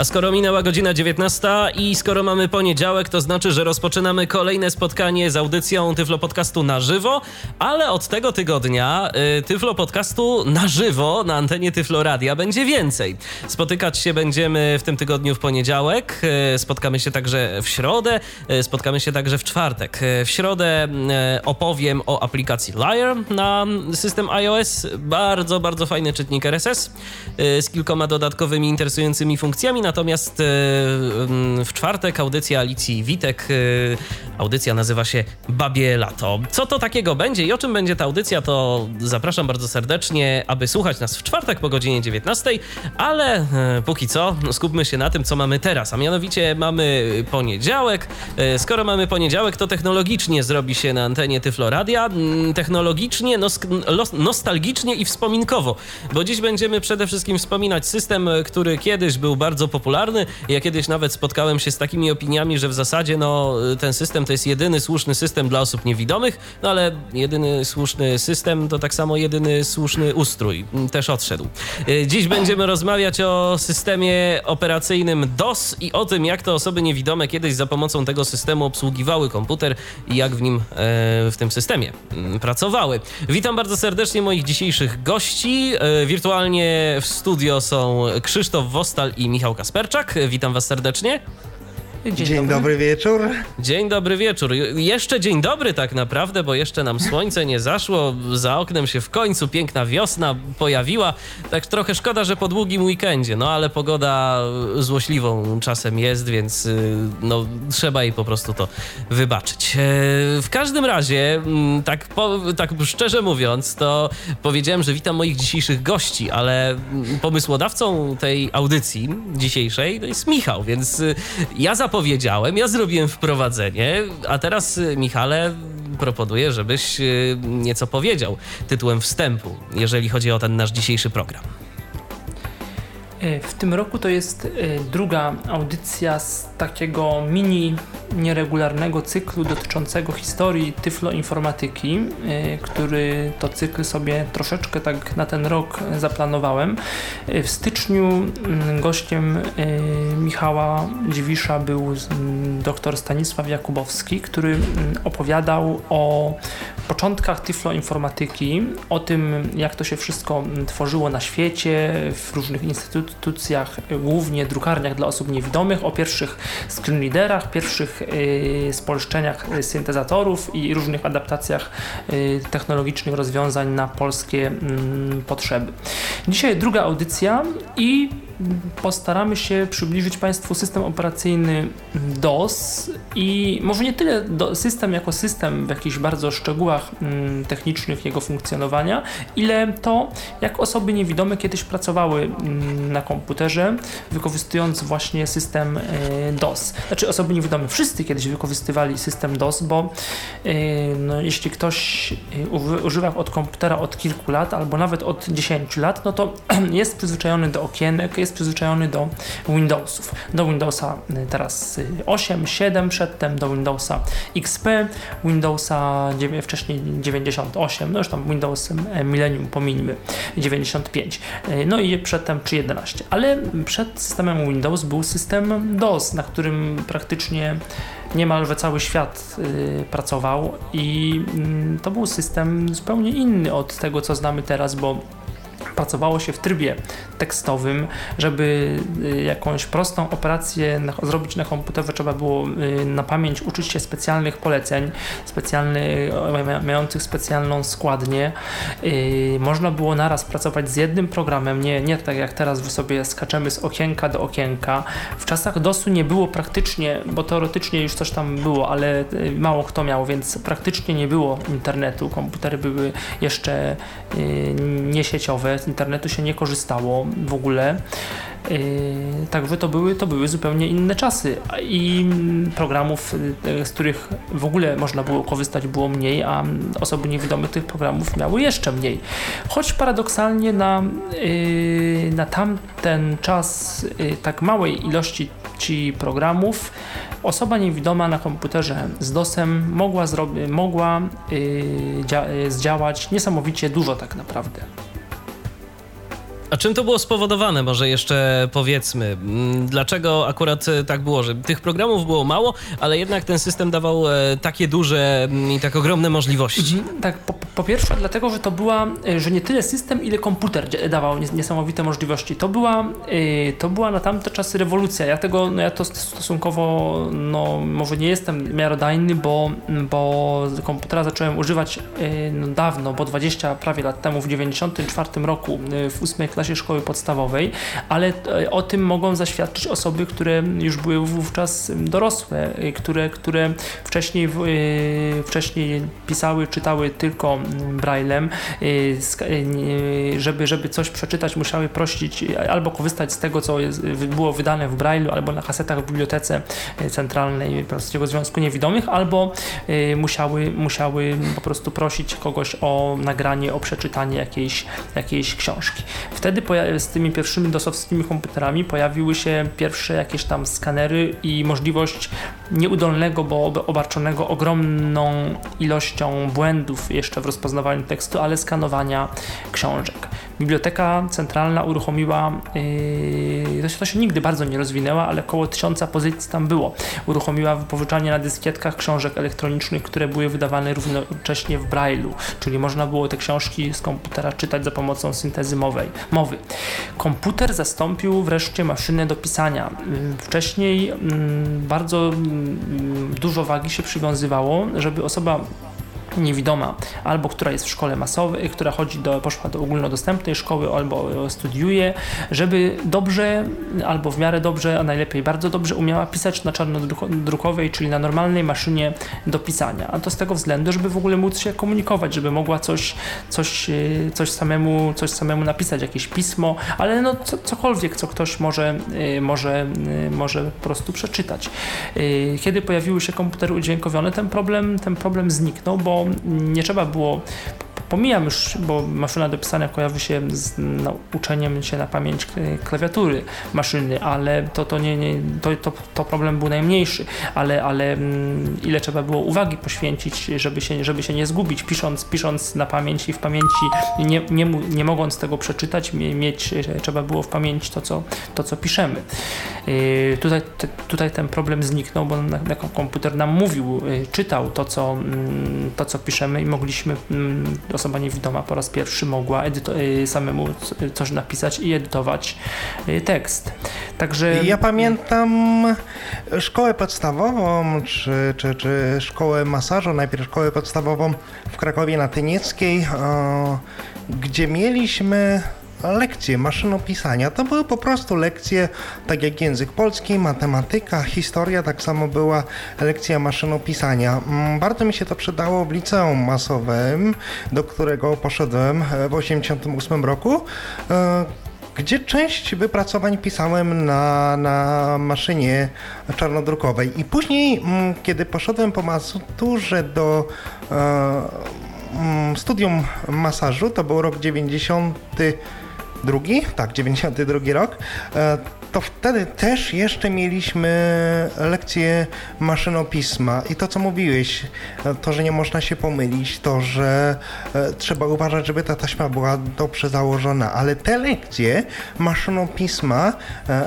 A skoro minęła godzina 19 i skoro mamy poniedziałek, to znaczy, że rozpoczynamy kolejne spotkanie z audycją Tyflo Podcastu na żywo, ale od tego tygodnia y, Tyflo Podcastu na żywo na antenie Tyflo Radia będzie więcej. Spotykać się będziemy w tym tygodniu w poniedziałek, y, spotkamy się także w środę, y, spotkamy się także w czwartek. Y, w środę y, opowiem o aplikacji Liar na system iOS. Bardzo, bardzo fajny czytnik RSS y, z kilkoma dodatkowymi interesującymi funkcjami. Natomiast e, mm, w czwartek audycja Alicji Witek, e, audycja nazywa się Babie Lato. Co to takiego będzie i o czym będzie ta audycja, to zapraszam bardzo serdecznie, aby słuchać nas w czwartek po godzinie 19, ale e, póki co skupmy się na tym, co mamy teraz, a mianowicie mamy poniedziałek. Skoro mamy poniedziałek, to technologicznie zrobi się na antenie Tyfloradia. Mm, technologicznie, nostalgicznie i wspominkowo, bo dziś będziemy przede wszystkim wspominać system, który kiedyś był bardzo popularny popularny. Ja kiedyś nawet spotkałem się z takimi opiniami, że w zasadzie no, ten system to jest jedyny słuszny system dla osób niewidomych, no ale jedyny słuszny system to tak samo jedyny słuszny ustrój. Też odszedł. Y, dziś będziemy rozmawiać o systemie operacyjnym DOS i o tym, jak to osoby niewidome kiedyś za pomocą tego systemu obsługiwały komputer i jak w nim, e, w tym systemie mm, pracowały. Witam bardzo serdecznie moich dzisiejszych gości. E, wirtualnie w studio są Krzysztof Wostal i Michał Kasper. Kasperczak. Witam Was serdecznie. Dzień, dzień dobry. dobry. wieczór. Dzień dobry wieczór. Jeszcze dzień dobry tak naprawdę, bo jeszcze nam słońce nie zaszło. Za oknem się w końcu piękna wiosna pojawiła. Tak trochę szkoda, że po długim weekendzie, no ale pogoda złośliwą czasem jest, więc y, no trzeba jej po prostu to wybaczyć. E, w każdym razie, mm, tak, po, tak szczerze mówiąc, to powiedziałem, że witam moich dzisiejszych gości, ale pomysłodawcą tej audycji dzisiejszej to jest Michał, więc y, ja za zapowiedziałem, ja zrobiłem wprowadzenie, a teraz, y, Michale, proponuję, żebyś y, nieco powiedział tytułem wstępu, jeżeli chodzi o ten nasz dzisiejszy program. E, w tym roku to jest e, druga audycja z takiego mini nieregularnego cyklu dotyczącego historii tyfloinformatyki, e, który to cykl sobie troszeczkę tak na ten rok zaplanowałem. W styczniu mm, gościem Michała Dziwisza był dr Stanisław Jakubowski, który mm, opowiadał o początkach tyfloinformatyki, o tym jak to się wszystko tworzyło na świecie, w różnych instytucjach głównie drukarniach dla osób niewidomych, o pierwszych screenreaderach, pierwszych y, spolszczeniach syntezatorów i różnych adaptacjach y, technologicznych rozwiązań na polskie mm, potrzeby. Dzisiaj druga audycja i postaramy się przybliżyć Państwu system operacyjny DOS i może nie tyle system jako system w jakichś bardzo szczegółach mm, technicznych jego funkcjonowania, ile to, jak osoby niewidome kiedyś pracowały mm, na komputerze, wykorzystując właśnie system e, DOS. Znaczy osoby niewidome wszyscy kiedyś wykorzystywali system DOS, bo e, no, jeśli ktoś e, używa od komputera od kilku lat albo nawet od 10 lat, no to jest przyzwyczajony do okienek, jest jest przyzwyczajony do Windowsów. Do Windowsa y, teraz 8, y, 7, przedtem do Windowsa XP, Windowsa wcześniej 98, no już tam Windows y, Millennium pomińmy 95, no i przedtem 3.11. Ale przed systemem Windows był system DOS, na którym praktycznie niemalże cały świat y, pracował i y, to był system zupełnie inny od tego, co znamy teraz, bo pracowało się w trybie tekstowym, żeby y, jakąś prostą operację zrobić na komputerze trzeba było y, na pamięć uczyć się specjalnych poleceń, specjalny, mających specjalną składnię. Y, można było naraz pracować z jednym programem, nie, nie tak jak teraz, wy sobie skaczemy z okienka do okienka. W czasach DOS-u nie było praktycznie, bo teoretycznie już coś tam było, ale mało kto miał, więc praktycznie nie było internetu. Komputery były jeszcze niesieciowe, z internetu się nie korzystało w ogóle. Yy, także to były, to były zupełnie inne czasy i programów, yy, z których w ogóle można było korzystać było mniej, a osoby niewidome tych programów miały jeszcze mniej. Choć paradoksalnie na, yy, na tamten czas tak małej ilości ilości programów, osoba niewidoma na komputerze z DOSem mogła, mogła yy, zdziałać niesamowicie dużo tak naprawdę. A czym to było spowodowane? Może jeszcze powiedzmy, mm, dlaczego akurat e, tak było, że tych programów było mało, ale jednak ten system dawał e, takie duże mm, i tak ogromne możliwości? Mhm, tak, po, po, pierwsze dlatego, że to była, e, że nie tyle system, ile komputer dawał niesamowite możliwości. To była, to była na tamte czasy rewolucja. Ja tego, no ja to stosunkowo, no może nie jestem miarodajny, bo, bo komputera zacząłem używać no, dawno, bo 20 prawie lat temu, w 94 roku, w 8 klasie klasie szkoły podstawowej, ale e, o tym mogą zaświadczyć osoby, które już były wówczas dorosłe, e, które, które wcześniej, e, wcześniej pisały, czytały tylko braillem, żeby, żeby coś przeczytać musiały prosić albo korzystać z tego, co było wydane w braillu, albo na kasetach w bibliotece centralnej Polskiego Związku Niewidomych, albo musiały, musiały po prostu prosić kogoś o nagranie, o przeczytanie jakiejś, jakiejś książki. Wtedy wtedy z tymi pierwszymi dosowskimi komputerami pojawiły się pierwsze jakieś tam skanery i możliwość nieudolnego, bo obarczonego ogromną ilością błędów jeszcze w rozpoznawaniu tekstu, ale skanowania książek. Biblioteka Centralna uruchomiła, yy, to, się, to się nigdy bardzo nie rozwinęła, ale około tysiąca pozycji tam było. Uruchomiła wypożyczanie na dyskietkach książek elektronicznych, które były wydawane równocześnie w Braille'u, czyli można było te książki z komputera czytać za pomocą syntezy mowej, mowy. Komputer zastąpił wreszcie maszynę do pisania. Yy, wcześniej yy, bardzo mm, dużo wagi się przywiązywało, żeby osoba niewidoma, albo która jest w szkole masowej, która chodzi do, poszła do ogólnodostępnej szkoły, albo studiuje, żeby dobrze, albo w miarę dobrze, a najlepiej bardzo dobrze umiała pisać na czarnodrukowej, czyli na normalnej maszynie do pisania. A to z tego względu, żeby w ogóle móc się komunikować, żeby mogła coś, coś, e, coś, samemu, coś samemu napisać, jakieś pismo, ale no co, cokolwiek, co ktoś może, e, może, e, może po prostu przeczytać. Kiedy pojawiły się komputery udźwiękowione, ten problem, ten problem zniknął, bo nie trzeba było Pomijam już, bo maszyna do pisania kojarzy się z uczeniem się na pamięć klawiatury maszyny, ale to, to, nie, nie, to, to, to problem był najmniejszy, ale, ale mm, ile trzeba było uwagi poświęcić, żeby się, żeby się nie zgubić, pisząc, pisząc na pamięć i w pamięci, nie, nie, nie mogąc tego przeczytać, mieć, trzeba było w pamięci to, co, to, co piszemy. Yy, tutaj, tutaj ten problem zniknął, bo na, na komputer nam mówił, yy, czytał to co, yy, to, co piszemy i mogliśmy mm, osoba niewidoma po raz pierwszy mogła y, samemu coś napisać i edytować y, tekst. Także... Ja pamiętam szkołę podstawową, czy, czy, czy szkołę masażu, najpierw szkołę podstawową w Krakowie na Tynieckiej, gdzie mieliśmy lekcje maszynopisania. To były po prostu lekcje, tak jak język polski, matematyka, historia, tak samo była lekcja maszynopisania. Mm, bardzo mi się to przydało w liceum masowym, do którego poszedłem w 1988 roku e, gdzie część wypracowań pisałem na, na maszynie czarnodrukowej. I później, mm, kiedy poszedłem po maturze do e, mm, studium masażu, to był rok 90 drugi, tak, 92 rok, e, to wtedy też jeszcze mieliśmy lekcję maszynopisma. I to, co mówiłeś, e, to, że nie można się pomylić, to, że e, trzeba uważać, żeby ta taśma była dobrze założona, ale te lekcje maszynopisma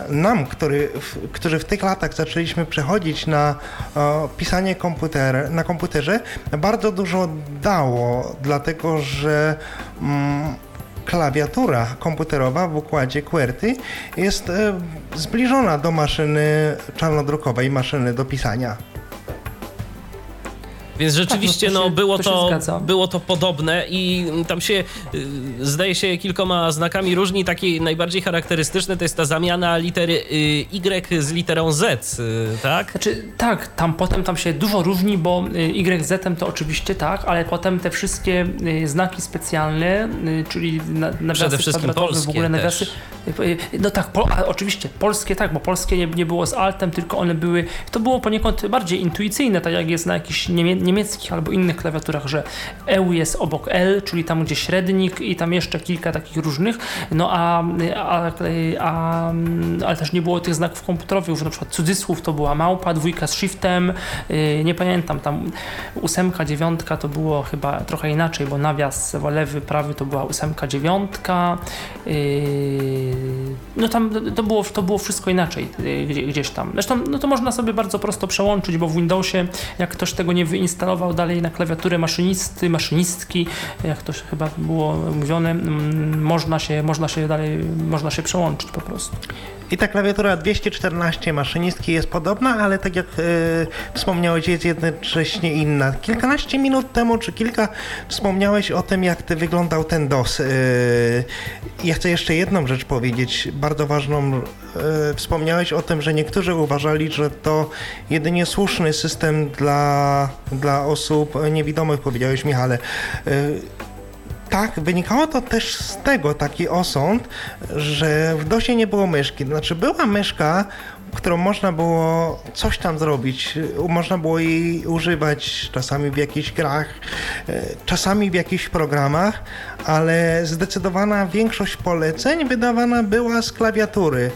nam, który, którzy w tych latach zaczęliśmy przechodzić na pisanie komputer, na komputerze, bardzo dużo dało, dlatego że mm, klawiatura komputerowa w układzie QWERTY jest e, zbliżona do maszyny czarnodrukowej, maszyny do pisania. Więc rzeczywiście tak, no, to się, no, było, to, to było to podobne i tam się y, zdaje się kilkoma znakami różni. Taki najbardziej charakterystyczny to jest ta zamiana litery y, Y z literą Z, y, tak? Znaczy, tak, tam potem tam się dużo różni, bo Y z to oczywiście tak, ale potem te wszystkie znaki specjalne, czyli nawiasy Przede wszystkim polskie w ogóle nawiasy, no tak, po, oczywiście polskie tak, bo polskie nie, nie było z altem, tylko one były, to było poniekąd bardziej intuicyjne, tak jak jest na jakichś niemie, niemieckich albo innych klawiaturach, że EU jest obok L, czyli tam gdzie średnik i tam jeszcze kilka takich różnych, no a, a, a ale też nie było tych znaków komputerowych, że na przykład cudzysłów to była małpa, dwójka z shiftem, yy, nie pamiętam, tam ósemka, dziewiątka to było chyba trochę inaczej, bo nawias lewy, prawy to była ósemka, dziewiątka, yy, no tam to było, to było wszystko inaczej yy, gdzieś tam. Zresztą no to można sobie bardzo prosto przełączyć, bo w Windowsie jak ktoś tego nie wyinstalował dalej na klawiaturę maszynisty, maszynistki, jak to chyba było mówione, mm, można się, można się dalej, można się przełączyć po prostu. I ta klawiatura 214 maszynistki jest podobna, ale tak jak e, wspomniałeś, jest jednocześnie inna. Kilkanaście minut temu, czy kilka, wspomniałeś o tym, jak ty wyglądał ten DOS. E, ja chcę jeszcze jedną rzecz powiedzieć, bardzo ważną. E, wspomniałeś o tym, że niektórzy uważali, że to jedynie słuszny system dla, dla osób niewidomych, powiedziałeś Michale. Tak, wynikało to też z tego taki osąd, że w DOSie nie było myszki. Znaczy była myszka, którą można było coś tam zrobić. Można było jej używać czasami w jakichś grach, e, czasami w jakichś programach, ale zdecydowana większość poleceń wydawana była z klawiatury.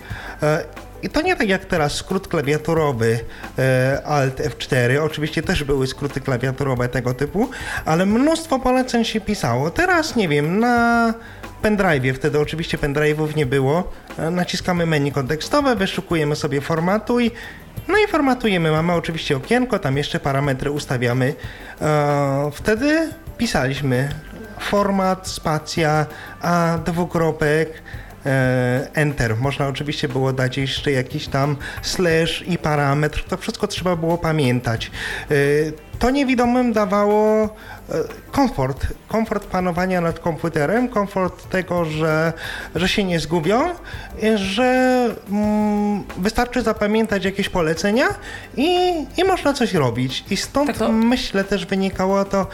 I to nie tak jak teraz skrót klawiaturowy e, Alt F4, oczywiście też były skróty klawiaturowe tego typu, ale mnóstwo poleceń się pisało. Teraz nie wiem, na pendrive, wtedy oczywiście pendrive'ów nie było, e, naciskamy menu kontekstowe, wyszukujemy sobie formatuj, no i formatujemy, mamy oczywiście okienko, tam jeszcze parametry ustawiamy. E, wtedy pisaliśmy format, spacja, a dwukropek, enter. Można oczywiście było dać jeszcze jakiś tam slash i parametr. To wszystko trzeba było pamiętać. E, to niewidomym dawało e, komfort, komfort panowania nad komputerem, komfort tego, że, że się nie zgubią, że mm, wystarczy zapamiętać jakieś polecenia i, i można coś robić. I stąd tak to... myślę też wynikało to,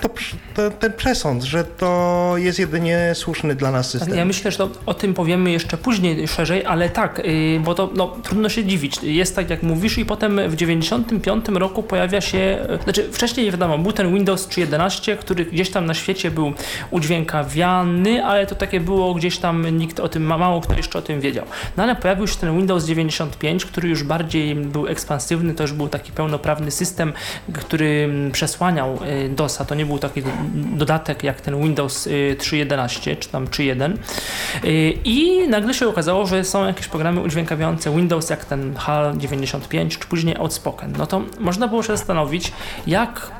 to, to, ten przesąd, że to jest jedynie słuszny dla nas system. Ja myślę, że to, o tym powiemy jeszcze później szerzej, ale tak, yy, bo to no, trudno się dziwić. Jest tak, jak mówisz i potem w 95 roku pojawia się, yy, znaczy wcześniej wiadomo, był ten Windows 3.11, który gdzieś tam na świecie był udźwiękawiany, ale to takie było gdzieś tam, nikt o tym, mało kto jeszcze o tym wiedział. No ale pojawił się ten Windows 95, który już bardziej był ekspansywny, to już był taki pełnoprawny system, który przesłaniał yy, DOSa, to nie był taki dodatek jak ten Windows 3.11 y, czy tam 3.1 y, i nagle się okazało, że są jakieś programy udźwiękawiające Windows jak ten HAL 95 czy później Outspoken. No to można było się zastanowić, jak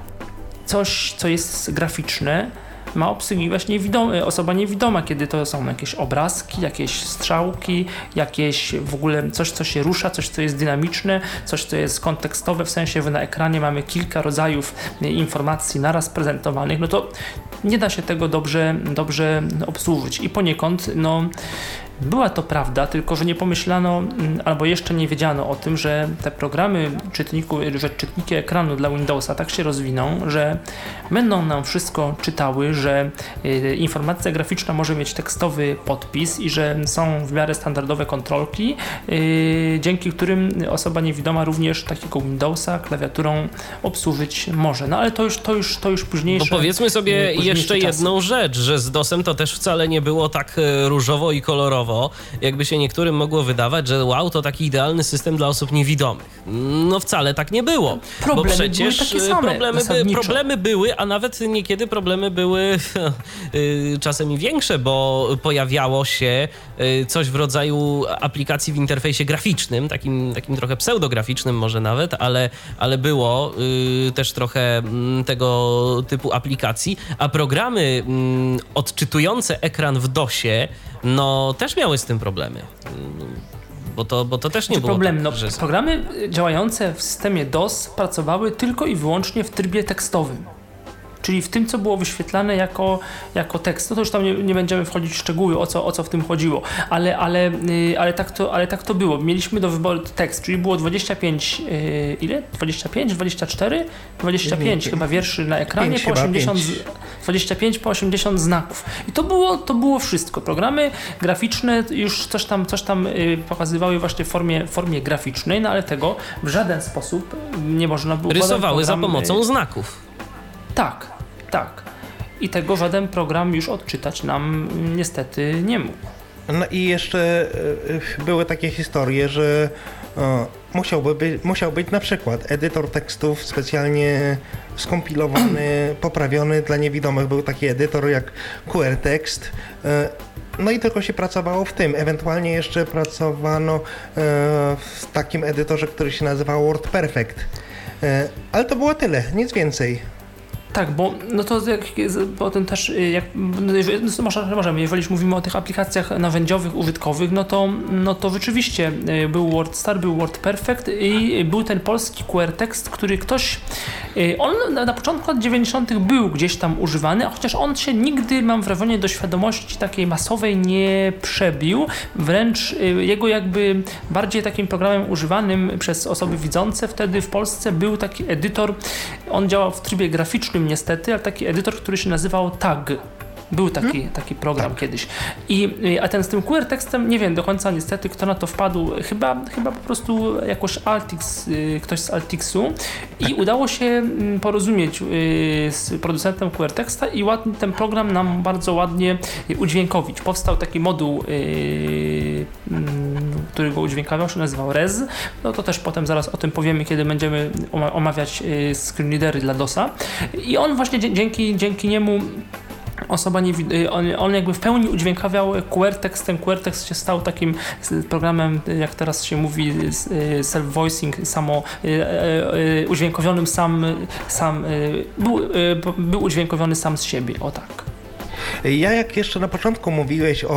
coś, co jest graficzne, ma obsługiwać niewidomy, osoba niewidoma, kiedy to są jakieś obrazki, jakieś strzałki, jakieś w ogóle coś, co się rusza, coś, co jest dynamiczne, coś, co jest kontekstowe, w sensie, że na ekranie mamy kilka rodzajów informacji naraz prezentowanych, no to nie da się tego dobrze, dobrze obsłużyć. I poniekąd, no była to prawda, tylko że nie pomyślano mm, albo jeszcze nie wiedziano o tym, że te programy czytniku, że czytniki ekranu dla Windowsa tak się rozwiną, że będą nam wszystko czytały, że y, informacja graficzna może mieć tekstowy podpis i że są w miarę standardowe kontrolki, y, dzięki którym osoba niewidoma również takiego Windowsa klawiaturą obsłużyć może. No ale to już, to już, to już późniejsze. Bo powiedzmy sobie jeszcze jedną rzecz, że z DOSem to też wcale nie było tak y, różowo i kolorowo jakby się niektórym mogło wydawać, że wow, to taki idealny system dla osób niewidomych. No wcale tak nie było. Problemy bo przecież były takie same, problemy, by, problemy były, a nawet niekiedy problemy były y, czasem i większe, bo pojawiało się y, coś w rodzaju aplikacji w interfejsie graficznym, takim, takim trochę pseudograficznym może nawet, ale, ale było y, też trochę mm, tego typu aplikacji, a programy mm, odczytujące ekran w DOSie no też miały z tym problemy. Bo to, bo to też nie było. Problem, tak, no, że... Programy działające w systemie DOS pracowały tylko i wyłącznie w trybie tekstowym czyli w tym, co było wyświetlane jako, jako tekst. No to już tam nie, nie będziemy wchodzić w szczegóły, o co, o co w tym chodziło, ale, ale, yy, ale, tak to, ale tak to było. Mieliśmy do wyboru tekst, czyli było 25, yy, ile? 25, 24? 25 chyba wierszy na ekranie, po 80 z, 25 po 80 znaków. I to było, to było wszystko. Programy graficzne już coś tam, coś tam y, pokazywały właśnie w formie, formie graficznej, no ale tego w żaden sposób nie można było... Rysowały za pomocą y, znaków. Tak, tak. I tego żaden program już odczytać nam niestety nie mógł. No i jeszcze e, były takie historie, że e, musiałby być, musiał być na przykład edytor tekstów specjalnie skompilowany, poprawiony dla niewidomych. Był taki edytor jak QR Text. E, No i tylko się pracowało w tym. Ewentualnie jeszcze pracowano e, w takim edytorze, który się nazywał WordPerfect. E, Ale to było tyle, nic więcej. Tak, bo no to jak, potem też, y, jak, no no możemy, jeżeli mówimy o tych aplikacjach narzędziowych, użytkowych, no to, no to rzeczywiście y, był WordStar, był WordPerfect i był ten polski QR tekst, który ktoś, y, on na, na początku lat 90. był gdzieś tam używany, chociaż on się nigdy, mam wrażenie, do świadomości takiej masowej nie przebił, wręcz jego jakby bardziej takim programem używanym przez osoby widzące wtedy w Polsce był taki edytor, on działał w trybie graficznym niestety, ale taki edytor, który się nazywał TAG. Był taki, taki program kiedyś. I, y, a ten z tym QR tekstem, nie wiem do końca niestety, kto na to wpadł. Chyba, chyba po prostu jakoś Altix, y, ktoś z Altixu. I udało się mm, porozumieć y, z producentem QR teksta i ładnie, ten program nam bardzo ładnie udźwiękowić. Powstał taki moduł, mm, który go udźwiękawiał, się nazywał Rez. No to też potem zaraz o tym powiemy, kiedy będziemy oma- omawiać screenreadery dla DOSa. I on właśnie dzięki, dzięki niemu osoba nie y, on, on jakby w pełni udźwiękawiał QWERTEX, ten QWERTEX się stał takim programem, jak teraz się mówi, y, self-voicing, samo y, udźwiękowionym sam, sam był, był udźwiękowiony sam z siebie, o tak. Ja jak jeszcze na początku mówiłeś o,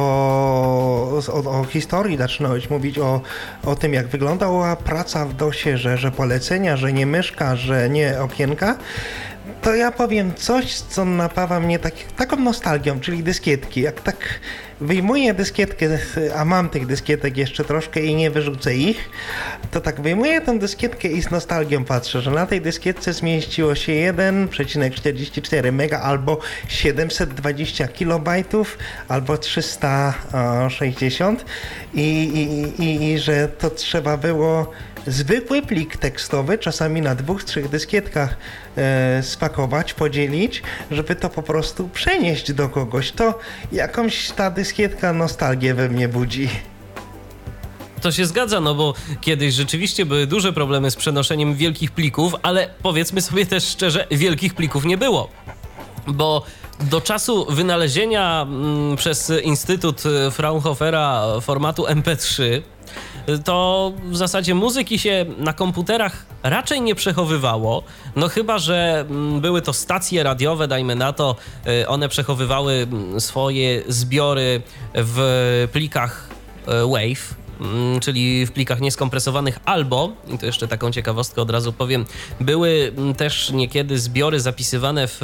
o, o historii, zaczynałeś mówić o, o tym, jak wyglądała praca w DOSie, że, że polecenia, że nie myszka, że nie okienka, to ja powiem coś, co napawa mnie tak, taką nostalgią, czyli dyskietki. Jak tak wyjmuję dyskietkę, a mam tych dyskietek jeszcze troszkę i nie wyrzucę ich, to tak wyjmuję tę dyskietkę i z nostalgią patrzę, że na tej dyskietce zmieściło się 1,44 mega albo 720 kilobajtów albo 360 i, i, i, i że to trzeba było zwykły plik tekstowy, czasami na dwóch, trzech dyskietkach e, spakować, podzielić, żeby to po prostu przenieść do kogoś. To jakąś ta dyskietka nostalgię we mnie budzi. To się zgadza, no bo kiedyś rzeczywiście były duże problemy z przenoszeniem wielkich plików, ale powiedzmy sobie też szczerze, wielkich plików nie było. Bo do czasu wynalezienia mm, przez Instytut Fraunhofera formatu MP3 y, to w zasadzie muzyki się na komputerach raczej nie przechowywało. No chyba, że mm, były to stacje radiowe, dajmy na to, y, one przechowywały mm, swoje zbiory w plikach y, WAVE, mm, czyli w plikach nieskompresowanych, albo, i to jeszcze taką ciekawostkę od razu powiem, były też niekiedy zbiory zapisywane w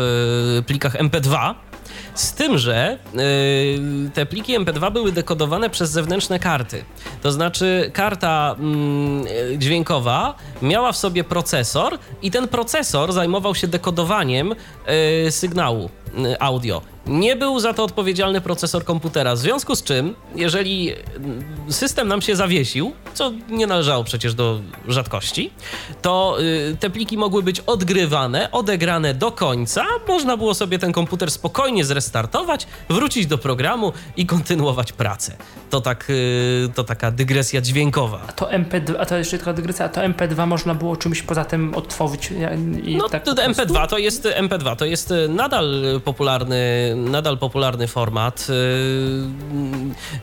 y, plikach MP2. Z tym, że y, te pliki MP2 były dekodowane przez zewnętrzne karty. To znaczy, karta mm, y, dźwiękowa miała w sobie procesor, i ten procesor zajmował się dekodowaniem y, sygnału audio. Nie był za to odpowiedzialny procesor komputera, w związku z czym, jeżeli mm, system nam się zawiesił, co nie należało przecież do rzadkości, to y, te pliki mogły być odgrywane, odegrane do końca, można było sobie ten komputer spokojnie zrestartować, wrócić do programu i kontynuować pracę. To tak, y, to taka dygresja dźwiękowa. A to MP2, a to jeszcze tylko dygresja, a to MP2 można było czymś poza tym odtworzyć i No tak to po prostu? MP2 to jest MP2 to jest y, nadal popularny, nadal popularny format,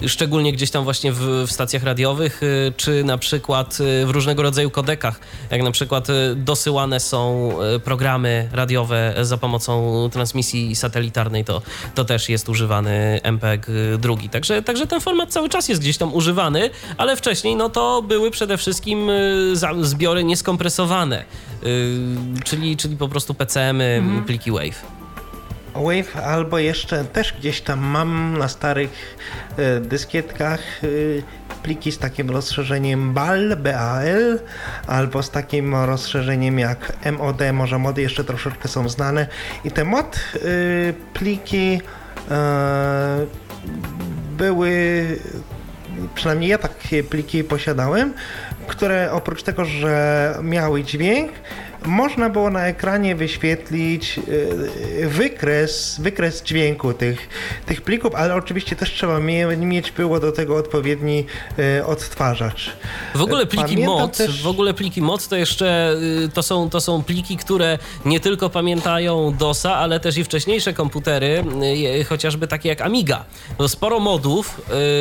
y, szczególnie gdzieś tam właśnie w, w stacjach radiowych, y, czy na przykład y, w różnego rodzaju kodekach, jak na przykład dosyłane są programy radiowe za pomocą transmisji satelitarnej, to, to też jest używany MPEG drugi. Także, także ten format cały czas jest gdzieś tam używany, ale wcześniej no to były przede wszystkim zbiory nieskompresowane, czyli, czyli po prostu PCM-y, pliki WAVE. Wave albo jeszcze też gdzieś tam mam na starych e, dyskietkach e, pliki z takim rozszerzeniem BAL, BAL, albo z takim rozszerzeniem jak MOD, może mody jeszcze troszeczkę są znane. I te mod y, pliki były przynajmniej ja takie pliki posiadałem, które oprócz tego, że miały dźwięk, można było na ekranie wyświetlić e, wykres, wykres dźwięku tych, tych plików, ale oczywiście też trzeba mieć było do tego odpowiedni e, odtwarzacz. W ogóle pliki Pamiętam mod, też... w ogóle pliki mod to jeszcze y, to są, to są pliki, które nie tylko pamiętają DOSa, ale też i wcześniejsze komputery, y, chociażby takie jak Amiga. No, sporo modów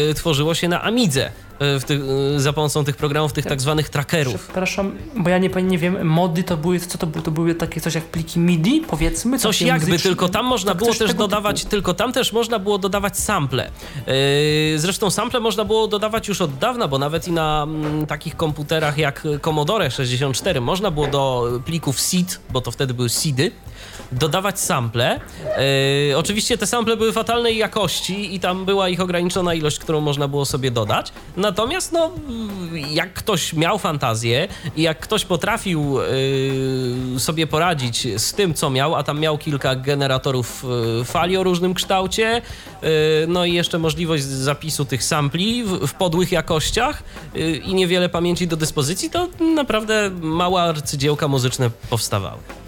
y, tworzyło się na Amidze. E, w tych, e, za pomocą tych programów, tych tak zwanych trackerów. Przepraszam, bo ja nie, nie wiem, mody to były, co to były? To były takie coś jak pliki MIDI, powiedzmy? Coś jakby, muzyczne. tylko tam można tak było też dodawać, typu. tylko tam też można było dodawać sample. Yy, zresztą sample można było dodawać już od dawna, bo nawet i na mm, takich komputerach jak Commodore 64 można było do plików SID, bo to wtedy były SIDy, dodawać sample. Yy, oczywiście te sample były fatalnej jakości i tam była ich ograniczona ilość, którą można było sobie dodać. Natomiast no, jak ktoś miał fantazję i jak ktoś potrafił yy, sobie poradzić z tym, co miał, a tam miał kilka generatorów yy, fali o różnym kształcie, yy, no i jeszcze możliwość zapisu tych sampli w, w podłych jakościach yy, i niewiele pamięci do dyspozycji, to naprawdę małe arcydziełka muzyczne powstawały.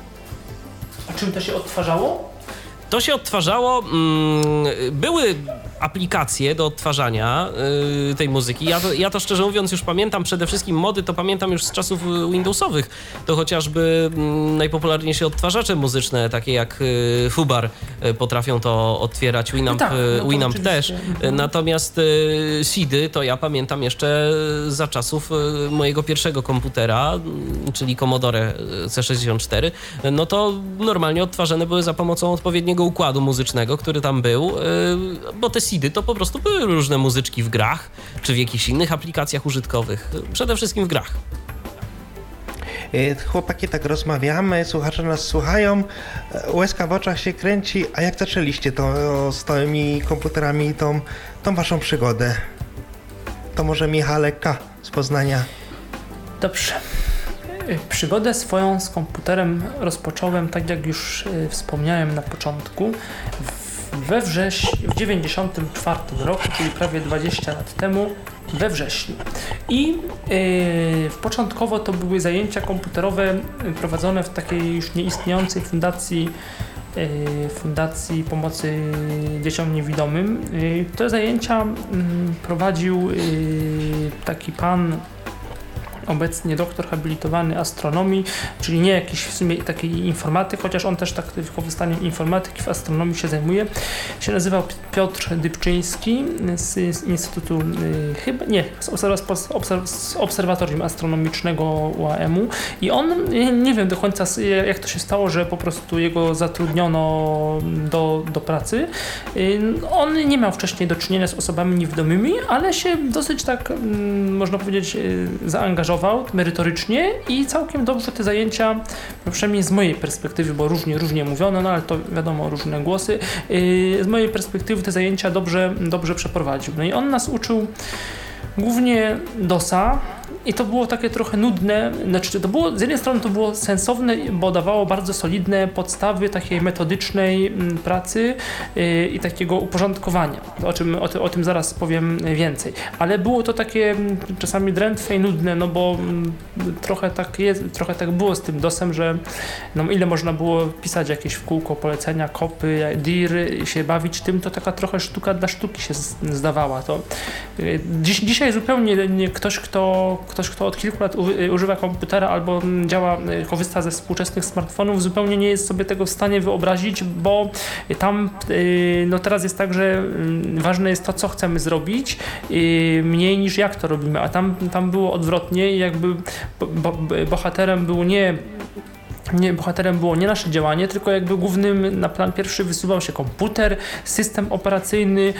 A czym to się odtwarzało? To się odtwarzało. Mm, były aplikacje do odtwarzania y, tej muzyki. Ja to, ja to szczerze mówiąc już pamiętam, przede wszystkim mody to pamiętam już z czasów Windowsowych. To chociażby y, najpopularniejsze odtwarzacze muzyczne, takie jak y, Fubar, y, potrafią to otwierać, Winamp, no tak, no Winamp też. Mhm. Natomiast y, SIDy to ja pamiętam jeszcze za czasów y, mojego pierwszego komputera, czyli Commodore C64. No to normalnie odtwarzane były za pomocą odpowiedniego układu muzycznego, który tam był, bo te SIDy to po prostu były różne muzyczki w grach, czy w jakichś innych aplikacjach użytkowych. Przede wszystkim w grach. E, chłopaki, tak rozmawiamy, słuchacze nas słuchają, e, łezka w oczach się kręci. A jak zaczęliście to z tymi komputerami i tą, tą waszą przygodę? To może Michale K. z Poznania. Dobrze. E, przygodę swoją z komputerem rozpocząłem, tak jak już wspomniałem na początku, we wrześniu, w 94 roku, czyli prawie 20 lat temu, we wrześniu. I yy, początkowo to były zajęcia komputerowe prowadzone w takiej już nieistniejącej fundacji yy, Fundacji Pomocy Dzieciom Niewidomym. Te zajęcia mm, prowadził taki pan obecnie doktor habilitowany astronomii, czyli nie jakiś w sumie taki informatyk, chociaż on też tak wykorzystaniem informatyki w astronomii się zajmuje. Się nazywał Piotr Dybczyński z, Instytutu y, chyba, nie, z, obserw z Obserwatorium Astronomicznego UAM-u i on, nie wiem do końca jak to się stało, że po prostu jego zatrudniono do, do pracy. Y, on nie miał wcześniej do czynienia z osobami niewidomymi, ale się dosyć tak, mm, można powiedzieć, y, zaangażował zaangażował merytorycznie i całkiem dobrze te zajęcia, no przynajmniej z mojej perspektywy, bo różnie, różnie mówiono, no ale to wiadomo, różne głosy, yy, z mojej perspektywy te zajęcia dobrze, dobrze przeprowadził. No i on nas uczył głównie DOSa, i to było takie trochę nudne, znaczy to było, z jednej strony to było sensowne, bo dawało bardzo solidne podstawy takiej metodycznej mm, pracy yy, i takiego uporządkowania, o czym o, o, tym zaraz powiem więcej, ale było to takie mm, czasami drętwe i nudne, no bo mm, trochę tak jest, trochę tak było z tym DOSem, że no ile można było pisać jakieś w kółko polecenia, kopy, dir, się bawić tym, to taka trochę sztuka dla sztuki się zdawała. To, yy, dziś, dzisiaj zupełnie nie, ktoś, kto ktoś, kto od kilku lat y, używa komputera albo mm, działa, y, korzysta ze współczesnych smartfonów, zupełnie nie jest sobie tego w stanie wyobrazić, bo tam y, no teraz jest tak, że mm, ważne jest to, co chcemy zrobić, mniej niż jak to robimy, a tam, tam było odwrotnie i jakby bohaterem był nie nie, bohaterem było nie nasze działanie, tylko jakby głównym na plan pierwszy wysuwał się komputer, system operacyjny,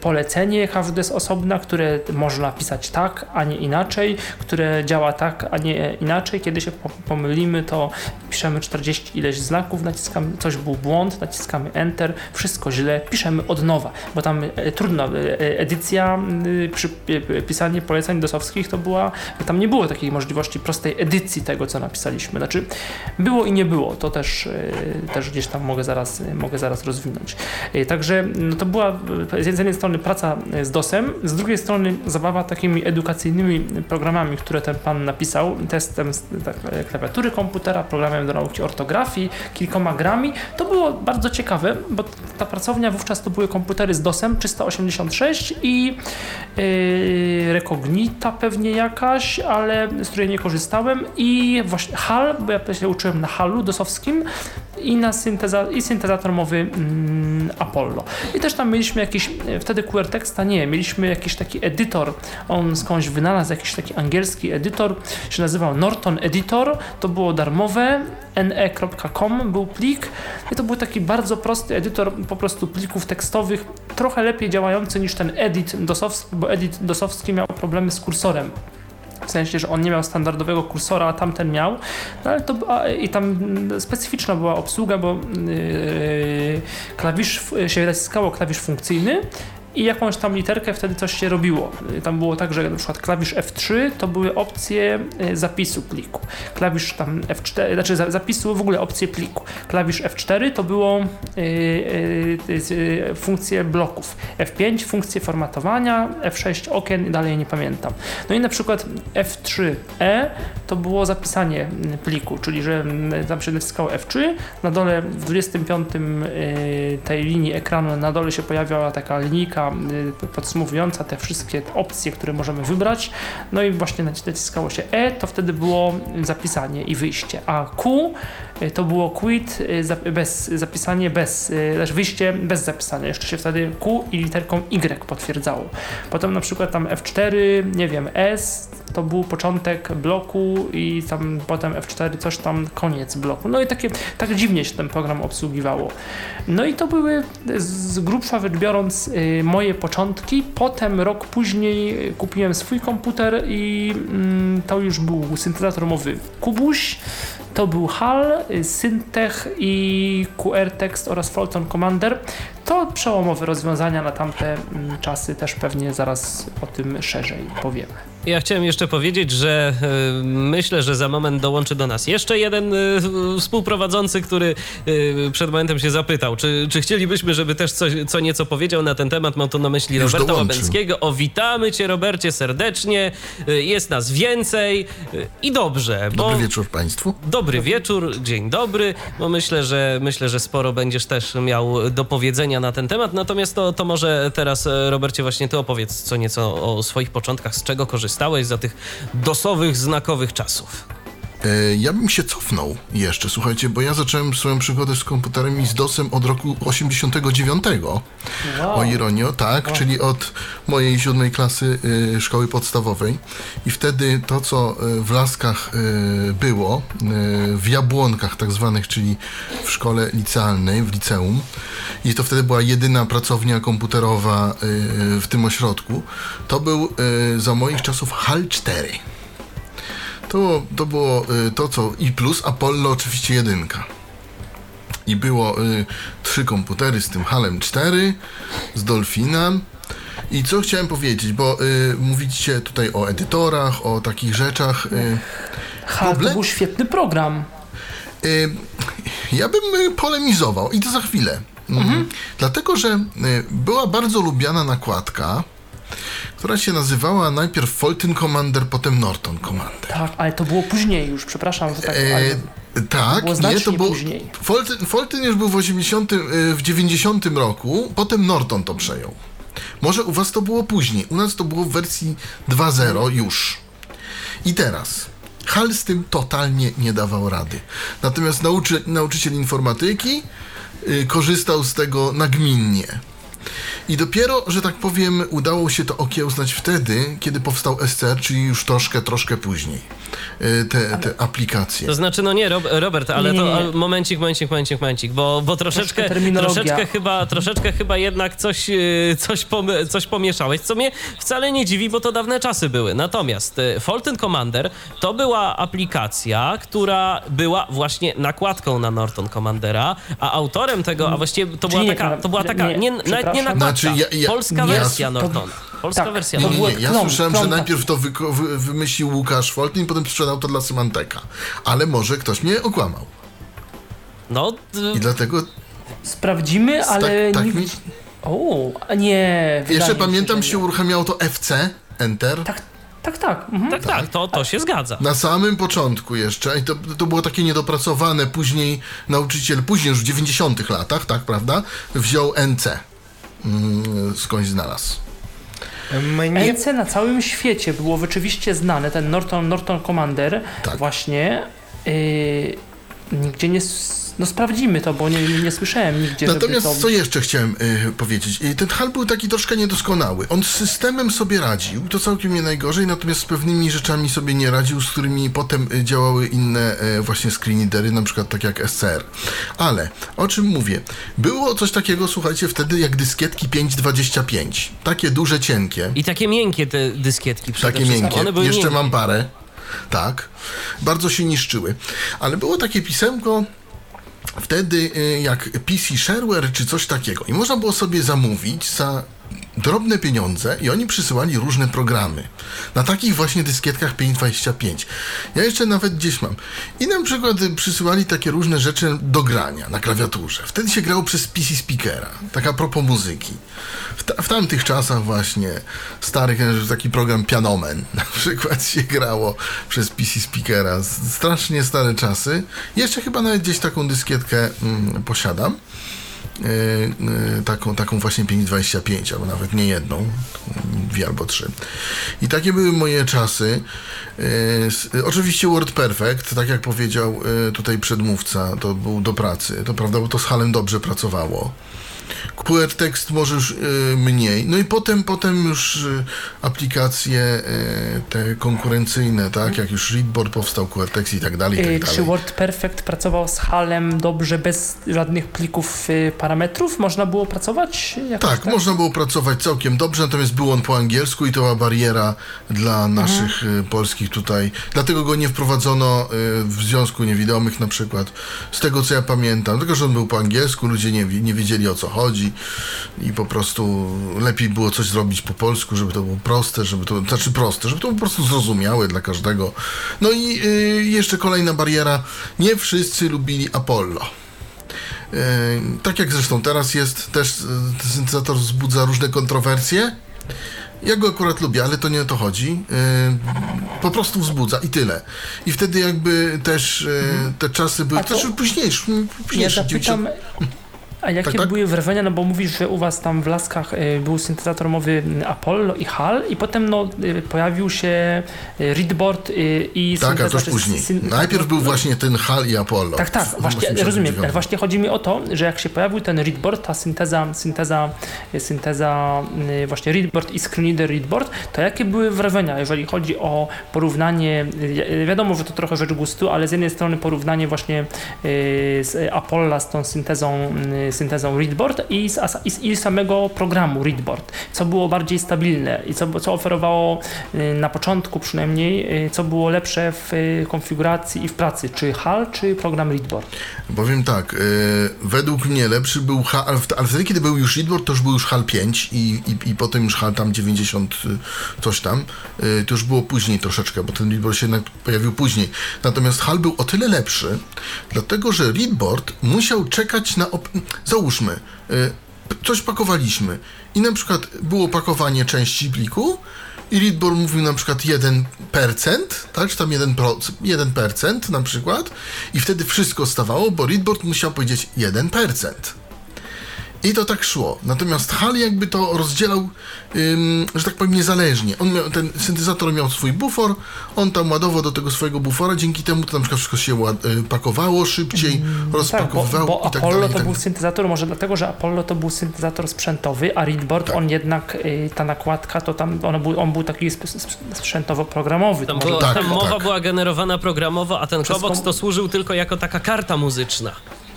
polecenie HWDS osobna, które można pisać tak, a nie inaczej, które działa tak, a nie inaczej. Kiedy się pomylimy, to piszemy 40 ileś znaków, naciskamy, coś był błąd, naciskamy Enter, wszystko źle, piszemy od nowa, bo tam e, trudno, e, edycja, przy pisanie poleceń dosowskich to była, tam nie było takiej możliwości prostej edycji tego, co napisaliśmy. Znaczy, było i nie było, to też, e, też gdzieś tam mogę zaraz, mogę zaraz rozwinąć. Także no to była z jednej strony praca z DOSem, z drugiej strony zabawa takimi edukacyjnymi programami, które ten pan napisał, testem tak, klawiatury komputera, programem do nauki ortografii, kilkoma grami. To było bardzo ciekawe, bo ta pracownia wówczas to były komputery z DOSem 386 i yy, pewnie jakaś, ale z której nie korzystałem i właśnie HAL, bo ja się uczyłem na HALu dosowskim i na synteza, i syntezator mowy mm, Apollo. I też tam mieliśmy jakiś, wtedy QR Texta nie, mieliśmy jakiś taki edytor, on skądś wynalazł jakiś taki angielski edytor, się nazywał Norton Editor, to było darmowe, ne.com był plik. I to był taki bardzo prosty edytor po prostu plików tekstowych, trochę lepiej działający niż ten edit dosowski, bo edit dosowski miał problemy z kursorem w sensie, że on nie miał standardowego kursora, a tamten miał, no ale to, a, i tam specyficzna była obsługa, bo yy, klawisz się naciskało klawisz funkcyjny i jakąś tam literkę wtedy coś się robiło. Tam było tak, że na przykład klawisz F3 to były opcje e, zapisu pliku. Klawisz tam F4, znaczy zapisu w ogóle opcje pliku. Klawisz F4 to było yy, funkcje bloków. F5 funkcje formatowania, F6 okien i dalej nie pamiętam. No i na przykład F3E to było zapisanie pliku, czyli że tam się naciskało F3, na dole w 25 tej linii ekranu na dole się pojawiała taka linijka Y, podsumowująca te wszystkie opcje, które możemy wybrać. No i właśnie naciskało się E, to wtedy było zapisanie i wyjście, a Q to było quit y, bez zapisanie bez, znaczy wyjście bez zapisania. Jeszcze się wtedy Q i literką Y potwierdzało. Potem na przykład tam F4, nie wiem, S to był początek bloku i tam potem F4 coś tam koniec bloku. No i takie, tak dziwnie się ten program obsługiwało. No i to były z grubsza rzecz biorąc moje początki. Potem rok później kupiłem swój komputer i mm, to już był syntezator mowy Kubuś. To był HAL, Syntech i QR Text oraz Fulton Commander. To przełomowe rozwiązania na tamte mm, czasy, też pewnie zaraz o tym szerzej powiemy. Ja chciałem jeszcze powiedzieć, że y, myślę, że za moment dołączy do nas jeszcze jeden y, współprowadzący, który y, przed momentem się zapytał, czy, czy chcielibyśmy, żeby też coś, co nieco powiedział na ten temat. Mam tu na myśli Już Roberta dołączył. Łabęckiego. O, witamy cię, Robercie, serdecznie. Jest nas więcej i dobrze. Bo... Dobry wieczór Państwu. Dobry wieczór, dzień dobry. Bo myślę, że myślę, że sporo będziesz też miał do powiedzenia na ten temat. Natomiast to, to może teraz, Robercie, właśnie ty opowiedz co nieco o swoich początkach, z czego korzystałeś za tych dosowych, znakowych czasów? E, ja bym się cofnął jeszcze, słuchajcie, bo ja zacząłem swoją przygodę z komputerem i z DOSem od roku 89. Wow. O ironio, tak, wow. czyli od mojej siódmej klasy y, szkoły podstawowej. I wtedy to, co y, w Laskach y, było, y, w Jabłonkach tak zwanych, czyli w szkole licealnej, w liceum, i to wtedy była jedyna pracownia komputerowa w tym ośrodku, to był za moich czasów HAL 4. To, to było y, to, co i plus Apollo oczywiście jedynka. I było y, trzy komputery z tym Halem 4, z Dolphinem. I co chciałem powiedzieć, bo y, mówicie tutaj o edytorach, o takich rzeczach. Y, HAL problem... to był świetny program. Y, ja bym y, polemizował i to za chwilę. Mhm. Mm, dlatego, że y, była bardzo lubiana nakładka która się nazywała najpierw Fulton Commander, potem Norton Commander. Tak, ale to było później już, przepraszam, że tak. E, tak, to nie, to było. Później. Fulton, Fulton już był w 80, e, w 90 roku, potem Norton to przejął. Może u was to było później, u nas to było w wersji 2.0 już. I teraz. Hal z tym totalnie nie dawał rady. Natomiast nauczy, nauczyciel informatyki y, korzystał z tego nagminnie. I dopiero, że tak powiem, udało się to okiełznać wtedy, kiedy powstał SCR, czyli już troszkę, troszkę później. E, te, te aplikacje. To znaczy, no nie, Rob- Robert, ale Nie, nie, to nie. ale momencik, momencik, momencik, momencik, bo, bo troszeczkę, troszeczkę, chyba, troszeczkę chyba jednak coś, yy, coś, pom- coś pomieszałeś, co mnie wcale nie dziwi, bo to dawne czasy były. Natomiast yy, Fulton Commander to była aplikacja, która była właśnie nakładką na Norton Commandera, a autorem tego, a właściwie to była nie, taka, to była nie, taka, nie, nie, nawet nie nakładka, Znaczy, ja- ja- polska nie, wersja to- Nortona. Polska tak, wersja to Nie, Nortona. nie, nie. Ja klon, słyszałem, że najpierw to wymyślił Łukasz Foltyn, potem sprzedał to dla Symanteka. Ale może ktoś mnie okłamał. No, I dlatego Sprawdzimy, tak, ale tak mi... O, nie. Jeszcze mi pamiętam, że się nie. uruchamiało to FC, Enter. Tak, tak, tak. Mhm. tak, tak, to, to się zgadza. Na samym początku jeszcze, i to, to było takie niedopracowane, później nauczyciel, później już w 90 latach, tak, prawda, wziął NC. Mm, skądś znalazł. Mnie NC na całym świecie było rzeczywiście znane, ten Norton, Norton Commander Tak. właśnie yy, nigdzie nie, no sprawdzimy to, bo nie, nie słyszałem nigdzie, Natomiast żeby to... co jeszcze chciałem y, powiedzieć? Ten HAL był taki troszkę niedoskonały. On z systemem sobie radził, to całkiem nie najgorzej, natomiast z pewnymi rzeczami sobie nie radził, z którymi potem y, działały inne y, właśnie screen readery, na przykład tak jak SCR. Ale o czym mówię? Było coś takiego, słuchajcie, wtedy jak dyskietki 525. Takie duże, cienkie. I takie miękkie te dyskietki przede Takie wszystkim. miękkie. One były Jeszcze miękkie. mam parę. Tak. Bardzo się niszczyły. Ale było takie pisemko wtedy y, jak PC Shareware czy coś takiego. I można było sobie zamówić za drobne pieniądze i oni przysyłali różne programy. Na takich właśnie dyskietkach 525. Ja jeszcze nawet gdzieś mam. I na przykład przysyłali takie różne rzeczy do grania na klawiaturze. Wtedy się grało przez PC Speakera. Tak a propos muzyki. W, ta, w tamtych czasach właśnie starych, taki program Pianomen na przykład się grało przez PC Speakera. Strasznie stare czasy. Jeszcze chyba nawet gdzieś taką dyskietkę mm, posiadam. E, e, taką, taką właśnie 525, albo nawet nie jedną, dwie albo trzy. I takie były moje czasy. E, oczywiście Word Perfect, tak jak powiedział tutaj przedmówca, to był do pracy. To prawda, bo to z Halem dobrze pracowało. QR tekst może już y, mniej. No i potem, potem już y, aplikacje y, te konkurencyjne, tak, jak już Readboard powstał, QR tekst i tak dalej, i tak Czy dalej. Word Perfect pracował z HAL-em dobrze, bez żadnych plików parametrów? Można było pracować? jakoś Tak, można było pracować całkiem dobrze, natomiast był on po angielsku i to była bariera dla naszych y, polskich tutaj. Dlatego go nie wprowadzono w Związku Niewidomych na przykład. Z tego co ja pamiętam, tylko że on był po angielsku, ludzie nie, nie wiedzieli o co chodzi i po prostu lepiej było coś zrobić po polsku, żeby to było proste, żeby to, znaczy proste, żeby to było po prostu zrozumiałe dla każdego. No i y, jeszcze kolejna bariera, nie wszyscy lubili Apollo. E, Tak jak zresztą teraz jest, też e, syntezator wzbudza różne kontrowersje. Ja go akurat lubię, ale to nie o to chodzi. E, Po prostu wzbudza i tyle. I wtedy jakby też e, te czasy były, A to- też późniejsze, Ja późniejsze zapytam, a jakie Tak, tak? były wrażenia, no bo mówisz, że u was tam w Laskach y, był syntezator mowy Apollo i HAL i potem no, y, pojawił się y, Readboard y, i Tak, a to już syntezator- później. Najpierw był właśnie ten HAL i Apollo. Tak, tak, właśnie, 89. rozumiem. Właśnie chodzi mi o to, że jak się pojawił ten readboard, ta synteza, synteza, synteza y, właśnie readboard i screenreader readboard, to jakie były wrażenia, jeżeli chodzi o porównanie, y, wiadomo, że to trochę rzecz gustu, ale z jednej strony porównanie właśnie y, z Apollo z tą syntezą, y, syntezą readboard i, z, i, samego programu readboard, co było bardziej stabilne i co, co oferowało y, na początku przynajmniej, y, co było lepsze w y, konfiguracji i w pracy, czy HAL, czy program readboard. Powiem tak, e, według mnie lepszy był HAL, ale ale wtedy kiedy był już Readboard, to już był już HAL 5 i, i, i potem już HAL tam 90 y, coś tam. E, to już było później troszeczkę, bo ten Readboard się jednak pojawił później. Natomiast HAL był o tyle lepszy, dlatego że Readboard musiał czekać na... Op- Załóżmy, p- coś pakowaliśmy i na przykład było pakowanie części pliku i Readboard mówił na przykład 1%, tak, czy tam 1%, pro- 1% na przykład i wtedy wszystko stawało, bo Readboard musiał powiedzieć 1%. I to tak szło. Natomiast HAL jakby to rozdzielał, ym, że tak powiem, niezależnie. On miał, ten syntezator miał swój bufor, on tam ładował do tego swojego bufora, dzięki temu to na przykład wszystko się ład, y, pakowało szybciej, Tak, bo, rozpakowywało bo i tak Apollo dalej. to tak był syntezator, może dlatego, że Apollo to był syntezator sprzętowy, a Readboard Tak. on jednak, y, ta nakładka, to tam on był, on był taki sp- sp- sprzętowo-programowy. Tam, było, Tak, tam mowa tak. była generowana programowo, a ten Przez Kovox kom- to służył tylko jako taka karta muzyczna.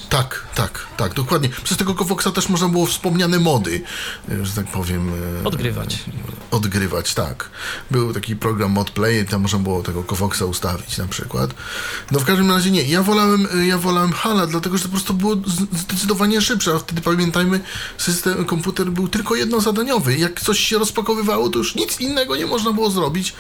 Tak, tak, tak, dokładnie. Przez tego Kovoxa też można było wspomniane mody, y, że tak powiem. y, Odgrywać. Odgrywać, tak. Był taki program ModPlay, tam można było tego Kovoxa ustawić na przykład. No w każdym razie nie, ja wolałem, y, ja wolałem Hala, dlatego że to po prostu było zdecydowanie szybsze, a wtedy pamiętajmy, system, komputer był tylko jednozadaniowy. Jak coś się rozpakowywało, to już nic innego nie można było zrobić.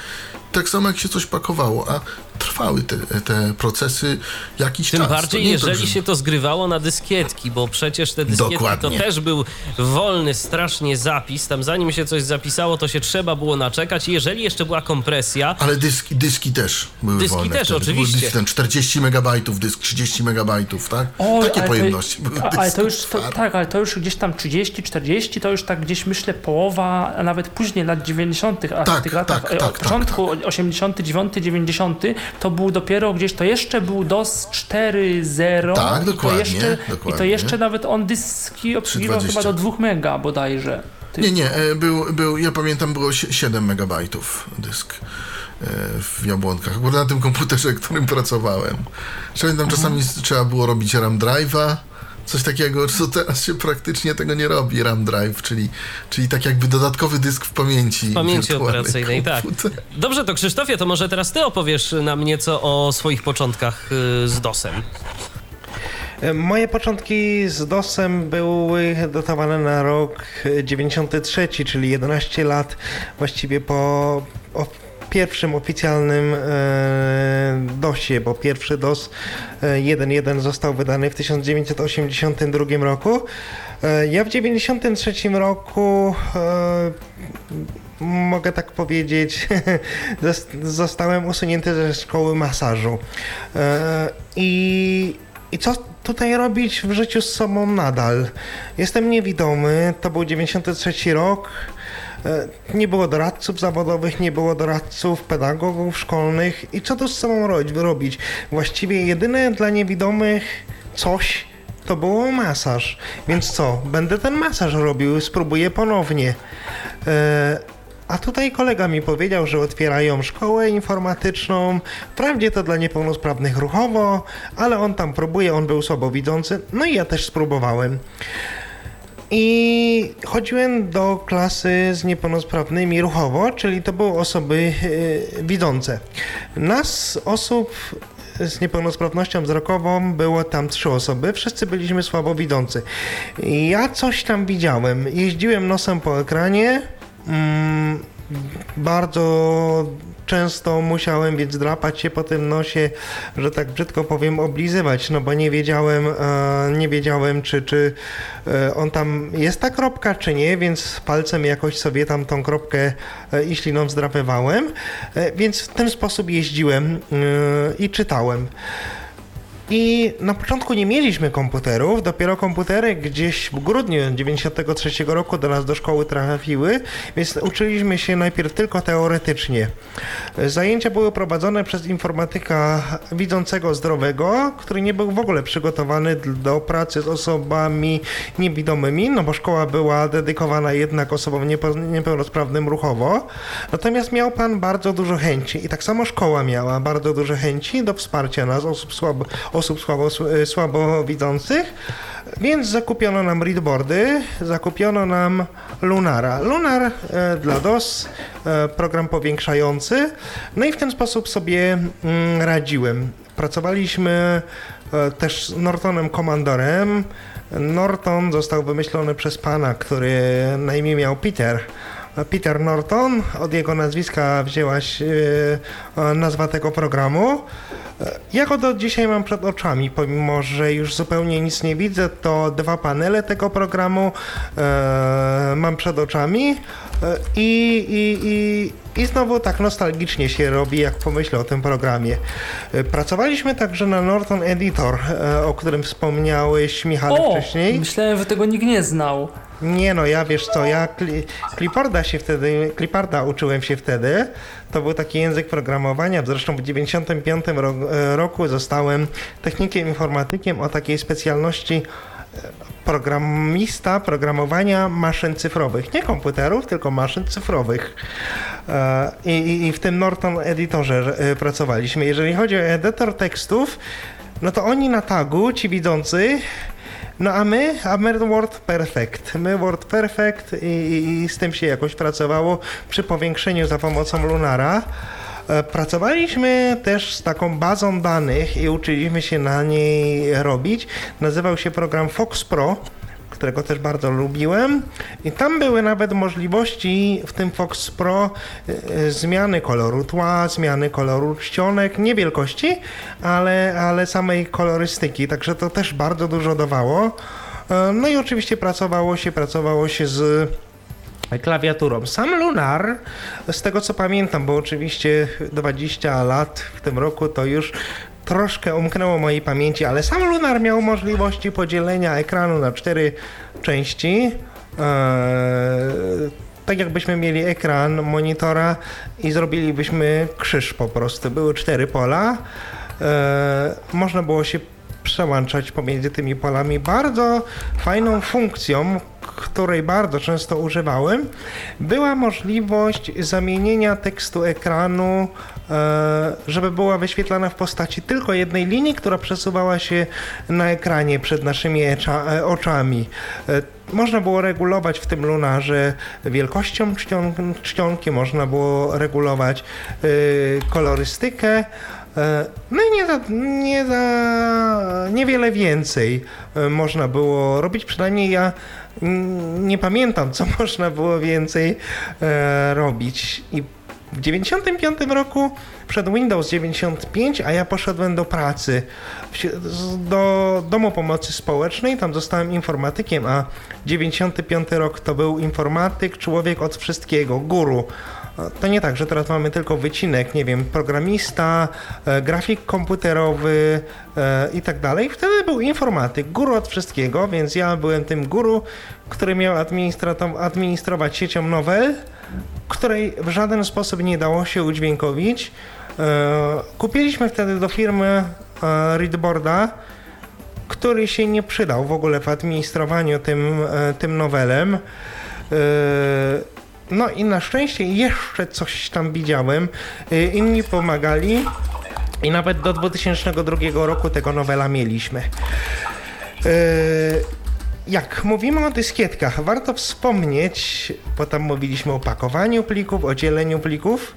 Tak samo jak się coś pakowało, a trwały te, te procesy jakiś Tym czas. To bardziej, jeżeli to, że- się to zgrywało na dyskietki, bo przecież te dyskietki Dokładnie. to też był wolny strasznie zapis. Tam zanim się coś zapisało, to się trzeba było naczekać. I jeżeli jeszcze była kompresja, Ale dyski, dyski też były Dyski wolne też, wtedy. Były oczywiście. Dyski, ten 40 megabajtów, dysk 30 megabajtów, tak? Oj, Takie ale to- pojemności były a- Ale to już, to, tak, ale to już gdzieś tam 30, 40, to już tak gdzieś myślę połowa, a nawet później lat 90., a Tak, w tych latach, tak, e, tak, od początku 89, 90, to był dopiero gdzieś, to jeszcze był DOS 4.0 Tak, i to dokładnie, jeszcze, I to dokładnie. jeszcze nawet on dyski obsługiwał 320. chyba do 2 mega bodajże. Ty- Nie, nie, e, był, był, ja pamiętam, było sie- 7 megabajtów dysk e, w Jabłonkach. Akurat na tym komputerze, którym pracowałem. Pamiętam, czasami s- trzeba było robić RAM drive'a, coś takiego, co teraz się praktycznie tego nie robi, RAM drive, czyli, czyli tak jakby dodatkowy dysk w pamięci. w pamięci operacyjnej, tak. Dobrze, to Krzysztofie, to może teraz ty opowiesz nam nieco o swoich początkach y, z DOSem. E, Moje początki z DOSem były datowane na rok e, 93, czyli 11 lat właściwie po pierwszym oficjalnym e, DOSie, bo pierwszy DOS e, 1.1 został wydany w 1982 roku. E, ja w 1993 roku e, mogę tak powiedzieć, zos- zostałem usunięty ze szkoły masażu. E, I, I co tutaj robić w życiu z sobą nadal? Jestem niewidomy, to był 93 rok. E, Nie było doradców zawodowych, nie było doradców, pedagogów szkolnych. I co tu z sobą ro- robić? Właściwie jedyne dla niewidomych coś to było masaż. Więc co? Będę ten masaż robił, spróbuję ponownie. E, a tutaj kolega mi powiedział, że otwierają szkołę informatyczną. Wprawdzie to dla niepełnosprawnych ruchowo, ale on tam próbuje, on był słabowidzący. No i ja też spróbowałem. I chodziłem do klasy z niepełnosprawnymi ruchowo, czyli to były osoby e, widzące. Nas, osób z niepełnosprawnością wzrokową, było tam trzy osoby, wszyscy byliśmy słabowidzący. I Ja coś tam widziałem. Jeździłem nosem po ekranie. Mm, bardzo często musiałem więc drapać się po tym nosie, że tak brzydko powiem, oblizywać, no bo nie wiedziałem, e, nie wiedziałem, czy, czy e, on tam jest ta kropka, czy nie, więc palcem jakoś sobie tam tą kropkę e, i śliną zdrapywałem, e, więc w ten sposób jeździłem e, i czytałem. I na początku nie mieliśmy komputerów, dopiero komputery gdzieś w grudniu 93 roku do nas do szkoły trafiły, więc uczyliśmy się najpierw tylko teoretycznie. Zajęcia były prowadzone przez informatyka widzącego zdrowego, który nie był w ogóle przygotowany do pracy z osobami niewidomymi, no bo szkoła była dedykowana jednak osobom niepełnosprawnym ruchowo. Natomiast miał pan bardzo dużo chęci i tak samo szkoła miała bardzo dużo chęci do wsparcia nas, osób, słabo, osób słabo, słabowidzących, więc zakupiono nam readboardy, zakupiono nam Lunara. Lunar e, dla DOS, e, program powiększający, no i w ten sposób sobie mm, radziłem. Pracowaliśmy e, też z Nortonem Commandorem. Norton został wymyślony przez pana, który na imię miał Peter. Peter Norton, od jego nazwiska wzięła się e, nazwa tego programu. E, Ja go do dzisiaj mam przed oczami, pomimo że już zupełnie nic nie widzę, to dwa panele tego programu e, mam przed oczami. E, I, i, i, I znowu tak nostalgicznie się robi, jak pomyślę o tym programie. E, Pracowaliśmy także na Norton Editor, e, o którym wspomniałeś, Michał, wcześniej. myślałem, że tego nikt nie znał. Nie no, ja wiesz co, ja kli, Cliparda się wtedy, Cliparda uczyłem się wtedy. To był taki język programowania. Zresztą w 95 ro, roku zostałem technikiem informatykiem o takiej specjalności e, programista programowania maszyn cyfrowych. Nie komputerów, tylko maszyn cyfrowych. E, I, i, i w tym Norton Editorze e, pracowaliśmy. Jeżeli chodzi o edytor tekstów, no to oni na tagu, ci widzący, no a my, a my Word Perfect. My Word Perfect i, i, i z tym się jakoś pracowało przy powiększeniu za pomocą Lunara. E, Pracowaliśmy też z taką bazą danych i uczyliśmy się na niej robić. Nazywał się program Fox Pro którego też bardzo lubiłem. I tam były nawet możliwości w tym Fox Pro e, e, zmiany koloru tła, zmiany koloru czcionek, nie wielkości, ale, ale samej kolorystyki. Także to też bardzo dużo dawało. E, No i oczywiście pracowało się, pracowało się z klawiaturą. Sam Lunar, z tego co pamiętam, bo oczywiście 20 lat w tym roku to już troszkę umknęło mojej pamięci, ale sam Lunar miał możliwości podzielenia ekranu na cztery części. Eee, tak jakbyśmy mieli ekran monitora i zrobilibyśmy krzyż po prostu. Były cztery pola. Eee, można było się przełączać pomiędzy tymi polami. Bardzo fajną funkcją, której bardzo często używałem, była możliwość zamienienia tekstu ekranu, e, żeby była wyświetlana w postaci tylko jednej linii, która przesuwała się na ekranie przed naszymi e, oczami. E, Można było regulować w tym lunarze wielkością czcion- czcionki, można było regulować e, kolorystykę. E, No i nie za, nie za niewiele więcej e, można było robić. Przynajmniej ja nie pamiętam, co można było więcej e, robić. I w 95 roku przed Windows 95, a ja poszedłem do pracy, do Domu Pomocy Społecznej, tam zostałem informatykiem, a 95 rok to był informatyk, człowiek od wszystkiego, guru. To nie tak, że teraz mamy tylko wycinek, nie wiem, programista, e, grafik komputerowy e, i tak dalej. Wtedy był informatyk, guru od wszystkiego, więc ja byłem tym guru, który miał administrować siecią Novell, której w żaden sposób nie dało się udźwiękowić. E, Kupiliśmy wtedy do firmy e, Readboarda, który się nie przydał w ogóle w administrowaniu tym, e, tym nowelem. No i na szczęście jeszcze coś tam widziałem. Inni pomagali i nawet do 2002 roku tego nowela mieliśmy. Jak mówimy o dyskietkach, warto wspomnieć, bo tam mówiliśmy o pakowaniu plików, o dzieleniu plików,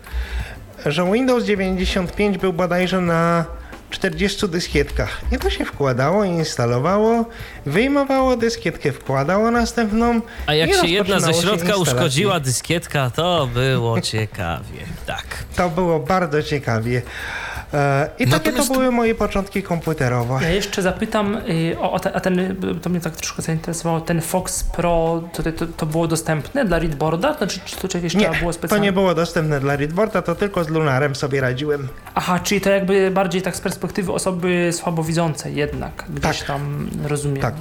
że Windows 95 był bodajże na 40 dyskietkach. I to się wkładało, instalowało, wyjmowało dyskietkę, wkładało następną. A jak się jedna ze środka uszkodziła dyskietka, to było ciekawie. Tak. To było bardzo ciekawie. E, I takie Natomiast- to były moje początki komputerowe. Ja jeszcze zapytam, y, o, o te- a ten, y, to mnie tak troszkę zainteresowało, ten Fox Pro, to, to, to było dostępne dla Readboarda? Znaczy, czy to czegoś Nie, było to specjalnie? nie było dostępne dla Readboarda, to tylko z Lunarem sobie radziłem. Aha, czyli to jakby bardziej tak z perspektywy osoby słabowidzącej jednak, gdzieś Tak. tam rozumiem. Tak.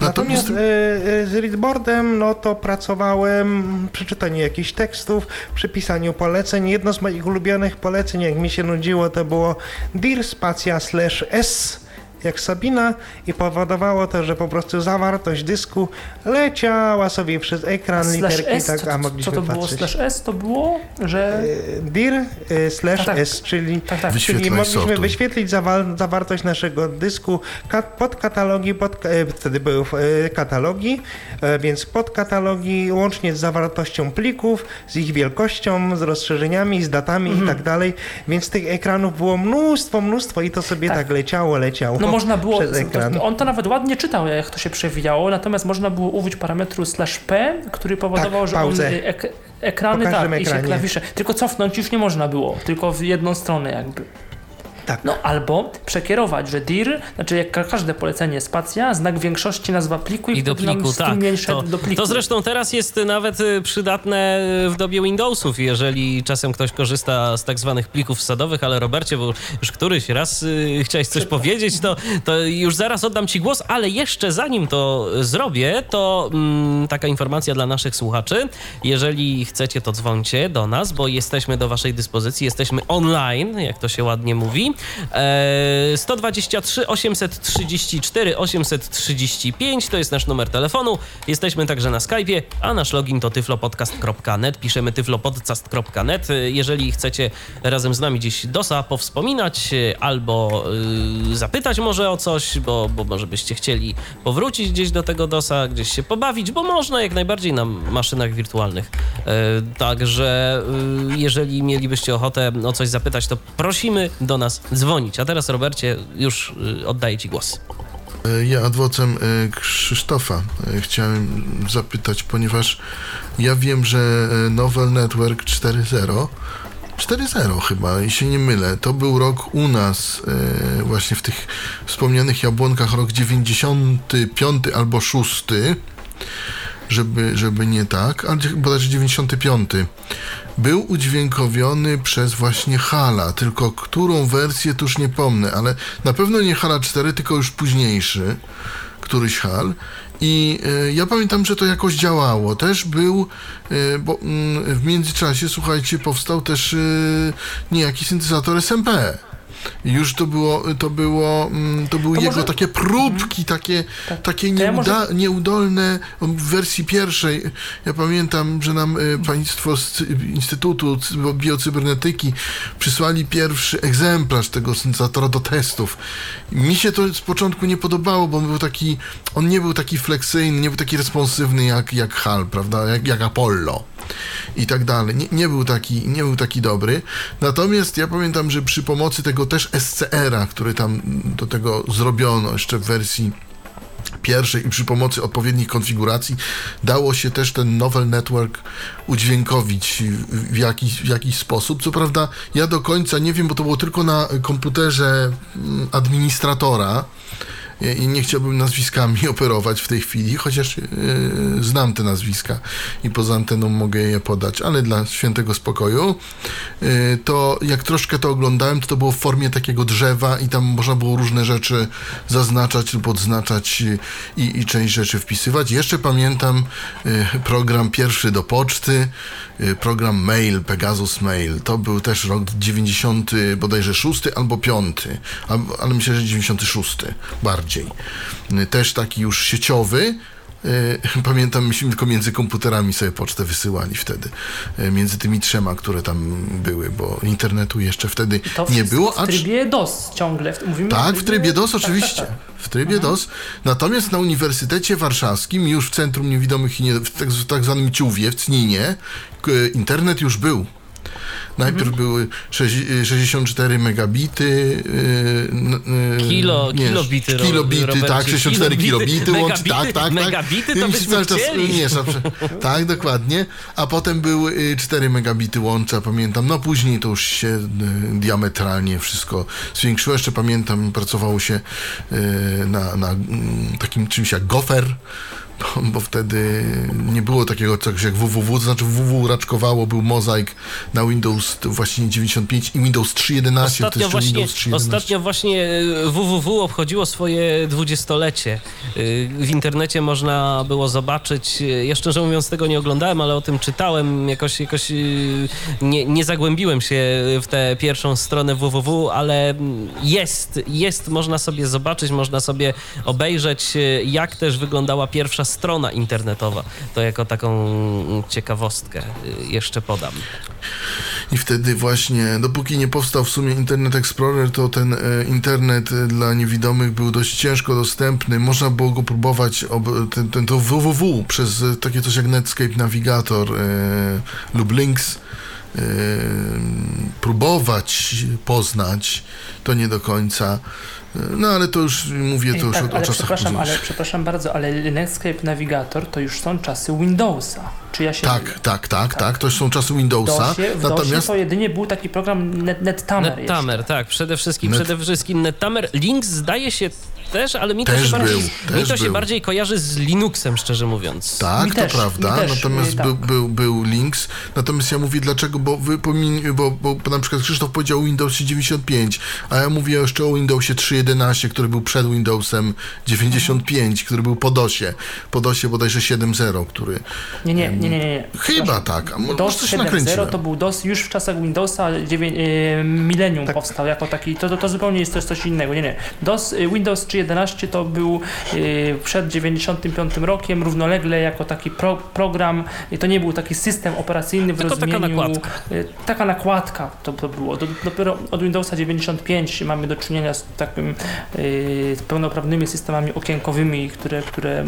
Natomiast- Natomiast e, e, z Readboardem, no to pracowałem przy czytaniu jakichś tekstów, przy pisaniu poleceń. Jedno z moich ulubionych poleceń, jak mi się nudziło, to było dir spacja slash s jak Sabina i powodowało to, że po prostu zawartość dysku leciała sobie przez ekran, Slash literki, S, tak, co, a co mogliśmy to było? patrzeć. Slash S to było, że... E, dir e, slash Tak, tak. s, czyli Tak, tak. Czyli mogliśmy wyświetlić zawa- zawartość naszego dysku, ka- podkatalogi, pod, e, wtedy były e, katalogi, e, więc podkatalogi łącznie z zawartością plików, z ich wielkością, z rozszerzeniami, z datami Mhm. i tak dalej, więc tych ekranów było mnóstwo, mnóstwo i to sobie Tak. tak, leciało, leciało No można było, to, on to nawet ładnie czytał, jak to się przewijało, natomiast można było użyć parametru slash p, który powodował, Tak, że on y, ek, ekrany tak, i się klawisze, tylko cofnąć już nie można było, tylko w jedną stronę jakby. Tak. No albo przekierować, że dir, znaczy jak ka- każde polecenie spacja, znak większości nazwa pliku i, I do pliku, tak. To, do pliku. to zresztą teraz jest nawet y, przydatne w dobie Windowsów, jeżeli czasem ktoś korzysta z tak zwanych plików wsadowych, ale Robercie, bo już któryś raz y, chciałeś coś powiedzieć, to, to już zaraz oddam ci głos, ale jeszcze zanim to zrobię, to mm, taka informacja dla naszych słuchaczy. Jeżeli chcecie, to dzwońcie do nas, bo jesteśmy do waszej dyspozycji, jesteśmy online, jak to się ładnie mówi. E, 123 834 835 to jest nasz numer telefonu. Jesteśmy także na Skype'ie, a nasz login to tyflopodcast.net. Piszemy tyflopodcast.net. Jeżeli chcecie razem z nami gdzieś DOSa powspominać e, albo y, zapytać może o coś, bo, bo może byście chcieli powrócić gdzieś do tego DOSa, gdzieś się pobawić, bo można jak najbardziej na maszynach wirtualnych. E, Także jeżeli mielibyście ochotę o coś zapytać, to prosimy do nas dzwonić. A teraz Robercie, już y, oddaję ci głos. E, Ja adwocem e, Krzysztofa e, chciałem zapytać, ponieważ ja wiem, że Novel Network 4.0 4.0 chyba, jeśli nie mylę. To był rok u nas, właśnie w tych wspomnianych jabłonkach, rok 95 albo 6, żeby, żeby nie tak, ale bodajże 95. Był udźwiękowiony przez właśnie Hala, tylko którą wersję to już nie pomnę, ale na pewno nie Hala 4, tylko już późniejszy, któryś Hal. I e, ja pamiętam, że to jakoś działało. Też był, e, bo mm, w międzyczasie, słuchajcie, powstał też e, niejaki syntezator SMP. Już to było, to było, mm, to były To jego może- takie próbki, takie, takie To ja nieuda, może- nieudolne w wersji pierwszej. Ja pamiętam, że nam e, państwo z Instytutu Cy- Biocybernetyki przysłali pierwszy egzemplarz tego syntezatora do testów. Mi się to z początku nie podobało, bo on był taki, on nie był taki fleksyjny, nie był taki responsywny jak, jak HAL, prawda, jak, jak Apollo i tak dalej. Nie, nie, był taki, nie był taki dobry. Natomiast ja pamiętam, że przy pomocy tego też SCR-a, który tam do tego zrobiono jeszcze w wersji pierwszej i przy pomocy odpowiednich konfiguracji dało się też ten Novel Network udźwiękowić w, jakiś, w jakiś sposób. Co prawda ja do końca nie wiem, bo to było tylko na komputerze mm, administratora i nie chciałbym nazwiskami operować w tej chwili, chociaż yy, znam te nazwiska i poza anteną mogę je podać, ale dla świętego spokoju, yy, to jak troszkę to oglądałem, to to było w formie takiego drzewa i tam można było różne rzeczy zaznaczać lub odznaczać i, i część rzeczy wpisywać. Jeszcze pamiętam yy, program pierwszy do poczty, program Mail, Pegasus Mail. To był też rok 90, bodajże 6 albo 5, albo- ale myślę, że 96 bardziej. Y, Też taki już sieciowy. Y, Pamiętam, myśmy tylko między komputerami sobie pocztę wysyłali wtedy. y, Między tymi trzema, które tam były, bo internetu jeszcze wtedy nie było. w acz- trybie DOS ciągle. W- Mówimy tak, w trybie DOS tak, oczywiście. tak, tak. W trybie DOS. Natomiast na Uniwersytecie Warszawskim, już w Centrum Niewidomych i nie, w tak, w tak zwanym Ciówie, w Cninie, internet już był. Najpierw były sześć- 64 megabity. y, n- y, Kilo- nie, kilobity, Kilobity, Robercie, tak, 64 kilobity. kilobity łącznie. Tak, Megabity? tak, tak. Megabity to mi byśmy się cały czas miesza. Tak, dokładnie. A potem były y, 4 megabity łącza, pamiętam. No później to już się diametralnie wszystko zwiększyło. Jeszcze pamiętam, pracowało się na, na mm, takim czymś jak gofer. Bo, wtedy nie było takiego czegoś jak www, to znaczy www raczkowało, był mozaik na Windows właśnie 95 i Windows 3.11. Ostatnio właśnie, Windows 3.11. ostatnio właśnie e, www obchodziło swoje dwudziestolecie. Y, W internecie można było zobaczyć, y, ja szczerze mówiąc tego nie oglądałem, ale o tym czytałem, jakoś, jakoś y, nie, nie zagłębiłem się w tę pierwszą stronę www, ale jest, jest, można sobie zobaczyć, można sobie obejrzeć, jak też wyglądała pierwsza strona internetowa. To jako taką ciekawostkę y, jeszcze podam. I wtedy właśnie, dopóki nie powstał w sumie Internet Explorer, to ten e, internet e, dla niewidomych był dość ciężko dostępny. Można było go próbować, ten, ten, to www przez e, takie coś jak Netscape Navigator lub Links e, próbować poznać, to nie do końca. No ale to już mówię, to już tak, o, o ale czasach przepraszam, ale przepraszam bardzo, ale Netscape Navigator to już są czasy Windowsa. Czy ja się Tak, tak, tak, tak, to już są czasy W Windowsa. DOSie, w Natomiast DOSie to jedynie był taki program Net, NetTamer. Nettamer, tak, przede wszystkim, Net- przede wszystkim Nettamer. Links zdaje się też, ale mi też to, się, był, bardziej, też mi to się bardziej kojarzy z Linuxem, szczerze mówiąc. Tak, mi to też, prawda. Natomiast tak. był, był, był Linux. Natomiast ja mówię dlaczego, bo, wy, bo, bo, bo na przykład Krzysztof powiedział o Windowsie 95, a ja mówię jeszcze o Windowsie 3.11, który był przed Windowsem 95, który był po DOSie. Po DOSie bodajże 7.0, który... Nie, nie, nie, nie. nie. Chyba tak. DOS 7.0 to był DOS już w czasach Windowsa 9, yy, milenium tak. powstał jako taki. To, to, to zupełnie jest coś innego. Nie, nie. DOS, y, Windows 3 2011 to był e, przed 95 rokiem równolegle jako taki pro, program, to nie był taki system operacyjny w Tylko rozumieniu... taka nakładka. E, taka nakładka to, to było. Do, dopiero od Windowsa 95 mamy do czynienia z takim z pełnoprawnymi systemami okienkowymi, które... które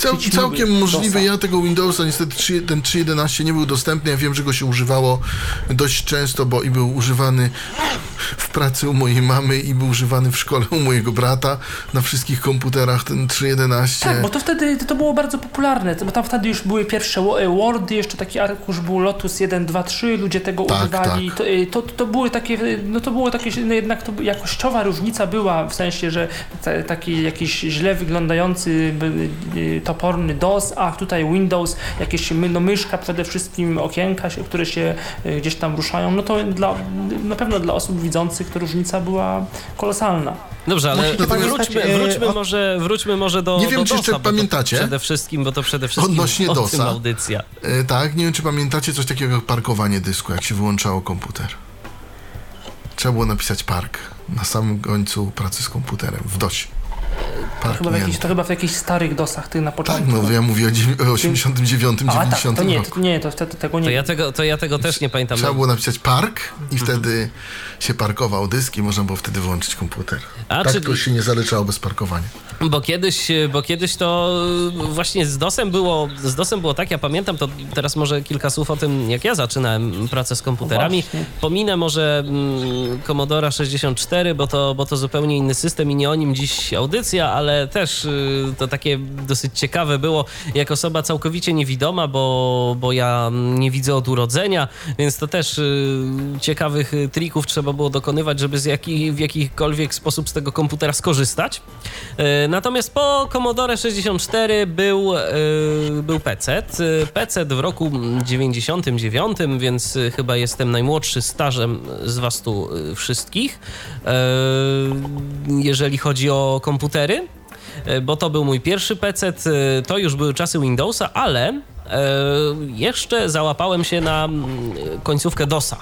Cał, całkiem możliwe, ja tego Windowsa niestety ten 3.11 nie był dostępny, ja wiem, że go się używało dość często, bo i był używany w pracy u mojej mamy i był używany w szkole u mojego brata na wszystkich komputerach ten 3.11. Tak, bo to wtedy to było bardzo popularne, bo tam wtedy już były pierwsze e, Wordy, jeszcze taki arkusz był Lotus 1, 2, 3, ludzie tego Tak, używali. tak. To, e, to, to były takie, e, no to było takie, no jednak to jakościowa różnica była, w sensie, że ta, taki jakiś źle wyglądający toporny DOS, a tutaj Windows, jakieś no, myszka przede wszystkim, okienka, które się gdzieś tam ruszają, no to dla, na pewno dla osób widzących to różnica była kolosalna. Dobrze, ale Wróćmy, e, wróćmy, o- może, wróćmy może do Nie wiem, do czy jeszcze pamiętacie? Przede wszystkim, bo to przede wszystkim Odnośnie o tym DOSa. audycja. E, tak, nie wiem, czy pamiętacie coś takiego jak parkowanie dysku, jak się wyłączało komputer. Trzeba było napisać park na samym końcu pracy z komputerem, w DOSie. To chyba, w jakichś, Parknięte. to chyba w jakichś starych DOSach, tych na Tak, początku. no ja mówię o dziewię- o 89, A tak, 90 to nie, roku. to nie, to wtedy tego nie To ja tego, to ja tego też nie pamiętam. Trzeba było napisać park i wtedy się parkował dysk i można było wtedy włączyć komputer. A, tak czyli- to się nie zaleczało bez parkowania. Bo kiedyś, bo kiedyś to właśnie z DOSem było, z DOSem było tak, ja pamiętam, to teraz może kilka słów o tym, jak ja zaczynałem pracę z komputerami. Właśnie. Pominę może mm, Commodore 64, bo to, bo to zupełnie inny system i nie o nim dziś audycja, ale też y, to takie dosyć ciekawe było, jak osoba całkowicie niewidoma, bo, bo ja nie widzę od urodzenia, więc to też y, ciekawych y, trików trzeba było dokonywać, żeby z jaki, w jakikolwiek sposób z tego komputera skorzystać. E, Natomiast po Commodore 64 był, e, był PC. E, PC w roku 99, więc chyba jestem najmłodszy stażem z was tu wszystkich, jeżeli chodzi o komputery. Bo to był mój pierwszy PC, to już były czasy Windowsa, ale jeszcze załapałem się na mm, końcówkę DOSa.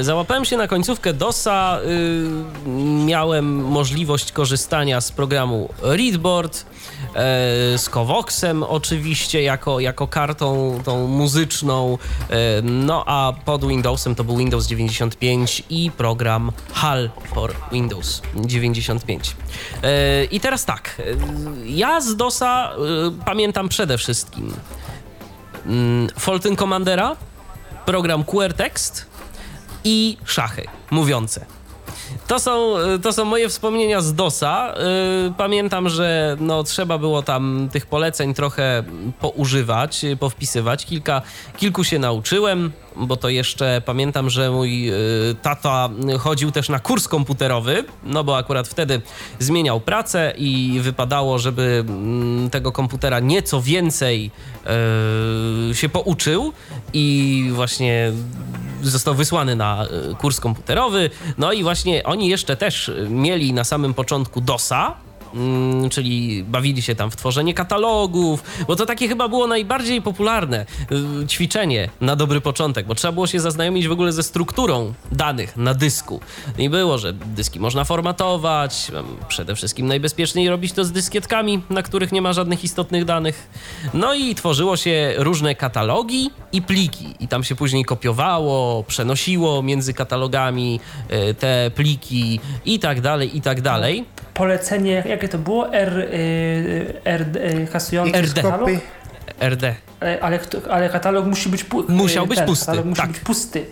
Załapałem się na końcówkę DOSa, y, miałem możliwość korzystania z programu Readboard, e, z Covoxem oczywiście jako, jako kartą tą muzyczną, e, no a pod Windowsem to był Windows 95 i program HAL for Windows 95. E, I teraz tak, e, ja z DOSa e, pamiętam przede wszystkim mm, Fulton Commandera, program QR Text, i szachy mówiące. To są, to są moje wspomnienia z DOSa. Yy, Pamiętam, że no, trzeba było tam tych poleceń trochę poużywać, yy, powpisywać. Kilka, kilku się nauczyłem, bo to jeszcze pamiętam, że mój tata chodził też na kurs komputerowy, no bo akurat wtedy zmieniał pracę i wypadało, żeby mm, tego komputera nieco więcej się pouczył i właśnie został wysłany na y, kurs komputerowy. No i właśnie oni jeszcze też mieli na samym początku DOSa. Mm, Czyli bawili się tam w tworzenie katalogów, bo to takie chyba było najbardziej popularne y, ćwiczenie na dobry początek, bo trzeba było się zaznajomić w ogóle ze strukturą danych na dysku. I było, że dyski można formatować, przede wszystkim najbezpieczniej robić to z dyskietkami, na których nie ma żadnych istotnych danych. No i tworzyło się różne katalogi i pliki, i tam się później kopiowało, przenosiło między katalogami y, te pliki i tak dalej, i tak dalej. Polecenie, jakie to było? R, y, R, y, kasujący RD. katalog? RD. E, Ale, kto- ale katalog musi być pu- Musiał y, być pusty, Katalog musi tak. być pusty.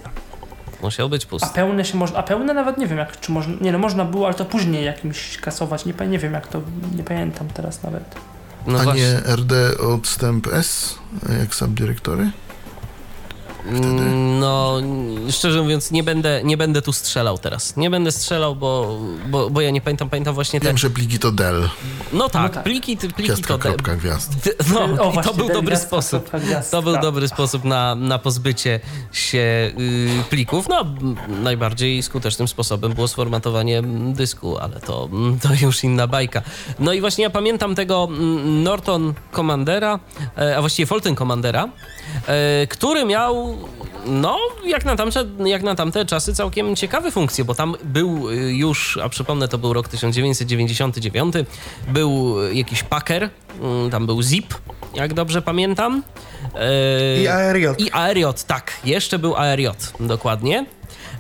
musiał być A pusty. pełne się można, a pełne nawet nie wiem jak, czy można, nie no można było, ale to później jakimś kasować, nie, nie wiem jak to, nie pamiętam teraz nawet. No A właśnie. nie RD odstęp S, jak subdyrektory? Mm, No, szczerze mówiąc, nie będę, nie będę tu strzelał teraz. Nie będę strzelał, bo, bo, bo ja nie pamiętam, pamiętam właśnie te... Wiem, że pliki to del, No tak, No tak. pliki, pliki gwiazdka, to... Te, kropka, gwiazd. no, O, i to właśnie, był dobry gwiazdka, sposób. To był dobry sposób na, na pozbycie się y, plików. No, najbardziej skutecznym sposobem było sformatowanie dysku, ale to, to już inna bajka. No i właśnie ja pamiętam tego m, Norton Commandera, e, a właściwie Fulton Commandera, który miał, no, jak na, tamte, jak na tamte czasy całkiem ciekawe funkcje, bo tam był y, już, a przypomnę, to był rok 1999, był jakiś packer, mm, tam był zip, jak dobrze pamiętam. E, I ARJ. I ARJ, tak, jeszcze był ARJ, dokładnie.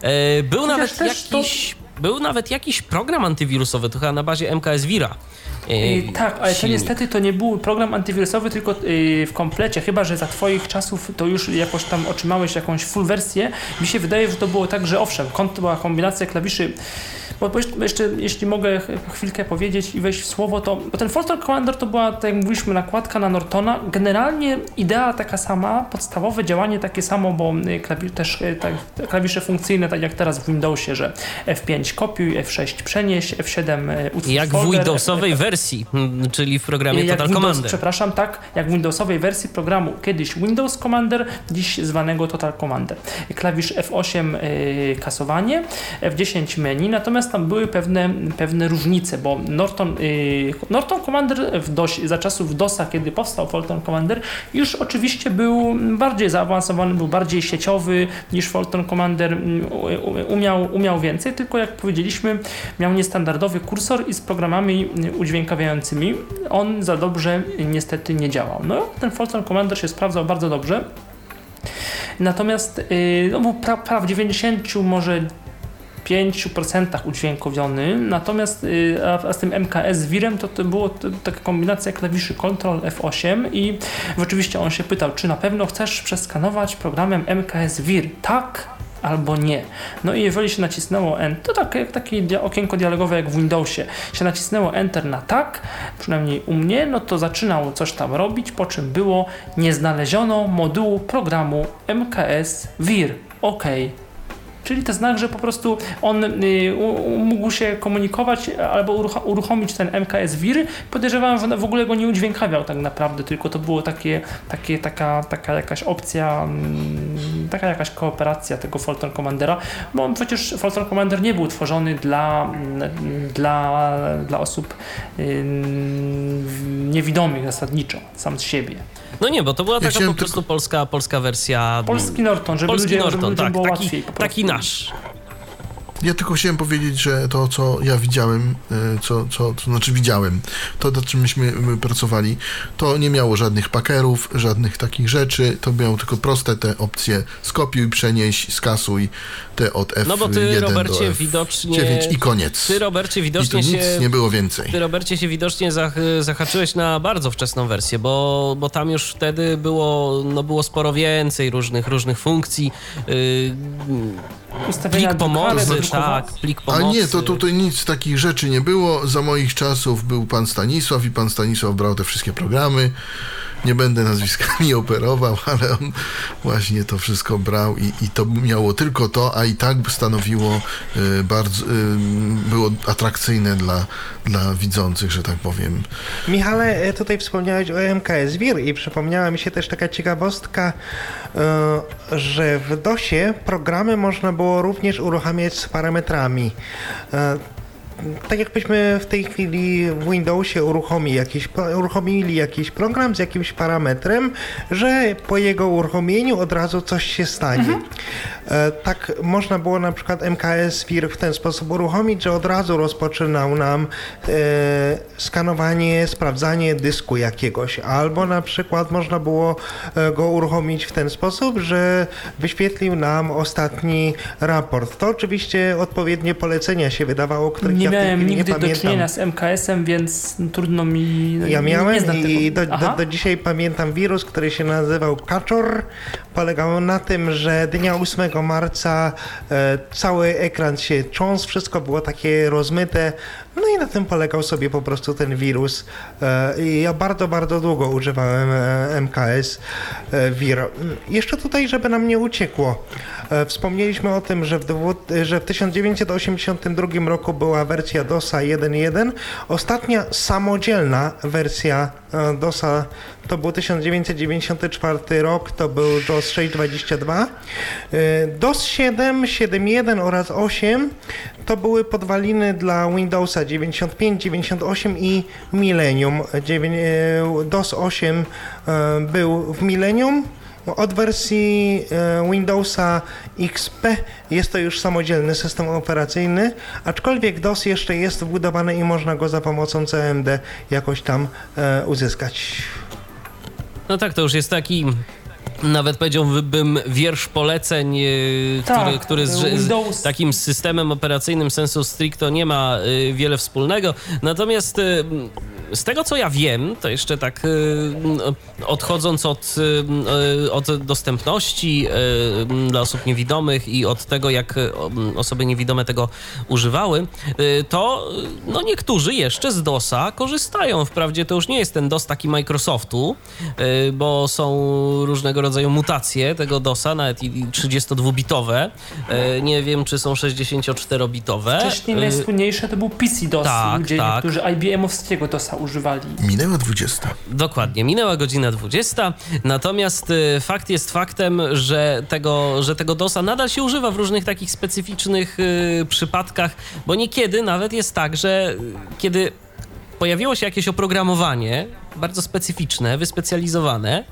E, Był Chociaż nawet też to- jakiś... Był nawet jakiś program antywirusowy, to chyba na bazie MKS Vira. Yy, tak, ale to niestety to nie był program antywirusowy, tylko yy, w komplecie, chyba że za twoich czasów to już jakoś tam otrzymałeś jakąś full wersję. Mi się wydaje, że to było tak, że owszem, była kombinacja klawiszy bo jeszcze, jeśli mogę ch- chwilkę powiedzieć i wejść w słowo, to bo ten Fulton Commander to była, tak jak mówiliśmy, nakładka na Nortona. Generalnie idea taka sama, podstawowe działanie takie samo, bo y, klawi też y, tak, klawisze funkcyjne, tak jak teraz w Windowsie, że F5 kopiuj, F6 przenieś, F7 y, utwórz Jak w folder, Windowsowej F- wersji, mm, czyli w programie jak Total Windows, Commander. Przepraszam, tak, jak w Windowsowej wersji programu kiedyś Windows Commander, dziś zwanego Total Commander. Klawisz F8 y, kasowanie, F10 menu, natomiast tam były pewne, pewne różnice, bo Norton, y, Norton Commander w DOS, za czasów DOSa, kiedy powstał Fulton Commander, już oczywiście był bardziej zaawansowany, był bardziej sieciowy niż Fulton Commander, mm, u- umiał, umiał więcej, tylko jak powiedzieliśmy, miał niestandardowy kursor i z programami udźwiękawiającymi on za dobrze niestety nie działał. No, ten Fulton Commander się sprawdzał bardzo dobrze. Natomiast yy, no, był pra, pra w 90 może 5% udźwiękowiony, natomiast yy, a, z tym MKS Wirem to, to było to, taka kombinacja klawiszy Ctrl F8 i oczywiście on się pytał, czy na pewno chcesz przeskanować programem MKS Wir? Tak albo nie. No i jeżeli się nacisnęło Enter, to tak jak takie okienko dialogowe jak w Windowsie, się nacisnęło Enter na tak, przynajmniej u mnie, no to zaczynał coś tam robić, po czym było nie znaleziono modułu programu MKS Wir. OK. Czyli to znak, że po prostu on y, mógł się komunikować albo uruch- uruchomić ten MKS Wir. Podejrzewam, że w ogóle go nie udźwiękawiał tak naprawdę, tylko to było takie, takie, taka, taka jakaś opcja, mm, taka jakaś kooperacja tego Fulton Commandera, bo on przecież Fulton Commander nie był tworzony dla, mm, dla, dla osób niewidomych zasadniczo, sam z siebie. No nie, bo to była taka po prostu polska, polska wersja. Polski Norton, żeby Polski ludzie, żeby Norton, ludziom tak, było taki, taki nasz. Ja tylko chciałem powiedzieć, że to, co ja widziałem, e, co, co, to znaczy widziałem, to, nad czym myśmy my pracowali, to nie miało żadnych pakerów, żadnych takich rzeczy, to miało tylko proste te opcje skopiuj, przenieś, skasuj, te od F1 No bo ty, do Robercie, F9 widocznie- i koniec. Ty, Robercie, I tu widocznie nic się... nie było więcej. Ty, Robercie, się widocznie zach zahaczyłeś na bardzo wczesną wersję, bo, bo tam już wtedy było, no było sporo więcej różnych, różnych funkcji. Yy, plik pomocy, drukowa- tak, plik A pomocy. nie, to tutaj nic takich rzeczy nie było. Za moich czasów był pan Stanisław i pan Stanisław brał te wszystkie programy. Nie będę nazwiskami operował, ale on właśnie to wszystko brał i, i to miało tylko to, a i tak stanowiło y, bardzo, y, było atrakcyjne dla, dla widzących, że tak powiem. Michale, e, tutaj wspomniałeś o MKS Wir i przypomniała mi się też taka ciekawostka, e, że w DOSie programy można było również uruchamiać z parametrami. Tak jakbyśmy w tej chwili w Windowsie uruchomili jakiś, uruchomili jakiś program z jakimś parametrem, że po jego uruchomieniu od razu coś się stanie. E, Tak można było na przykład MKS Wir w ten sposób uruchomić, że od razu rozpoczynał nam e, skanowanie, sprawdzanie dysku jakiegoś, albo na przykład można było e, go uruchomić w ten sposób, że wyświetlił nam ostatni raport. To oczywiście odpowiednie polecenia się wydawało, których Nie ja w tej miałem nigdy nie do czynienia z MKS-em, więc trudno mi. Ja nie- miałem nie znam i do, do, do dzisiaj pamiętam wirus, który się nazywał Kaczor. Polegało na tym, że dnia 8 marca e, cały ekran się trząsł, wszystko było takie rozmyte, no i na tym polegał sobie po prostu ten wirus. E, I ja bardzo, bardzo długo używałem e, MKS Vir. Jeszcze tutaj, żeby nam nie uciekło. Wspomnieliśmy o tym, że w, że w 1982 roku była wersja DOSa 1.1. Ostatnia samodzielna wersja DOSa to był 1994 rok, to był DOS 6.22. E, DOS 7, 7.1 oraz 8 to były podwaliny dla Windowsa 95, 98 i Millennium. DOS 8 e, był w Millennium. Od wersji e, Windowsa XP jest to już samodzielny system operacyjny, aczkolwiek DOS jeszcze jest wbudowany i można go za pomocą CMD jakoś tam uzyskać. No tak, to już jest taki. Nawet powiedziałbym wiersz poleceń, yy, Tak, który, który z, z takim systemem operacyjnym sensu stricto nie ma yy, wiele wspólnego. Natomiast yy, z tego co ja wiem, to jeszcze tak yy, odchodząc od, yy, od dostępności yy, dla osób niewidomych i od tego, jak osoby niewidome tego używały, to no niektórzy jeszcze z DOSa korzystają. Wprawdzie to już nie jest ten DOS taki Microsoftu, bo są różnego rodzaju mutacje tego DOSa, nawet i 32-bitowe. Yy, Nie wiem, czy są 64-bitowe. Wcześniej najsłynniejsze to był PC DOS, tak, gdzie tak. niektórzy IBM-owskiego DOSa używali. Minęła 20. Dokładnie, minęła godzina 20, natomiast y, fakt jest faktem, że tego, że tego DOSa nadal się używa w różnych takich specyficznych y, przypadkach, bo niekiedy nawet jest tak, że y, kiedy pojawiło się jakieś oprogramowanie bardzo specyficzne, wyspecjalizowane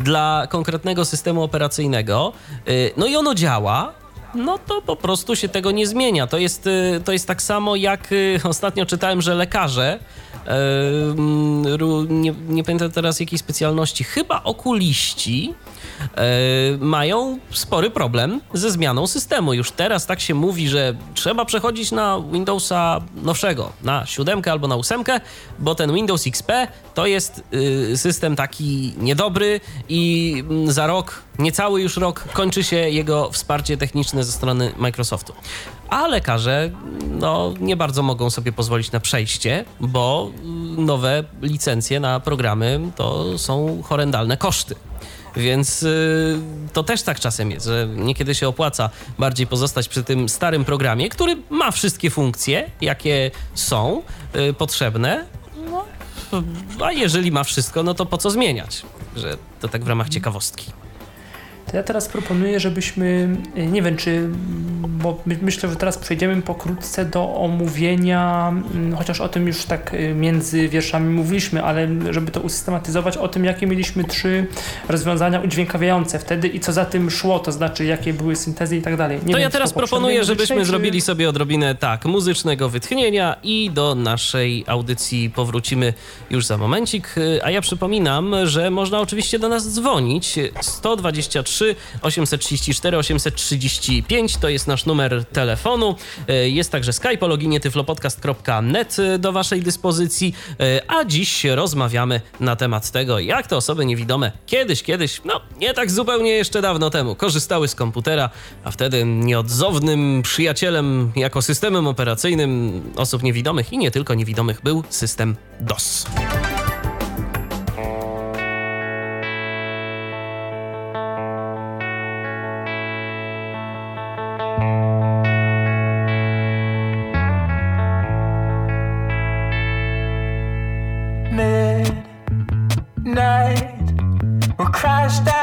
dla konkretnego systemu operacyjnego, y, no i ono działa, no to po prostu się tego nie zmienia. To jest, y, to jest tak samo jak y, ostatnio czytałem, że lekarze, ru- nie, nie pamiętam teraz jakiej specjalności, chyba okuliści, mają spory problem ze zmianą systemu. Już teraz tak się mówi, że trzeba przechodzić na Windowsa nowszego, na 7 albo na 8, bo ten Windows XP to jest y, system taki niedobry i mm, za rok, niecały już rok, kończy się jego wsparcie techniczne ze strony Microsoftu. A lekarze no, nie bardzo mogą sobie pozwolić na przejście, bo y, nowe licencje na programy to są horrendalne koszty. Więc y, to też tak czasem jest, że niekiedy się opłaca bardziej pozostać przy tym starym programie, który ma wszystkie funkcje, jakie są y, potrzebne. No, a jeżeli ma wszystko, no to po co zmieniać? Że to tak w ramach ciekawostki. To ja teraz proponuję, żebyśmy, y, nie wiem czy, bo my, myślę, że teraz przejdziemy pokrótce do omówienia, mm, chociaż o tym już tak y, między wierszami mówiliśmy, ale żeby to usystematyzować, o tym, jakie mieliśmy trzy rozwiązania udźwiękawiające wtedy i co za tym szło, to znaczy jakie były syntezy i tak dalej. Nie to wiem, ja teraz proponuję, żebyśmy czy- zrobili sobie odrobinę tak, muzycznego wytchnienia i do naszej audycji powrócimy już za momencik. Y, A ja przypominam, że można oczywiście do nas dzwonić 123 834 835 to jest nasz numer telefonu. Y, Jest także Skype loginie tyflopodcast.net y, do waszej dyspozycji, y, a dziś rozmawiamy na temat tego, jak te osoby niewidome kiedyś, kiedyś, no nie tak zupełnie jeszcze dawno temu, korzystały z komputera, a wtedy nieodzownym przyjacielem jako systemem operacyjnym osób niewidomych i nie tylko niewidomych był system DOS. flashed.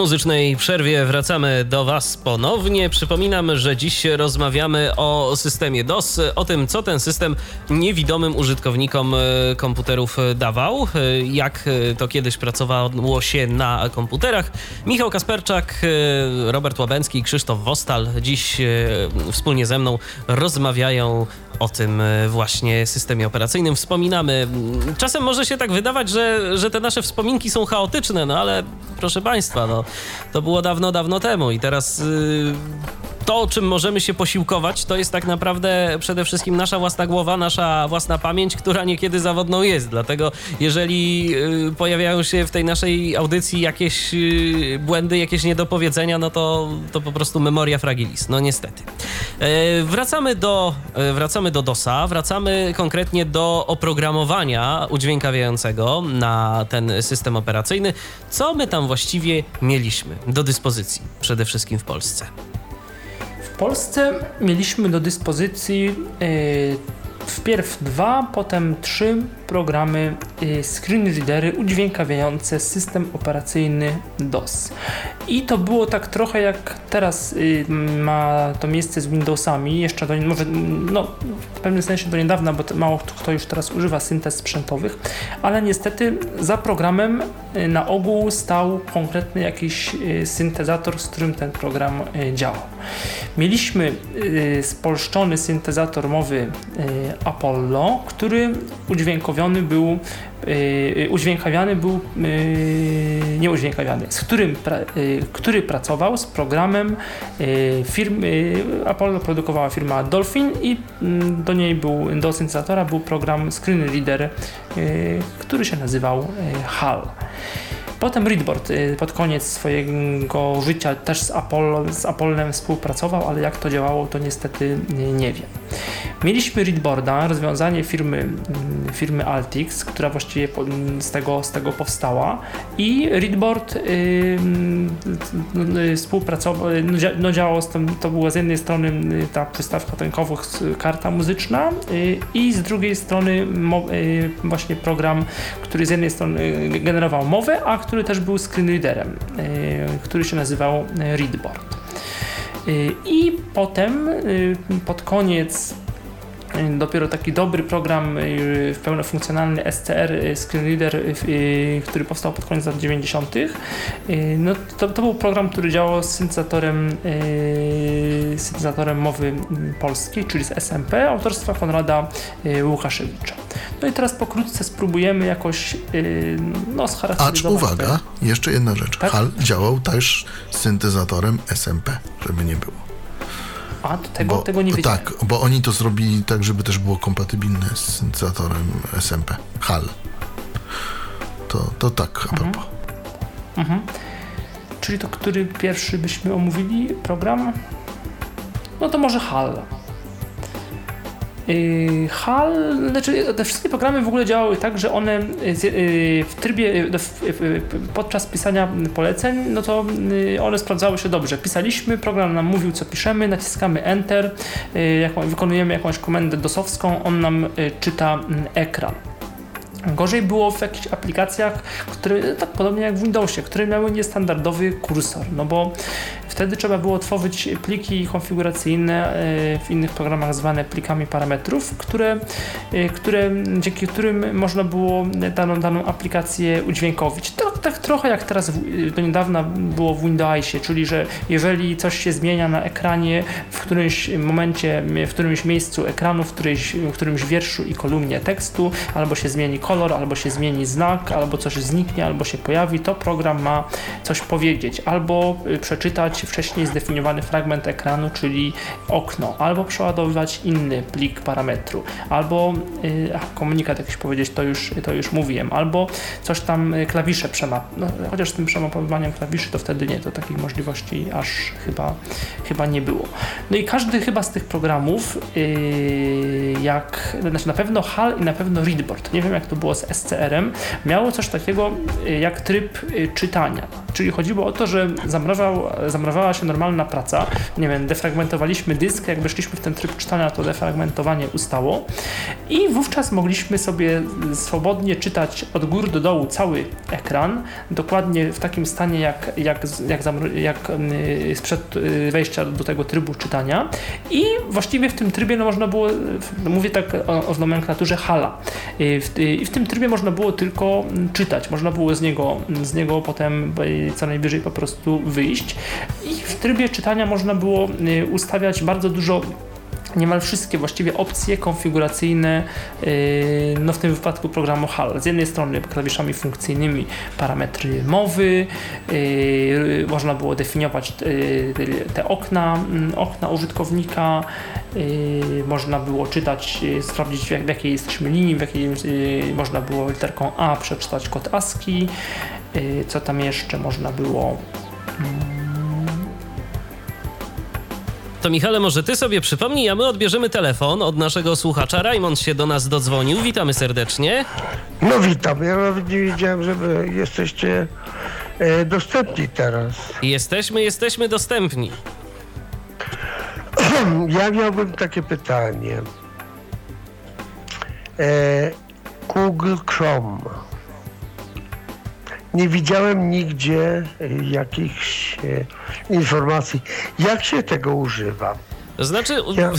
Muzycznej przerwie wracamy do Was ponownie. Przypominam, że dziś rozmawiamy o systemie DOS, o tym, co ten system niewidomym użytkownikom e, komputerów dawał, e, jak e, to kiedyś pracowało się na komputerach. Michał Kasperczak, Robert Łabęcki i Krzysztof Wostal dziś wspólnie ze mną rozmawiają o tym e, właśnie systemie operacyjnym. Wspominamy. Czasem może się tak wydawać, że, że te nasze wspominki są chaotyczne, no ale proszę Państwa, no, to było dawno, dawno temu i teraz y, to, czym możemy się posiłkować, to jest tak naprawdę przede wszystkim nasza własna głowa, nasza własna pamięć, która niekiedy zawodną jest. Dlatego jeżeli y, pojawiają się w tej naszej audycji jakieś y, błędy, jakieś niedopowiedzenia, no to, to po prostu memoria fragilis. No niestety. E, wracamy do, e, wracamy do DOSa, wracamy konkretnie do oprogramowania udźwiękawiającego na ten system operacyjny. Co my tam właściwie mieliśmy do dyspozycji, przede wszystkim w Polsce? Polsce mieliśmy do dyspozycji yy, wpierw dwa, potem trzy programy yy, screenreadery udźwiękawiające system operacyjny DOS. I to było tak trochę jak teraz yy, ma to miejsce z Windowsami, jeszcze do, może no, w pewnym sensie do niedawna, bo mało kto już teraz używa syntez sprzętowych, ale niestety za programem y, na ogół stał konkretny jakiś y, syntezator, z którym ten program y, działał. Mieliśmy y, spolszczony syntezator mowy y, Apollo, który udźwiękowiony był, y, y, udźwiękawiany był, y, nie udźwiękawiany, z którym, pra, y, który pracował z programem firmy, Apollo produkowała firma Dolphin i mm, do niej był, do syntezatora był program Screen Reader, który się nazywał HAL. Potem Readboard y, pod koniec swojego życia też z, Apollo, z Apollem współpracował, ale jak to działało, to niestety nie, wiem. Mieliśmy Readboarda, rozwiązanie firmy, mm, firmy Altix, która właściwie z tego, z tego powstała i Readboard y, mm, y, współpracował, no, no działał z tym, to była z jednej strony ta przystawka dźwiękowa, karta muzyczna i z drugiej strony właśnie program, który z jednej strony generował mowę, a który też był screenreaderem, y, który się nazywał y, Readboard. Y, I potem pod koniec dopiero taki dobry program y, pełnofunkcjonalny SCR y, Screenreader, y, y, który powstał pod koniec lat 90. y, No, to, to był program, który działał z syntezatorem, syntezatorem mowy y, polskiej, czyli z SMP autorstwa Konrada Łukaszewicza. No i teraz pokrótce spróbujemy jakoś no, Acz scharakteryzować. uwaga, te- jeszcze jedna rzecz. Tak? HAL działał też z syntezatorem SMP, żeby nie było. A, tego, tego nie wiedziałem. Tak, bo oni to zrobili tak, żeby też było kompatybilne z syntezatorem SMP. HAL. To, to tak, a propos. Mhm. Czyli to, który pierwszy byśmy omówili program? No to może HAL. Yy, HAL, znaczy te wszystkie programy w ogóle działały tak, że one yy, w trybie, podczas pisania poleceń, no to one sprawdzały się dobrze. Pisaliśmy, program nam mówił co piszemy, naciskamy Enter, wykonujemy jakąś komendę dosowską, on nam czyta mm, ekran. Gorzej było w jakichś aplikacjach, które, tak podobnie jak w Windowsie, które miały niestandardowy kursor, no bo Wtedy trzeba było tworzyć pliki konfiguracyjne e, w innych programach zwane plikami parametrów, które, e, które, dzięki którym można było daną, daną aplikację udźwiękowić. To tak trochę jak teraz do niedawna było w Windowsie, czyli że jeżeli coś się zmienia na ekranie w którymś momencie, w którymś miejscu ekranu, w którymś, w którymś wierszu i kolumnie tekstu, albo się zmieni kolor, albo się zmieni znak, albo coś zniknie, albo się pojawi, to program ma coś powiedzieć, albo y, przeczytać wcześniej zdefiniowany fragment ekranu, czyli okno, albo przeładowywać inny plik parametru, albo yy, komunikat jakiś powiedzieć, to już, to już mówiłem, albo coś tam y, klawisze przemap, no, chociaż z tym przemapowywaniem klawiszy to wtedy nie, to takich możliwości aż chyba, chyba nie było. No i każdy chyba z tych programów, yy, jak, znaczy na pewno HAL i na pewno Readboard, nie wiem jak to było z SCR-em, miało coś takiego yy, jak tryb yy, czytania, czyli chodziło o to, że zamrażał, zamrażał wydawała się normalna praca, nie wiem, defragmentowaliśmy dysk, jak weszliśmy w ten tryb czytania, to defragmentowanie ustało. I wówczas mogliśmy sobie swobodnie czytać od góry do dołu cały ekran, dokładnie w takim stanie jak, jak, jak, jak y, sprzed y, wejścia do tego trybu czytania. I właściwie w tym trybie no, można było, mówię tak o, o nomenklaturze hala, i w, i w tym trybie można było tylko czytać, można było z niego, z niego potem co najwyżej po prostu wyjść. I w trybie czytania można było y, ustawiać bardzo dużo niemal wszystkie właściwie opcje konfiguracyjne, y, no w tym wypadku programu HAL. Z jednej strony klawiszami funkcyjnymi parametry mowy, y, można było definiować te okna, mm, okna użytkownika, można było czytać, sprawdzić w jakiej jesteśmy linii, w jakiej można było literką A przeczytać kod ASCII, co tam jeszcze można było mm, to Michale, może ty sobie przypomnij, a my odbierzemy telefon od naszego słuchacza. Rajmond się do nas dodzwonił. Witamy serdecznie. No witam. Ja nawet nie wiedziałem, że jesteście e, dostępni teraz. Jesteśmy, jesteśmy dostępni. Ja miałbym takie pytanie. E, Google Chrome nie widziałem nigdzie jakichś e, informacji, jak się tego używa. Znaczy, ja...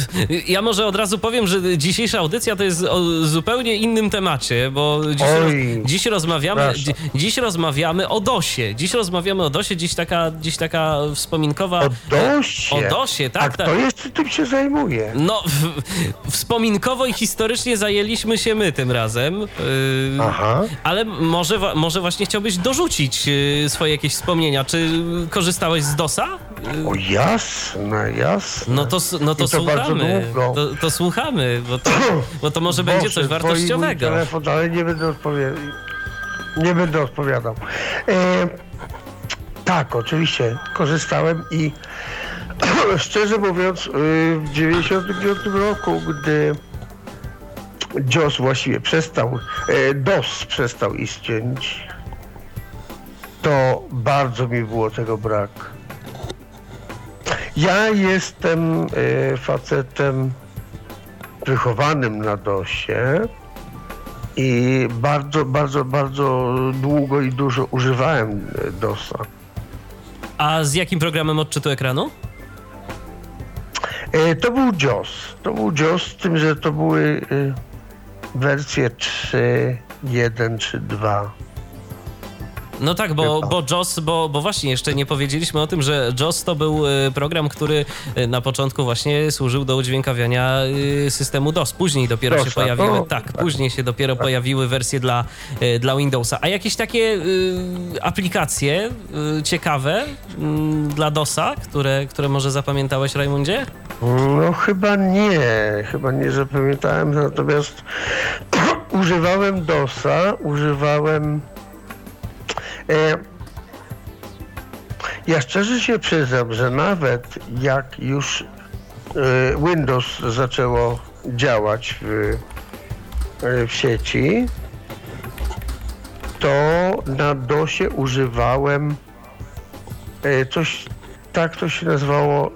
ja... może od razu powiem, że dzisiejsza audycja to jest o zupełnie innym temacie, bo dziś, Oj, dziś rozmawiamy, dzi, dziś rozmawiamy o DOSie. Dziś rozmawiamy o DOSie, dziś taka, dziś taka wspominkowa... O DOSie? O DOSie, tak. A kto tak. jest, tym się zajmuje? No, w, wspominkowo i historycznie zajęliśmy się my tym razem. Yy, Aha. Ale może, może właśnie chciałbyś dorzucić yy, swoje jakieś wspomnienia. Czy korzystałeś z DOSa? O jasne, jasne. No to no to, to słuchamy. To, to, słuchamy, bo to, bo to może Boże, będzie coś wartościowego. telefon, ale nie będę odpowiadał. Nie będę odpowiadał. E, tak, oczywiście korzystałem i szczerze mówiąc, y, w 95 roku, gdy DOS właściwie przestał, e, DOS przestał istnieć, to bardzo mi było tego brak. Ja jestem y, facetem wychowanym na DOSie i bardzo, bardzo, bardzo długo i dużo używałem DOSa. A z jakim programem odczytu ekranu? Y, to był JOS. To był JOS, z tym, że to były wersje 3, 1 czy 2. No tak, bo, bo JOS, bo, bo właśnie jeszcze nie powiedzieliśmy o tym, że JOS to był e, program, który e, na początku właśnie służył do udźwiękawiania e, systemu DOS. Później dopiero Proszę, się pojawiły, no, tak, później się dopiero tak. pojawiły wersje dla, dla Windowsa. A jakieś takie aplikacje ciekawe y, dla DOSa, które, które może zapamiętałeś, Rajmundzie? No chyba nie, chyba nie zapamiętałem, natomiast używałem DOSa, używałem ja szczerze się przyznam, że nawet jak już e, Windows zaczęło działać w, e, w sieci, to na DOSie używałem e, coś, tak to się nazywało,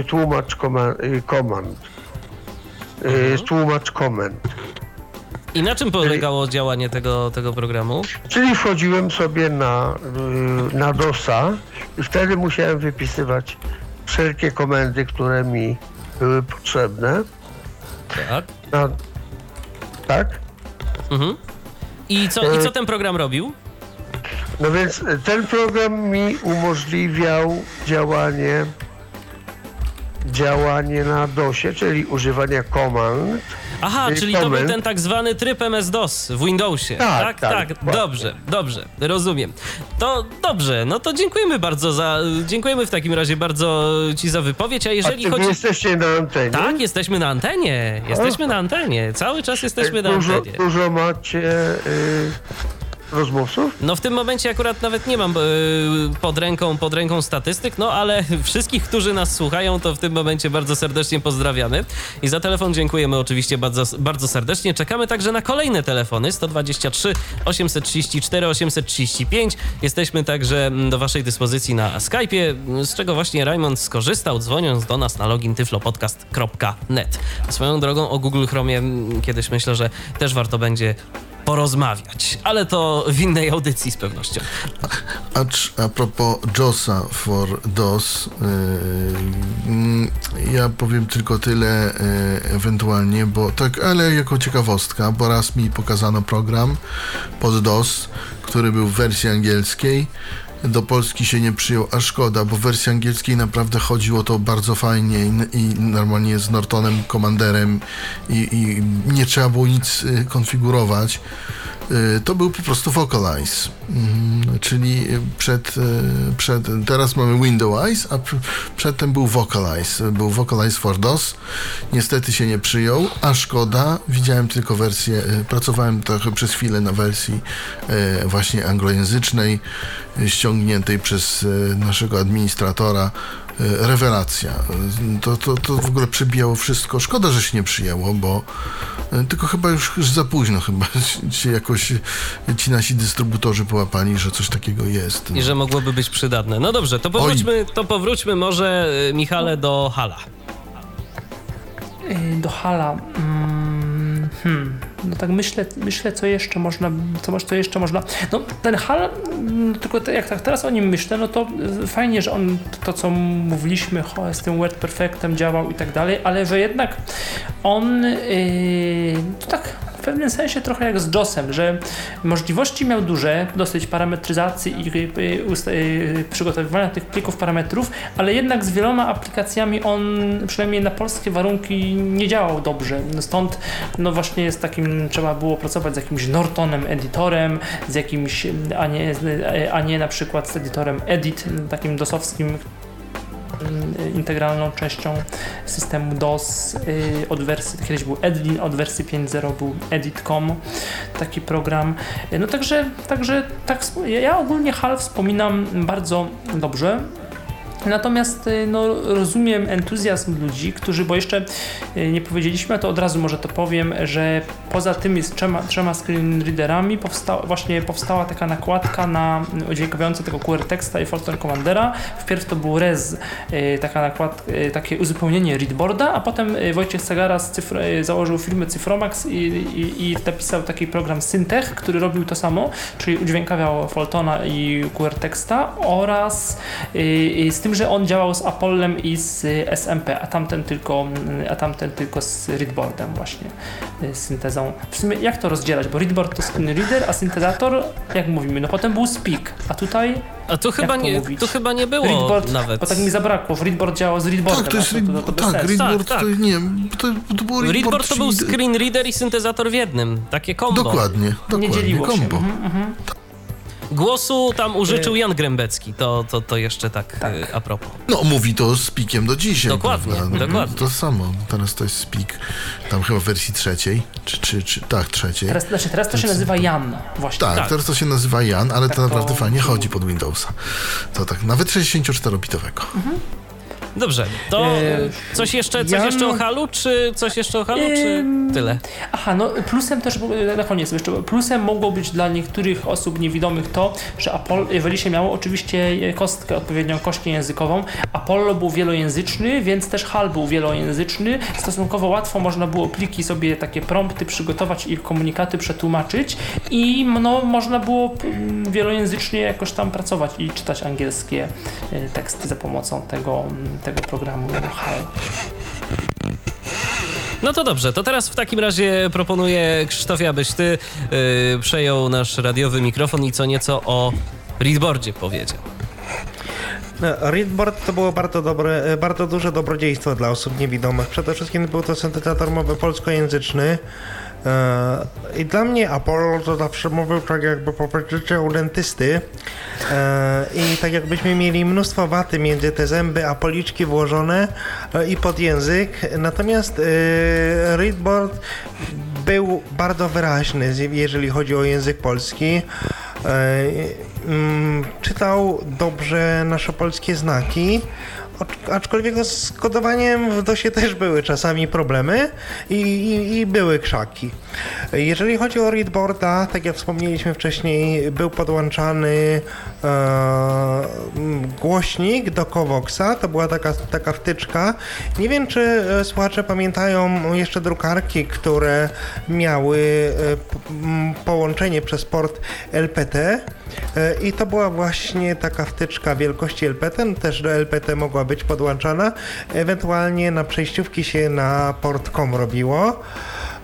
e, tłumacz koma- e, komand. E, Tłumacz komend. I na czym polegało działanie tego, tego programu? Czyli wchodziłem sobie na, y, na DOSa i wtedy musiałem wypisywać wszelkie komendy, które mi były potrzebne. Tak. Na, tak? Mhm. I co, I co ten program robił? No więc ten program mi umożliwiał działanie działanie na DOSie, czyli używanie komand. Aha, Czyli to był ten tak zwany tryb MS-DOS w Windowsie. Tak, tak. tak, dokładnie. Dobrze, dobrze, rozumiem. To dobrze, no to dziękujemy bardzo za. Dziękujemy w takim razie bardzo Ci za wypowiedź. A A jeżeli wy chodzi. jesteście na antenie? Tak, jesteśmy na antenie. Jesteśmy na antenie. Cały czas jesteśmy na dużo, antenie. dużo macie y, rozmówców? No w tym momencie akurat nawet nie mam e, pod ręką, pod ręką statystyk, no ale wszystkich, którzy nas słuchają, to w tym momencie bardzo serdecznie pozdrawiamy. I za telefon dziękujemy oczywiście bardzo, bardzo serdecznie. Czekamy także na kolejne telefony 123 834 835. Jesteśmy także mm, do waszej dyspozycji na Skype'ie, z czego właśnie Raymond skorzystał, dzwoniąc do nas na login tyflopodcast.net. Swoją drogą o Google Chromie mm, kiedyś myślę, że też warto będzie porozmawiać, ale to w innej audycji z pewnością. A, cz- a propos JOSa for DOS, yy, ja powiem tylko tyle yy, ewentualnie, bo tak, ale jako ciekawostka, bo raz mi pokazano program pod DOS, który był w wersji angielskiej. Do Polski się nie przyjął, a szkoda, bo w wersji angielskiej naprawdę chodziło to bardzo fajnie i, i normalnie z Nortonem, komanderem i, i nie trzeba było nic y, konfigurować. Y, To był po prostu Vocalize, Mhm, czyli przed, y, przed, teraz mamy Windows, a pr- przedtem był Vocalize, był Vocalize for DOS, niestety się nie przyjął, a szkoda, widziałem tylko wersję, y, pracowałem trochę przez chwilę na wersji właśnie anglojęzycznej, ściągniętej przez naszego administratora, rewelacja. Y, To, to, to w ogóle przebijało wszystko. Szkoda, że się nie przyjęło, bo y, tylko chyba już, już za późno chyba się jakoś ci nasi dystrybutorzy połapali, że coś takiego jest. I że mogłoby być przydatne. No dobrze, to powróćmy, to powróćmy może, Michale, do Hala. Y, Do Hala. Mm, hmm. No tak myślę, myślę, co jeszcze można, co, co jeszcze można. No ten Hal, mm, tylko te- jak tak teraz o nim myślę, no to y, fajnie, że on to, co mówiliśmy, ho, z tym Word Perfectem działał i tak dalej, ale że jednak on yy, tak w pewnym sensie trochę jak z JOSem, że możliwości miał duże, dosyć parametryzacji i przygotowywania tych plików parametrów, ale jednak z wieloma aplikacjami on przynajmniej na polskie warunki nie działał dobrze. Stąd no właśnie jest takim, trzeba było pracować z jakimś Nortonem editorem, z jakimś, a nie, a nie na przykład z editorem Edit, takim dosowskim, integralną częścią systemu DOS y, od wersji, kiedyś był Edlin, od wersji 5.0 był Edit.com, taki program. Y, No także, także tak, ja ogólnie HAL wspominam bardzo dobrze. Natomiast y, no, rozumiem entuzjazm ludzi, którzy, bo jeszcze y, nie powiedzieliśmy, to od razu może to powiem, że poza tymi trzema, trzema screen readerami powsta, właśnie powstała taka nakładka na udźwiękowiające tego QR teksta i Fortran Commandera. Wpierw to był Rez, y, taka nakład, y, takie uzupełnienie readboarda, a potem y, Wojciech y, założył firmę Cyfromax i, i, i napisał taki program Syntech, który robił to samo, czyli udźwiękawiał Fultona i QR teksta oraz y, y, z tym, że on działał z Apollem i z y, SMP, a tamten tylko, y, a tamten tylko z readboardem właśnie, y, z syntezą. W sumie jak to rozdzielać, bo readboard to screen reader, a syntezator, jak mówimy, no potem był speak, a tutaj A tu chyba, to nie, mówić? tu chyba nie było readboard, nawet. bo tak mi zabrakło, w readboard działał z readboardem, Tak, to jest a to, to, to, tak, readboard Tak, to tak. nie wiem, to, to było readboard, Readboard to był czyli- screen reader i syntezator w jednym. Takie kombo. Dokładnie, nie dokładnie, dzieliło się. kombo. Mhm, mhm. Głosu tam użyczył Jan Grębecki. To, to, to jeszcze tak, Tak. y, a propos. No, mówi to z pikiem do dzisiaj. Dokładnie, prawda? No, dokładnie. To samo. Teraz to jest speak, tam chyba w wersji trzeciej, czy, czy, czy tak, trzeciej. Teraz, znaczy, teraz to się nazywa Jan, właśnie. tak, tak. teraz to się nazywa Jan, ale Tak to to- naprawdę fajnie chodzi pod Windowsa. To tak, nawet 64-bitowego. Dobrze, to E, coś jeszcze, coś ja jeszcze o halu, czy coś jeszcze o halu, czy tyle? Aha, no plusem też, e, na koniec jeszcze, plusem mogło być dla niektórych osób niewidomych to, że Apollo, Welisie miało oczywiście kostkę, odpowiednią kościę językową. Apollo był wielojęzyczny, więc też HAL był wielojęzyczny. Stosunkowo łatwo można było pliki sobie, takie prompty przygotować i komunikaty przetłumaczyć i no, można było mm, wielojęzycznie jakoś tam pracować i czytać angielskie e, teksty za pomocą tego, tego programu HAL. No to dobrze, to teraz w takim razie proponuję Krzysztofie, abyś ty yy, przejął nasz radiowy mikrofon i co nieco o readboardzie powiedział. No, Readboard to było bardzo dobre, e, bardzo duże dobrodziejstwo dla osób niewidomych. Przede wszystkim był to syntezator mowy polskojęzyczny. E, I dla mnie Apollo to zawsze mówił tak jakby powiedzieć u dentysty. E, I tak jakbyśmy mieli mnóstwo waty między te zęby, a policzki włożone e, i pod język. Natomiast Readboard był bardzo wyraźny, jeżeli chodzi o język polski. Mm, czytał dobrze nasze polskie znaki, acz- aczkolwiek z kodowaniem w DOSie też były czasami problemy i, i, i były krzaki. Jeżeli chodzi o readboarda, tak jak wspomnieliśmy wcześniej, był podłączany e, głośnik do Covoxa, to była taka, taka wtyczka. Nie wiem, czy e, słuchacze pamiętają jeszcze drukarki, które miały e, połączenie przez port LPT. E, I to była właśnie taka wtyczka wielkości LPT, no też do LPT mogła być podłączana. Ewentualnie na przejściówki się na port COM robiło.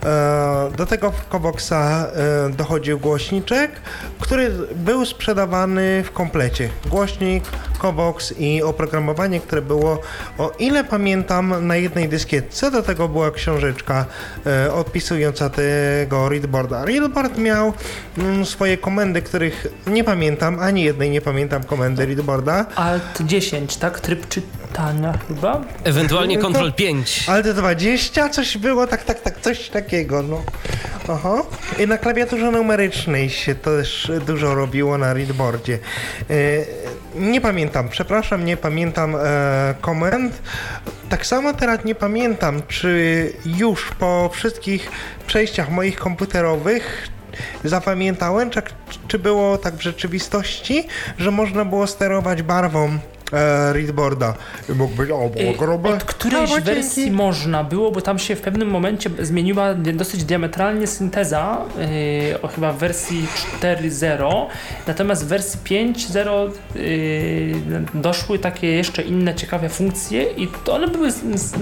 E, Do tego Covoxa e, dochodził głośniczek, który był sprzedawany w komplecie. Głośnik, Covox i oprogramowanie, które było, o ile pamiętam, na jednej dyskietce. Do tego była książeczka e, odpisująca tego readboarda. Readboard miał mm, swoje komendy, których nie pamiętam, ani jednej nie pamiętam komendy readboarda. Alt 10, tak? Tryb czytania chyba? Ewentualnie Ctrl 5. Ale te 20 coś było, tak, tak, tak, coś takiego, no. Aha. I na klawiaturze numerycznej się też dużo robiło na readboardzie. E, nie pamiętam, przepraszam, nie pamiętam e, komend. Tak samo teraz nie pamiętam, czy już po wszystkich przejściach moich komputerowych zapamiętałem, czy, czy było tak w rzeczywistości, że można było sterować barwą e, readboarda. Mógł być, o, było Y, grube. Od którejś wersji cienkie. można było, bo tam się w pewnym momencie zmieniła dosyć diametralnie synteza, yy, o chyba w wersji 4.0, natomiast w wersji 5.0 yy, doszły takie jeszcze inne ciekawe funkcje i to one były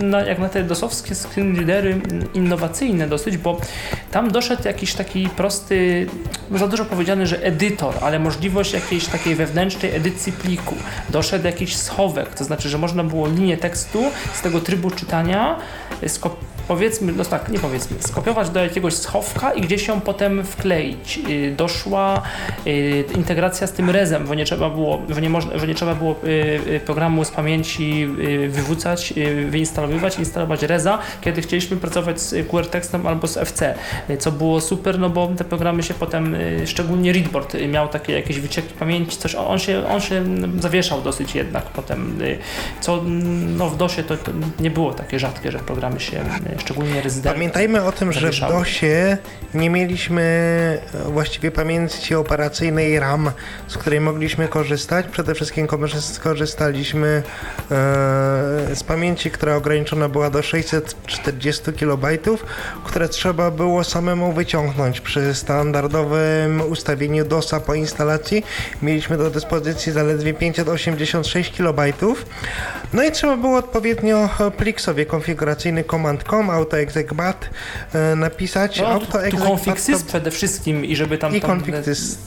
na, jak na te dosowskie screenreadery mm, innowacyjne dosyć, bo tam doszedł jakiś taki prosty, no za dużo powiedziane, że edytor, ale możliwość jakiejś takiej wewnętrznej edycji pliku. Doszedł jakiś schowek, to znaczy, że można było linię tekstu z tego trybu czytania skop- powiedzmy, no tak, nie powiedzmy, skopiować do jakiegoś schowka i gdzieś ją potem wkleić. Y, Doszła y, integracja z tym rezem, bo nie trzeba było, bo nie można, że nie trzeba było y, programu z pamięci wywrócać, wyinstalowywać, instalować reza, kiedy chcieliśmy pracować z QR tekstem albo z FC, co było super, no bo te programy się potem, szczególnie Readboard miał takie jakieś wycieki pamięci, coś, on się, on się zawieszał dosyć jednak potem, co no w DOSie to, to nie było takie rzadkie, że programy się, szczególnie rezydent. Pamiętajmy o tym, że w. DOSie nie mieliśmy e, właściwie pamięci operacyjnej RAM, z której mogliśmy korzystać. Przede wszystkim korzy- korzystaliśmy e, z pamięci, która ograniczona była do 640 KB, które trzeba było samemu wyciągnąć. Przy standardowym ustawieniu DOSa po instalacji mieliśmy do dyspozycji zaledwie 586 KB. No i trzeba było odpowiednio plik sobie konfiguracyjny command.com, autoexecbat e, napisać. No, tu, tu Autoexecbat config sys to- przede wszystkim i żeby tam... i tam config sys,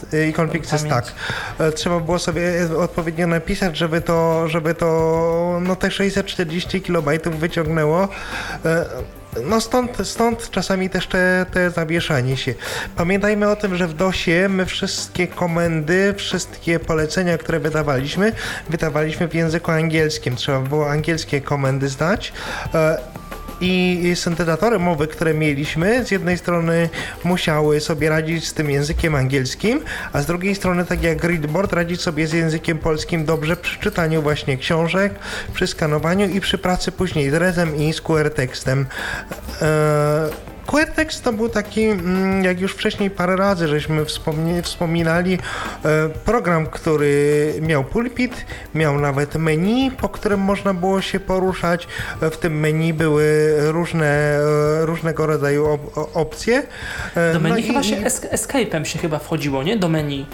i tak. E, Trzeba było sobie odpowiednio napisać, żeby to, żeby to no te 640 KB wyciągnęło. E, No stąd, stąd czasami też te, te zawieszanie się. Pamiętajmy o tym, że w DOSie my wszystkie komendy, wszystkie polecenia, które wydawaliśmy, wydawaliśmy w języku angielskim. Trzeba było angielskie komendy zdać. I syntezatory mowy, które mieliśmy, z jednej strony musiały sobie radzić z tym językiem angielskim, a z drugiej strony, tak jak Readboard, radzić sobie z językiem polskim dobrze przy czytaniu właśnie książek, przy skanowaniu i przy pracy później z rezem i z QR tekstem. Eee, QueerText to był taki, mm, jak już wcześniej parę razy żeśmy wspominali, e, program, który miał pulpit, miał nawet menu, po którym można było się poruszać. W tym menu były różne, e, różnego rodzaju op opcje. E, Do menu no chyba i... się escape'em się chyba wchodziło, nie? Do menu.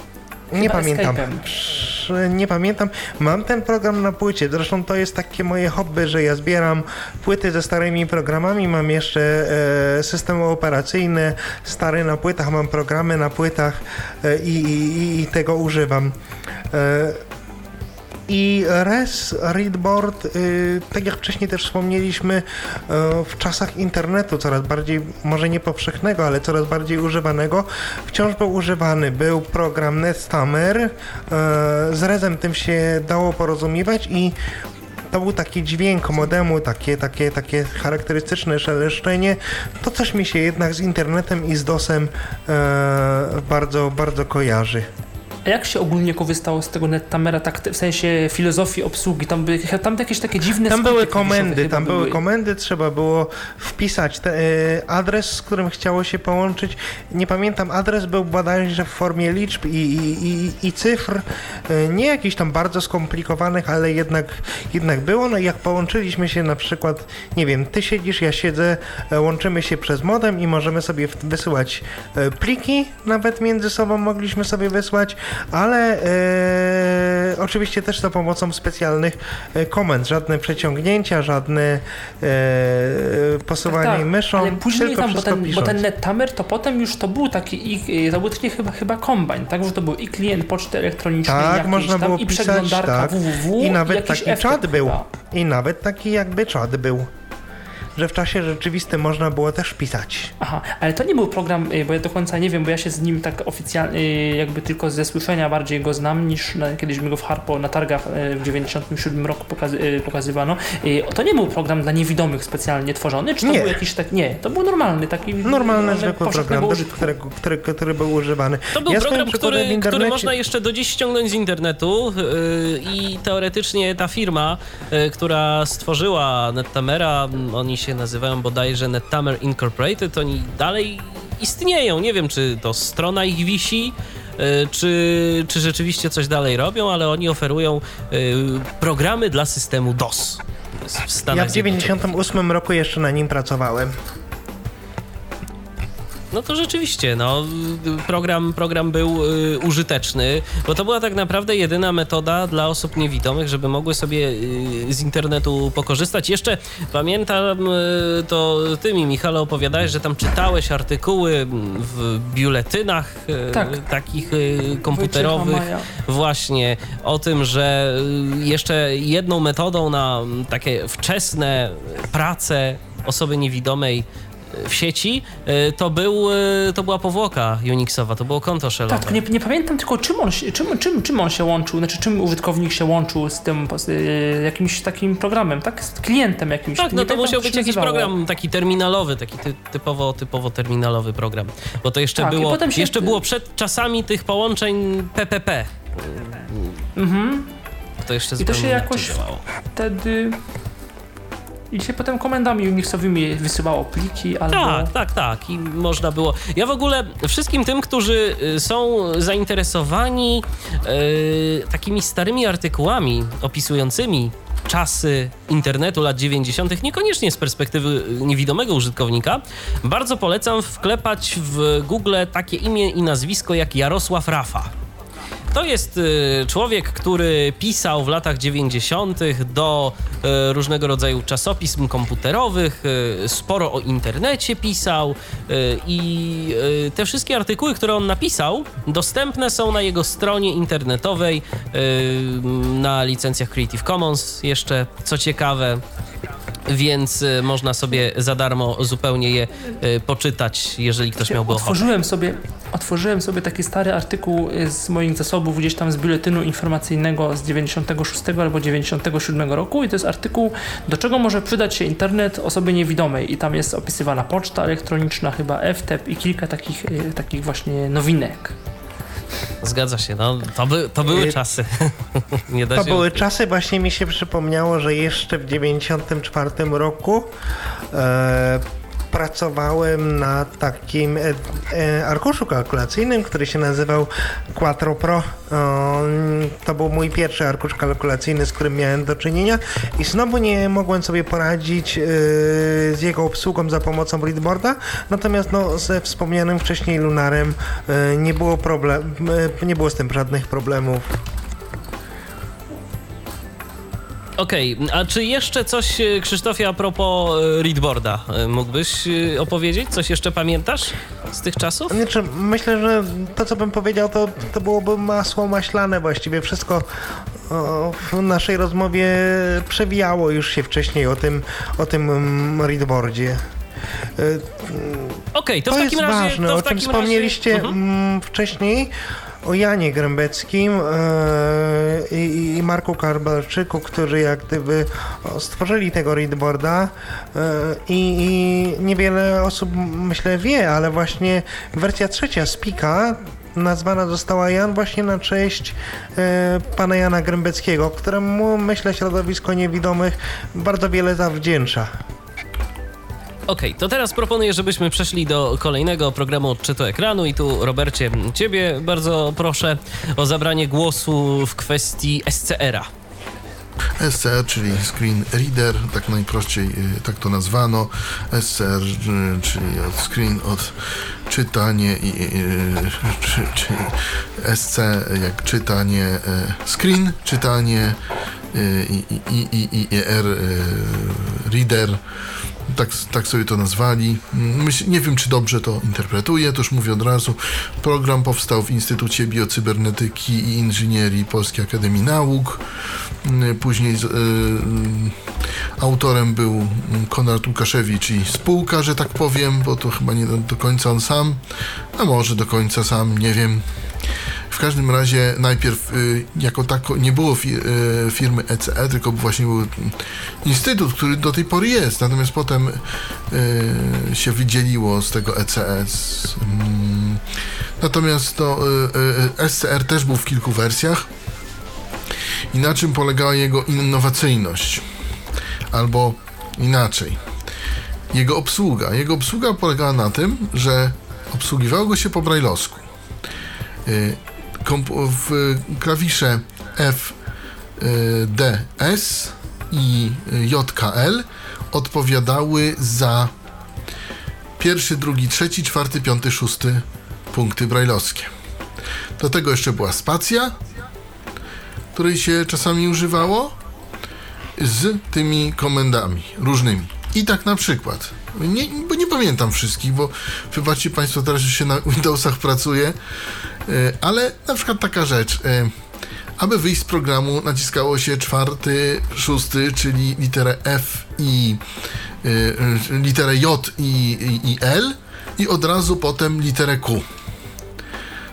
Nie pamiętam. Nie pamiętam. Mam ten program na płycie. Zresztą to jest takie moje hobby, że ja zbieram płyty ze starymi programami. Mam jeszcze e, systemy operacyjne stare na płytach, mam programy na płytach e, i, i, i, tego używam. E, i RES, Readboard, y, tak jak wcześniej też wspomnieliśmy, y, w czasach internetu coraz bardziej, może nie powszechnego, ale coraz bardziej używanego, wciąż był używany. Był program Netstammer, y, z RESem tym się dało porozumiewać i to był taki dźwięk modemu, takie, takie, takie charakterystyczne szeleszczenie. To coś mi się jednak z internetem i z DOSem bardzo, bardzo kojarzy. A jak się ogólnie korzystało z tego nettamera, tak w sensie filozofii obsługi? Tam były tam jakieś takie dziwne Tam były komendy, tam były. komendy, trzeba było wpisać te, e, adres, z którym chciało się połączyć. Nie pamiętam, adres był bodajże w formie liczb i, i, i, i cyfr, e, nie jakichś tam bardzo skomplikowanych, ale jednak, jednak było. No i jak połączyliśmy się na przykład, nie wiem, ty siedzisz, ja siedzę, e, łączymy się przez modem i możemy sobie wysyłać pliki, nawet między sobą mogliśmy sobie wysłać, ale e, oczywiście też za pomocą specjalnych e, komend. Żadne przeciągnięcia, żadne e, posuwanie tak, tak, myszą. Ale później tam, bo ten, bo ten NetTamer to potem już to był taki, i, to był taki chyba, chyba kombine, tak? Że to był i klient poczty elektronicznej, tak, można tam, było i pisać, przeglądarka tak. www. I nawet taki czat był. I nawet taki jakby czat był że w czasie rzeczywistym można było też pisać. Aha, ale to nie był program, y, bo ja do końca nie wiem, bo ja się z nim tak oficjalnie, y, jakby tylko ze słyszenia bardziej go znam, niż na, kiedyś mi go w Harpo na targach y, w 97 roku pokazy, pokazywano. To nie był program dla niewidomych specjalnie tworzony, czy to nie. był jakiś tak, nie, to był normalny, taki normalny, zwykły program, który, który, który, był używany. To był ja program, który, który można jeszcze do dziś ściągnąć z internetu yy, i teoretycznie ta firma, yy, która stworzyła Nettamera, oni się się nazywają bodajże Nettamer Incorporated, oni dalej istnieją. Nie wiem, czy to strona ich wisi, e, czy, czy rzeczywiście coś dalej robią, ale oni oferują e, programy dla systemu DOS. W Stanach ja w 98 roku jeszcze na nim pracowałem. No to rzeczywiście, no, program, program był y, użyteczny, bo to była tak naprawdę jedyna metoda dla osób niewidomych, żeby mogły sobie y, z internetu pokorzystać. Jeszcze pamiętam, y, to ty mi, Michale, opowiadałeś, że tam czytałeś artykuły w biuletynach y, tak. takich y, komputerowych, właśnie o tym, że y, jeszcze jedną metodą na takie wczesne prace osoby niewidomej w sieci, e, to, był, e, to była powłoka Unixowa, to było konto shellowe. Tak, nie, nie pamiętam tylko czym on, czym, czym, czym on się łączył, znaczy czym użytkownik się łączył z tym z, e, jakimś takim programem, tak? Z klientem jakimś. Tak, no to musiał być jakiś program taki terminalowy, taki ty, typowo, typowo terminalowy program, bo to jeszcze, tak, było, się... jeszcze było przed czasami tych połączeń PPP. Mhm. To jeszcze I to się jakoś działało. wtedy i się potem komendami Unixowymi wysyłało pliki albo... Tak, tak, tak. I można było... Ja w ogóle wszystkim tym, którzy y, są zainteresowani yy, takimi starymi artykułami opisującymi czasy internetu lat 90., niekoniecznie z perspektywy niewidomego użytkownika, bardzo polecam wklepać w Google takie imię i nazwisko jak Jarosław Rafa. To jest y, człowiek, który pisał w latach 90. do y, różnego rodzaju czasopism komputerowych, y, sporo o internecie pisał i te wszystkie artykuły, które on napisał, dostępne są na jego stronie internetowej na licencjach Creative Commons. Jeszcze co ciekawe, więc można sobie za darmo zupełnie je poczytać, jeżeli ktoś miałby ochotę. Otworzyłem sobie otworzyłem sobie taki stary artykuł y, z moich zasobów, gdzieś tam z biuletynu informacyjnego z 96 albo 97 roku i to jest artykuł, do czego może przydać się internet osobie niewidomej i tam jest opisywana poczta elektroniczna, chyba FTP i kilka takich, y, takich właśnie nowinek. Zgadza się, no to, by, to były Y, czasy. Nie da To były ukryć. czasy, właśnie mi się przypomniało, że jeszcze w 94 roku e, pracowałem na takim e, e, arkuszu kalkulacyjnym, który się nazywał Quattro Pro. To był mój pierwszy arkusz kalkulacyjny, z którym miałem do czynienia i znowu nie mogłem sobie poradzić e, z jego obsługą za pomocą readboarda, natomiast no, ze wspomnianym wcześniej Lunarem nie było problem, nie było z tym żadnych problemów. Okej, a czy jeszcze coś, e, Krzysztofie, a propos e, readboarda e, mógłbyś opowiedzieć? Coś jeszcze pamiętasz z tych czasów? Znaczy, myślę, że to, co bym powiedział, to, to byłoby masło maślane właściwie. Wszystko o, w naszej rozmowie przewijało już się wcześniej o tym, o tym mm, readboardzie. Okej, to, To, w takim razie... ważne, to w o czym wspomnieliście Razie... Mhm. O Janie Grębeckim e, i, Marku Karbalczyku, którzy jak gdyby stworzyli tego readboarda e, i niewiele osób myślę wie, ale właśnie wersja trzecia Spika nazwana została Jan właśnie na cześć e, pana Jana Grębeckiego, któremu myślę środowisko niewidomych bardzo wiele zawdzięcza. Okej, to teraz proponuję, żebyśmy przeszli do kolejnego programu odczytu ekranu i tu, Robercie, ciebie bardzo proszę o zabranie głosu w kwestii SCR-a. SCR, czyli Screen Reader, tak najprościej y, tak to nazwano. SCR, y, czyli od screen, od czytanie i y, czy, czyli SC jak czytanie screen, czytanie i, i, i, i, i R reader. Tak, tak sobie to nazwali. Myśl, nie wiem, czy dobrze to interpretuję, to już mówię od razu. Program powstał w Instytucie Biocybernetyki i Inżynierii Polskiej Akademii Nauk. Mm, Później y, mm, autorem był mm, Konrad Łukaszewicz i spółka, że tak powiem, bo to chyba nie do końca on sam, a może do końca sam, nie wiem. W każdym razie najpierw y, jako tako nie było y, firmy ECE, tylko właśnie był instytut, który do tej pory jest, natomiast potem y, się wydzieliło z tego ECE. Z, mm, natomiast to SCR też był w kilku wersjach. I na czym polegała jego innowacyjność? Albo inaczej. Jego obsługa. Jego obsługa polegała na tym, że obsługiwało go się po brajlowsku. Y, w klawisze F, y, D, S i y, JKL odpowiadały za pierwszy, drugi, trzeci, czwarty, piąty, szósty punkty brajlowskie. Do tego jeszcze była spacja, której się czasami używało, z tymi komendami różnymi. I tak na przykład, nie, bo nie pamiętam wszystkich, bo wybaczcie Państwo, teraz już się na Windowsach pracuje, ale na przykład taka rzecz. e, Aby wyjść z programu, naciskało się czwarty, szósty, czyli literę F i e, e, literę J i, i, i L i od razu potem literę Q.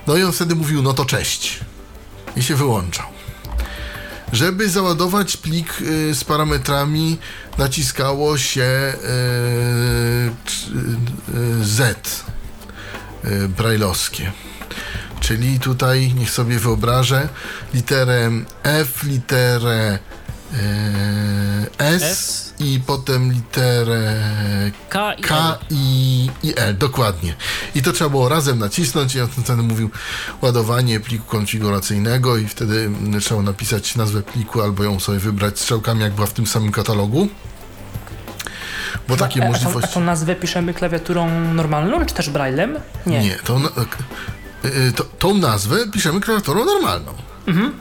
No i on wtedy mówił, no to cześć. I się wyłączał. Żeby załadować plik z parametrami, naciskało się Z brajlowskie. Czyli tutaj, niech sobie wyobrażę, literę F, literę y, S, S. i potem literę K i K i, i L, dokładnie. I to trzeba było razem nacisnąć i ja wtedy mówił ładowanie pliku konfiguracyjnego i wtedy mm, trzeba napisać nazwę pliku albo ją sobie wybrać strzałkami, jak była w tym samym katalogu. Bo takie a, a, tą, a możliwości... tą nazwę piszemy klawiaturą normalną, czy też braillem? Nie. Nie, y, to, tą nazwę piszemy klawiaturą normalną.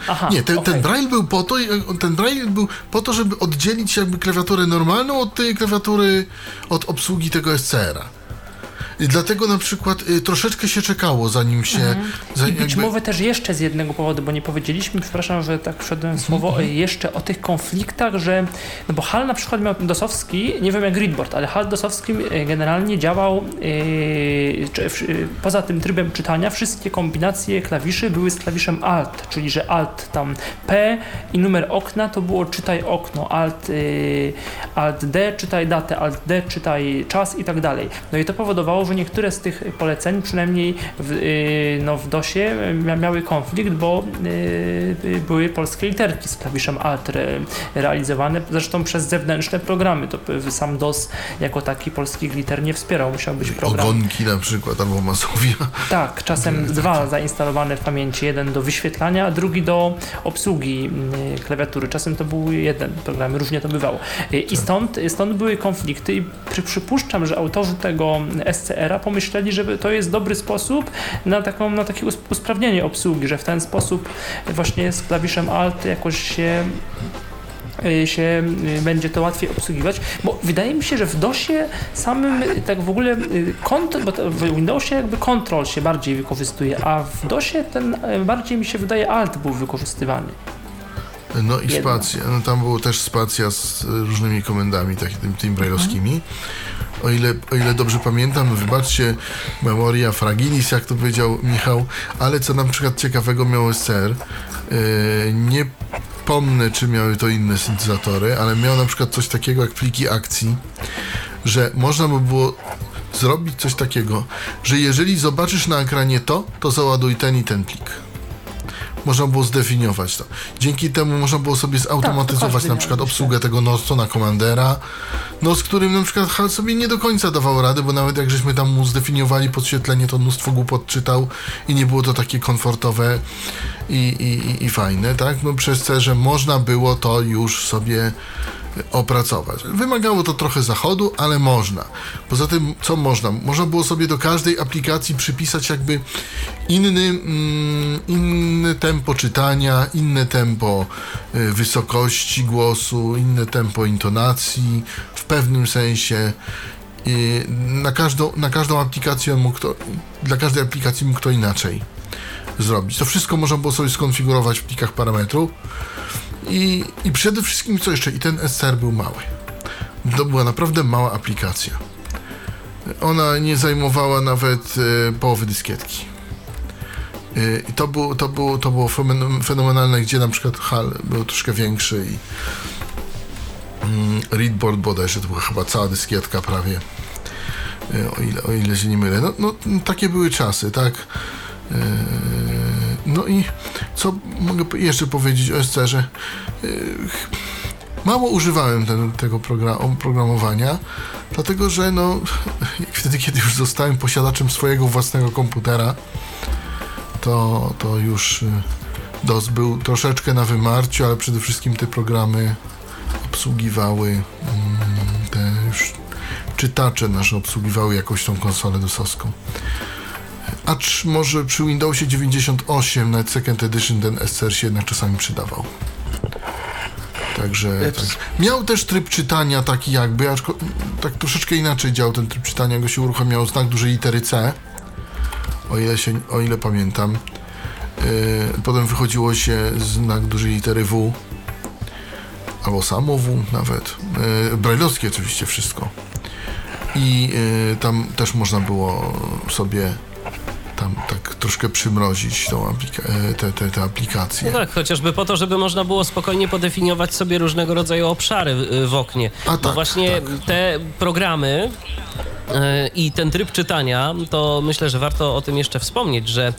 Aha, Nie, ten, okej. ten braille był po to, ten braille był po to, żeby oddzielić jakby klawiaturę normalną od tej klawiatury, od obsługi tego SCR-a. I dlatego na przykład y, troszeczkę się czekało, zanim się... Mhm. I być jakby- może też jeszcze z jednego powodu, bo nie powiedzieliśmy, przepraszam, że tak wszedłem Mhm. słowo, e, jeszcze o tych konfliktach, że, no bo HAL na przykład miał dosowski, nie wiem jak Gridboard, ale HAL dosowski e, generalnie działał e, czy, e, poza tym trybem czytania, wszystkie kombinacje klawiszy były z klawiszem Alt, czyli że Alt tam P i numer okna to było czytaj okno, Alt, e, Alt D czytaj datę, Alt D czytaj czas i tak dalej. No i to powodowało, że niektóre z tych poleceń, przynajmniej w, y, no, w DOSie mia- miały konflikt, bo y, y, były polskie literki z klawiszem Alt re, realizowane, zresztą przez zewnętrzne programy. To sam DOS jako taki polskich liter nie wspierał, musiał być program. Ogonki na przykład, albo Masowia. Tak, czasem dwa zainstalowane w pamięci. Jeden do wyświetlania, a drugi do obsługi klawiatury. Czasem to był jeden program, różnie to bywało. I stąd, stąd były konflikty i przy, przypuszczam, że autorzy tego SCR-a pomyśleli, że to jest dobry sposób na, taką, na takie us- usprawnienie obsługi, że w ten sposób właśnie z klawiszem Alt jakoś się y, się y, będzie to łatwiej obsługiwać, bo wydaje mi się, że w DOSie samym tak w ogóle y, kont, bo w Windowsie jakby Control się bardziej wykorzystuje, a w DOSie ten bardziej mi się wydaje Alt był wykorzystywany. No i spacja. No, tam było też spacja z różnymi komendami, takimi tymi brajlowskimi. O ile, o ile dobrze pamiętam, wybaczcie, memoria fragilis, jak to powiedział Michał, ale co na przykład ciekawego miał SCR, yy, nie pomnę, czy miały to inne syntezatory, ale miał na przykład coś takiego jak pliki akcji, że można by było zrobić coś takiego, że jeżeli zobaczysz na ekranie to, to załaduj ten i ten plik. Można było zdefiniować to. Dzięki temu można było sobie zautomatyzować każdy na przykład obsługę tego Norstona Commandera, no z którym na przykład HAL sobie nie do końca dawał radę, bo nawet jak żeśmy tam mu zdefiniowali podświetlenie, to mnóstwo głupot czytał i nie było to takie komfortowe i, i, i, i fajne, tak? No przez to, że można było to już sobie opracować. Wymagało to trochę zachodu, ale można. Poza tym, co można? Można było sobie do każdej aplikacji przypisać jakby inny, mm, tempo czytania, inne tempo y, wysokości głosu, inne tempo intonacji, w pewnym sensie. Na, każdą, na każdą aplikację mógł to, dla każdej aplikacji mógł to inaczej zrobić. To wszystko można było sobie skonfigurować w plikach parametrów. I, I przede wszystkim co jeszcze? I ten SCR był mały. To była naprawdę mała aplikacja. Ona nie zajmowała nawet e, połowy dyskietki. E, I to, było, to, było, to było fenomenalne, gdzie na przykład HAL był troszkę większy i mm, Readboard bodajże to była chyba cała dyskietka prawie. E, o ile, o ile się nie mylę. No, no takie były czasy, tak? E, no i co mogę jeszcze powiedzieć o SCR-ze? Yy, Mało używałem ten, tego progra- oprogramowania, dlatego że no, wtedy, kiedy już zostałem posiadaczem swojego własnego komputera, to, to już y, DOS był troszeczkę na wymarciu, ale przede wszystkim te programy obsługiwały mm, te już czytacze nasze obsługiwały jakoś tą konsolę DOSowską. Acz może przy Windowsie 98 nawet Second Edition ten SCR się jednak czasami przydawał. Także tak. miał też tryb czytania taki jakby, aczko, tak troszeczkę inaczej działał ten tryb czytania, go się uruchamiał znak dużej litery C, o ile, się, o ile pamiętam. Yy, potem wychodziło się znak dużej litery W, albo samo W nawet. Yy, brajlowskie oczywiście wszystko. I yy, tam też można było sobie tam tak troszkę przymrozić tą aplika- e, te, te, te aplikacje. No tak, chociażby po to, żeby można było spokojnie podefiniować sobie różnego rodzaju obszary w, w oknie. A Bo tak, właśnie tak. te programy i ten tryb czytania, to myślę, że warto o tym jeszcze wspomnieć, że e,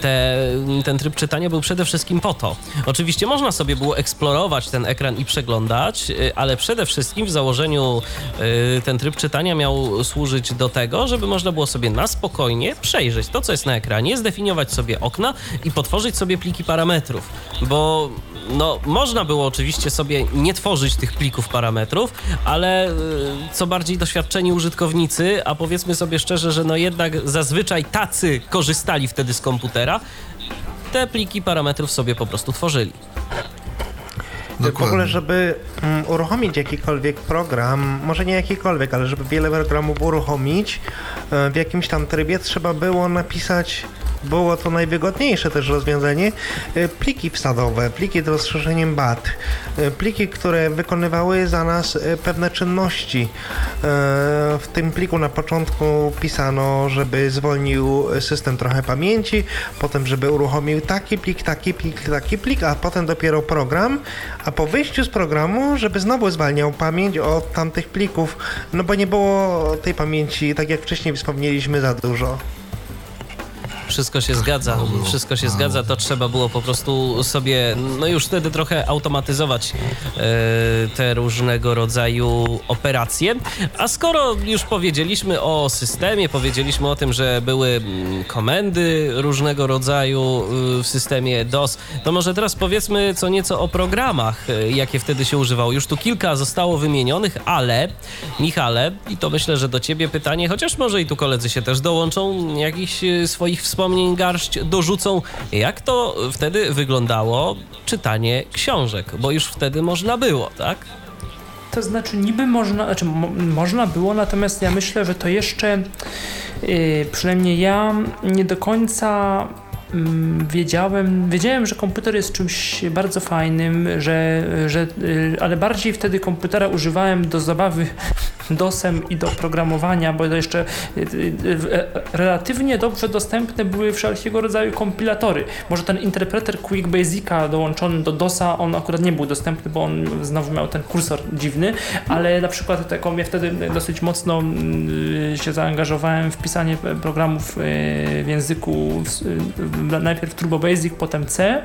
te, ten tryb czytania był przede wszystkim po to. Oczywiście można sobie było eksplorować ten ekran i przeglądać, e, ale przede wszystkim w założeniu e, ten tryb czytania miał służyć do tego, żeby można było sobie na spokojnie przejrzeć to, co jest na ekranie, zdefiniować sobie okna i potworzyć sobie pliki parametrów, bo no, można było oczywiście sobie nie tworzyć tych plików parametrów, ale y, co bardziej doświadczeni użytkownicy, a powiedzmy sobie szczerze, że no jednak zazwyczaj tacy korzystali wtedy z komputera, te pliki parametrów sobie po prostu tworzyli. W Dokładnie. ogóle, żeby mm, uruchomić jakikolwiek program, może nie jakikolwiek, ale żeby wiele programów uruchomić e, w jakimś tam trybie, trzeba było napisać, było to najwygodniejsze też rozwiązanie, e, pliki wsadowe, pliki z rozszerzeniem BAT, e, pliki, które wykonywały za nas e, pewne czynności. W tym pliku na początku pisano, żeby zwolnił system trochę pamięci, potem żeby uruchomił taki plik, taki plik, taki plik, a potem dopiero program, a po wyjściu z programu, żeby znowu zwalniał pamięć od tamtych plików, no bo nie było tej pamięci, tak jak wcześniej wspomnieliśmy, za dużo. Wszystko się zgadza, wszystko się zgadza, to trzeba było po prostu sobie, no już wtedy trochę automatyzować e, te różnego rodzaju operacje. A skoro już powiedzieliśmy o systemie, powiedzieliśmy o tym, że były mm, komendy różnego rodzaju y, w systemie DOS, to może teraz powiedzmy co nieco o programach, y, jakie wtedy się używało. Już tu kilka zostało wymienionych, ale Michale, i to myślę, że do ciebie pytanie, chociaż może i tu koledzy się też dołączą, jakichś y, swoich wspomnień garść dorzucą. Jak to wtedy wyglądało czytanie książek? Bo już wtedy można było, tak? To znaczy niby można, znaczy mo, można było, natomiast ja myślę, że to jeszcze yy, przynajmniej ja nie do końca wiedziałem, wiedziałem, że komputer jest czymś bardzo fajnym, że, że, yy, ale bardziej wtedy komputera używałem do zabawy DOSem i do programowania, bo jeszcze yy, yy, e, relatywnie dobrze dostępne były wszelkiego rodzaju kompilatory. Może ten interpreter Quick Basica dołączony do DOSa, on akurat nie był dostępny, bo on znowu miał ten kursor dziwny, ale na przykład taką ja wtedy dosyć mocno yy, się zaangażowałem w pisanie programów w języku w, najpierw Turbo Basic, potem C.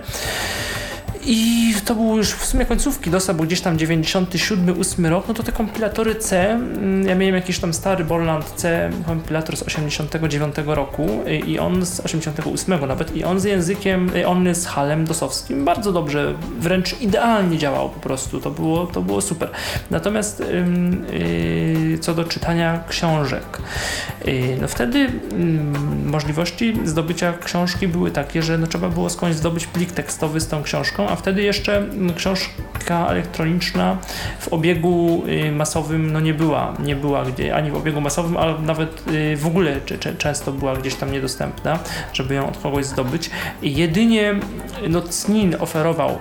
I to był już w sumie końcówki DOSa, był gdzieś tam 97, 8 rok, no to te kompilatory C, mm, ja miałem jakiś tam stary Borland C kompilator z 89 roku y, i on z 88 nawet i on z językiem, y, on z halem dosowskim bardzo dobrze, wręcz idealnie działał po prostu, to było, to było super. Natomiast ym, y, co do czytania książek, y, no wtedy ym, możliwości zdobycia książki były takie, że no trzeba było skądś zdobyć plik tekstowy z tą książką, a wtedy jeszcze książka elektroniczna w obiegu y, masowym no nie była, nie była gdzie, ani w obiegu masowym, ale nawet y, w ogóle często była gdzieś tam niedostępna, żeby ją od kogoś zdobyć. Jedynie no, CNIN oferował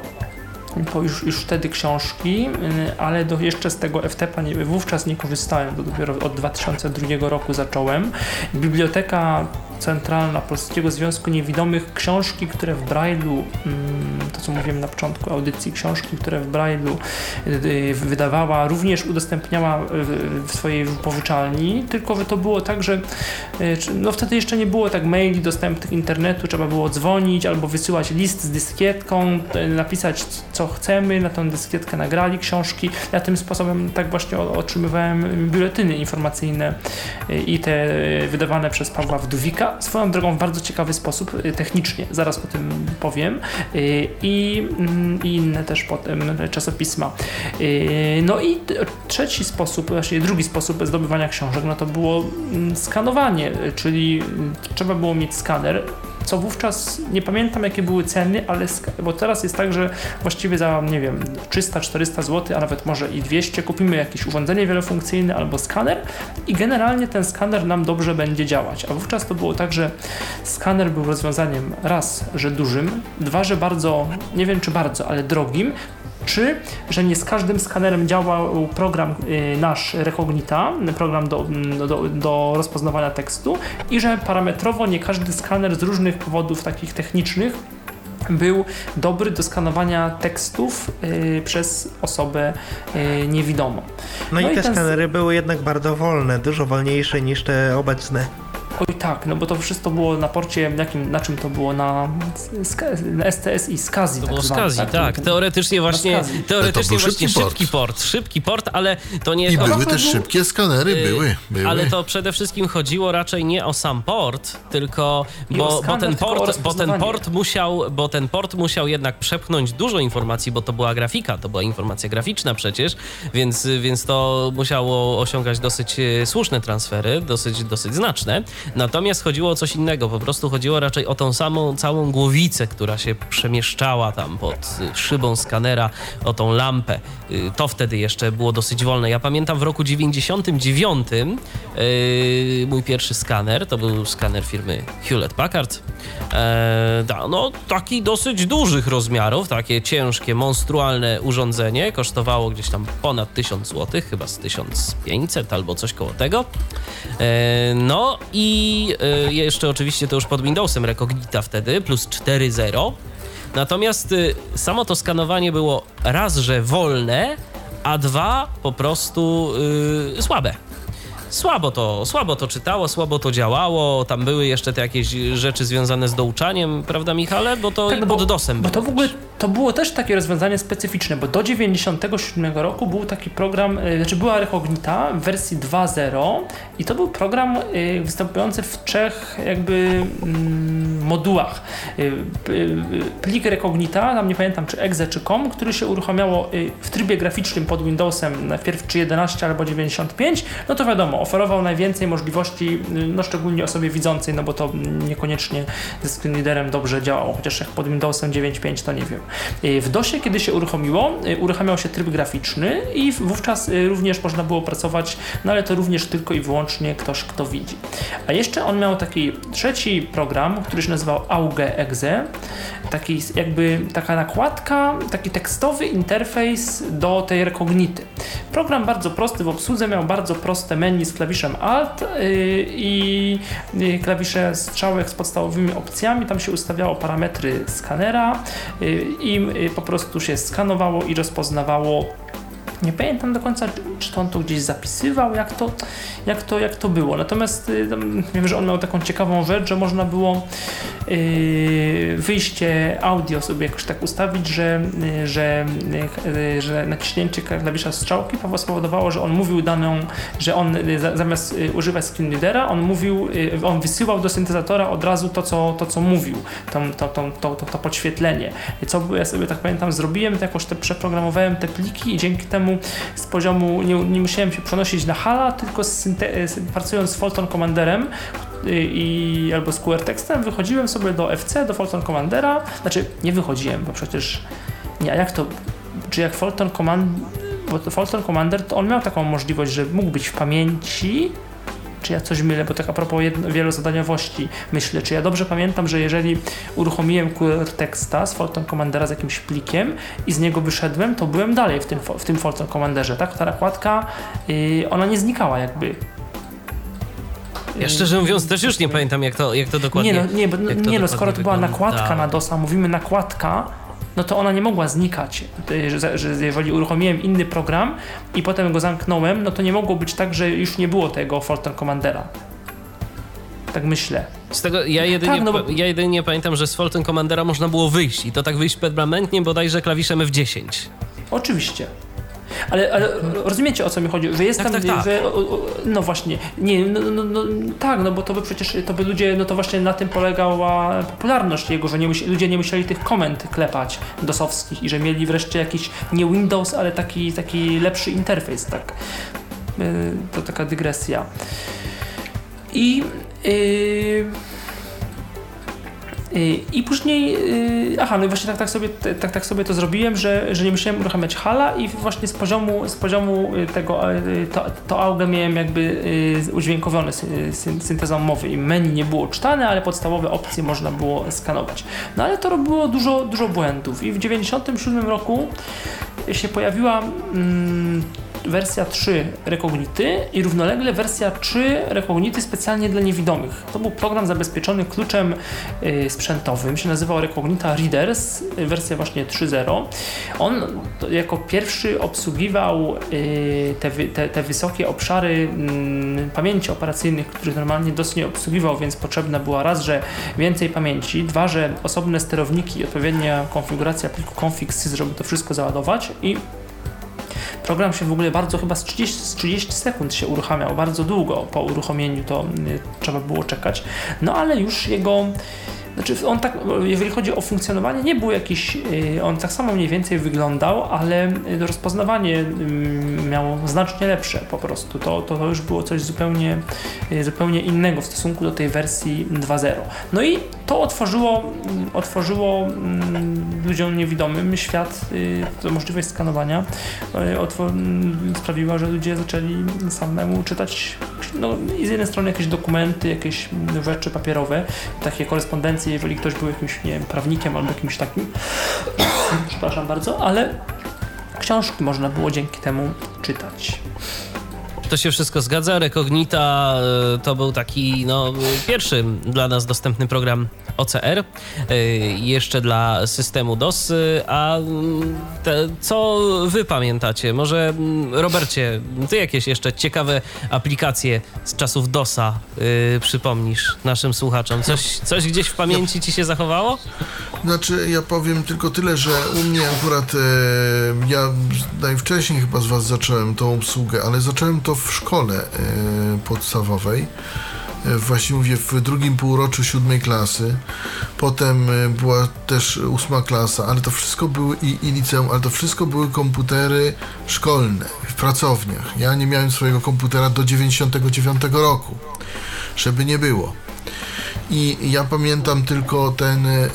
to już, już wtedy książki, y, ale do, jeszcze z tego FTP nie, wówczas nie korzystałem, to dopiero od 2002 roku zacząłem. Biblioteka Centralna Polskiego Związku Niewidomych, książki, które w Braille'u, mm, to co mówiłem na początku audycji, książki, które w Braille'u y, wydawała, również udostępniała w, swojej wypożyczalni, tylko że to było tak, że y, no wtedy jeszcze nie było tak maili dostępnych internetu, trzeba było dzwonić albo wysyłać list z dyskietką, napisać co chcemy, na tą dyskietkę nagrali książki. Ja tym sposobem tak właśnie otrzymywałem biuletyny informacyjne y, i te y, wydawane przez Pawła Wdówika. Swoją drogą w bardzo ciekawy sposób y, technicznie, zaraz o tym powiem. I, mm, i inne też potem czasopisma. No i trzeci sposób, właściwie drugi sposób zdobywania książek, no to było mm, skanowanie, czyli y, trzeba było mieć skaner, co wówczas nie pamiętam jakie były ceny, ale bo teraz jest tak, że właściwie za nie wiem 300-400 zł, a nawet może i 200 kupimy jakieś urządzenie wielofunkcyjne albo skaner i generalnie ten skaner nam dobrze będzie działać. A wówczas to było tak, że skaner był rozwiązaniem raz, że dużym, dwa, że bardzo, nie wiem czy bardzo, ale drogim, trzy, że nie z każdym skanerem działał program y, nasz Recognita, program do, mm, do, do rozpoznawania tekstu i że parametrowo nie każdy skaner z różnych powodów takich technicznych był dobry do skanowania tekstów y, przez osobę y, niewidomą. No, No i i te ten- skanery były jednak bardzo wolne, dużo wolniejsze niż te obecne. Oj tak, no bo to wszystko było na porcie, jakim, na czym to było? Na, na STS i SCSI. To tak było SCSI, tak. Teoretycznie właśnie, teoretycznie był właśnie szybki szybki port. Szybki port, ale to nie... I to- były to też był- szybkie skanery, Y, były, były. Ale to przede wszystkim chodziło raczej nie o sam port, tylko I o bo, bo, skaner, ten tylko o port, bo ten port musiał, bo ten port musiał jednak przepchnąć dużo informacji, bo to była grafika, to była informacja graficzna przecież, więc, więc to musiało osiągać dosyć e, słuszne transfery, dosyć, dosyć znaczne. Natomiast chodziło o coś innego, po prostu chodziło raczej o tą samą całą głowicę, która się przemieszczała tam pod y, szybą skanera, o tą lampę. Y, To wtedy jeszcze było dosyć wolne. Ja pamiętam w roku 99 yy, mój pierwszy skaner, to był skaner firmy Hewlett Packard. Da, no taki dosyć dużych rozmiarów, takie ciężkie, monstrualne urządzenie, kosztowało gdzieś tam ponad 1000 zł, chyba z 1500 albo coś koło tego. E, no i e, jeszcze oczywiście to już pod Windowsem Recognita wtedy, plus 4.0. Natomiast y, samo to skanowanie było raz, że wolne, a dwa po prostu y, słabe. Słabo to, słabo to czytało, słabo to działało. Tam były jeszcze te jakieś rzeczy związane z douczaniem, prawda, Michale? Bo to Tak, no pod bo- DOSem Bo to w ogóle to było też takie rozwiązanie specyficzne, bo do 97 roku był taki program, y, znaczy była Recognita w wersji 2.0 i to był program y, występujący w trzech jakby mm, modułach. Y, Plik Recognita, tam nie pamiętam czy exe czy com, który się uruchamiało w trybie graficznym pod Windowsem najpierw czy 11 albo 95, no to wiadomo, oferował najwięcej możliwości, y, no szczególnie osobie widzącej, no bo to niekoniecznie ze screen readerem dobrze działało, chociaż jak pod Windowsem 9.5 to nie wiem. Y, W DOSie, kiedy się uruchomiło, y, uruchamiał się tryb graficzny i wówczas również można było pracować, no ale to również tylko i wyłącznie ktoś, kto widzi. A jeszcze on miał taki trzeci program, który się nazywał Auge Exe, taki jakby taka nakładka, taki tekstowy interfejs do tej rekognity. Program bardzo prosty w obsłudze, miał bardzo proste menu z klawiszem Alt yy, i yy, klawisze strzałek z podstawowymi opcjami. Tam się ustawiało parametry skanera yy, i po prostu się skanowało i rozpoznawało nie pamiętam do końca, czy- to on to gdzieś zapisywał, jak to, jak to, jak to było. Natomiast y, wiem, że on miał taką ciekawą rzecz, że można było y, wyjście audio sobie jakoś tak ustawić, że, y, że, że naciśnięcie klawisza strzałki spowodowało, że on mówił daną, że on za- zamiast używać screen readera, on mówił, on wysyłał do syntezatora od razu to, co, to, co mówił, tą, to, to, to, to, podświetlenie. Co ja sobie tak pamiętam zrobiłem, to jakoś te przeprogramowałem te pliki i dzięki temu z poziomu nie, nie musiałem się przenosić na Hala, tylko z pracując z Fulton Commanderem y, i albo z QR tekstem wychodziłem sobie do FC, do Fulton Commandera, znaczy nie wychodziłem, bo przecież nie, a jak to, czy jak Fulton Command, bo to Fulton Commander, to on miał taką możliwość, że mógł być w pamięci, czy ja coś mylę, bo tak a propos jedno, wielozadaniowości myślę, czy ja dobrze pamiętam, że jeżeli uruchomiłem QR teksta z Fulton Commandera z jakimś plikiem i z niego wyszedłem, to byłem dalej w tym, w tym Fulton Commanderze, tak? Ta nakładka, yy, ona nie znikała jakby. Ja szczerze mówiąc też już nie pamiętam, jak to, jak to dokładnie Nie no, nie, bo, nie no skoro to była nakładka na DOSa, mówimy nakładka, no to ona nie mogła znikać. Y, Że, że jeżeli uruchomiłem inny program i potem go zamknąłem, no to nie mogło być tak, że już nie było tego Fulton Commandera. Tak myślę. Z tego ja jedynie, Tak, no bo- ja jedynie pamiętam, że z Fulton Commandera można było wyjść i to tak wyjść permanentnie bodajże klawiszem F10. Oczywiście. Ale, ale rozumiecie o co mi chodzi, że jest Tak, tam, tak, tak. że no właśnie, nie, no, no, no, tak, no bo to by przecież, to by ludzie, no to właśnie na tym polegała popularność jego, że nie musi, ludzie nie musieli tych komend klepać dosowskich i że mieli wreszcie jakiś, nie Windows, ale taki, taki lepszy interfejs, tak. Yy, To taka dygresja. I yy, I później, y, aha, no i właśnie tak, tak, sobie, tak, tak sobie to zrobiłem, że, że nie musiałem uruchamiać hala i właśnie z poziomu, z poziomu y, tego, y, to, to miałem jakby y, udźwiękowione sy- syn- syntezą mowy i menu nie było czytane, ale podstawowe opcje można było skanować. No ale to robiło dużo, dużo błędów i w 97 roku się pojawiła mm, wersja 3 Recognity i równolegle wersja 3 Recognity specjalnie dla niewidomych. To był program zabezpieczony kluczem y, sprzętowym, się nazywał Recognita Readers, y, wersja właśnie 3.0. On jako pierwszy obsługiwał y, te, te, te wysokie obszary mm, pamięci operacyjnych, których normalnie DOS nie obsługiwał, więc potrzebna była raz, że więcej pamięci, dwa, że osobne sterowniki i odpowiednia konfiguracja pliku config sys, żeby to wszystko załadować i Program się w ogóle bardzo, chyba z 30, z 30 sekund się uruchamiał, bardzo długo po uruchomieniu to y, trzeba było czekać. No ale już jego Znaczy on tak, jeżeli chodzi o funkcjonowanie, nie był jakiś, y, on tak samo mniej więcej wyglądał, ale y, rozpoznawanie ym, miało znacznie lepsze po prostu. To, to, już było coś zupełnie, y, zupełnie innego w stosunku do tej wersji 2.0. No i to otworzyło, mm, otworzyło mm, ludziom niewidomym świat, y, to możliwość skanowania y, mm, sprawiła, że ludzie zaczęli samemu czytać no, z jednej strony jakieś dokumenty, jakieś rzeczy papierowe, takie korespondencje, jeżeli ktoś był jakimś nie wiem, prawnikiem albo jakimś takim, przepraszam bardzo, ale książki można było dzięki temu czytać. To się wszystko zgadza. Rekognita e, to był taki no, pierwszy dla nas dostępny program OCR, e, jeszcze dla systemu DOS. e, A mm, te, co wy pamiętacie? Może mm, Robercie, ty jakieś jeszcze ciekawe aplikacje z czasów DOSa e, przypomnisz naszym słuchaczom? Coś, coś gdzieś w pamięci ci się zachowało? Znaczy, ja powiem tylko tyle, że u mnie akurat ja najwcześniej chyba z was zacząłem tą obsługę, ale zacząłem to w szkole podstawowej. E, Właśnie mówię, w drugim półroczu siódmej klasy. Potem e, była też ósma klasa, ale to wszystko były i, i liceum, ale to wszystko były komputery szkolne, w pracowniach. Ja nie miałem swojego komputera do 99 roku, żeby nie było. I ja pamiętam tylko ten, e,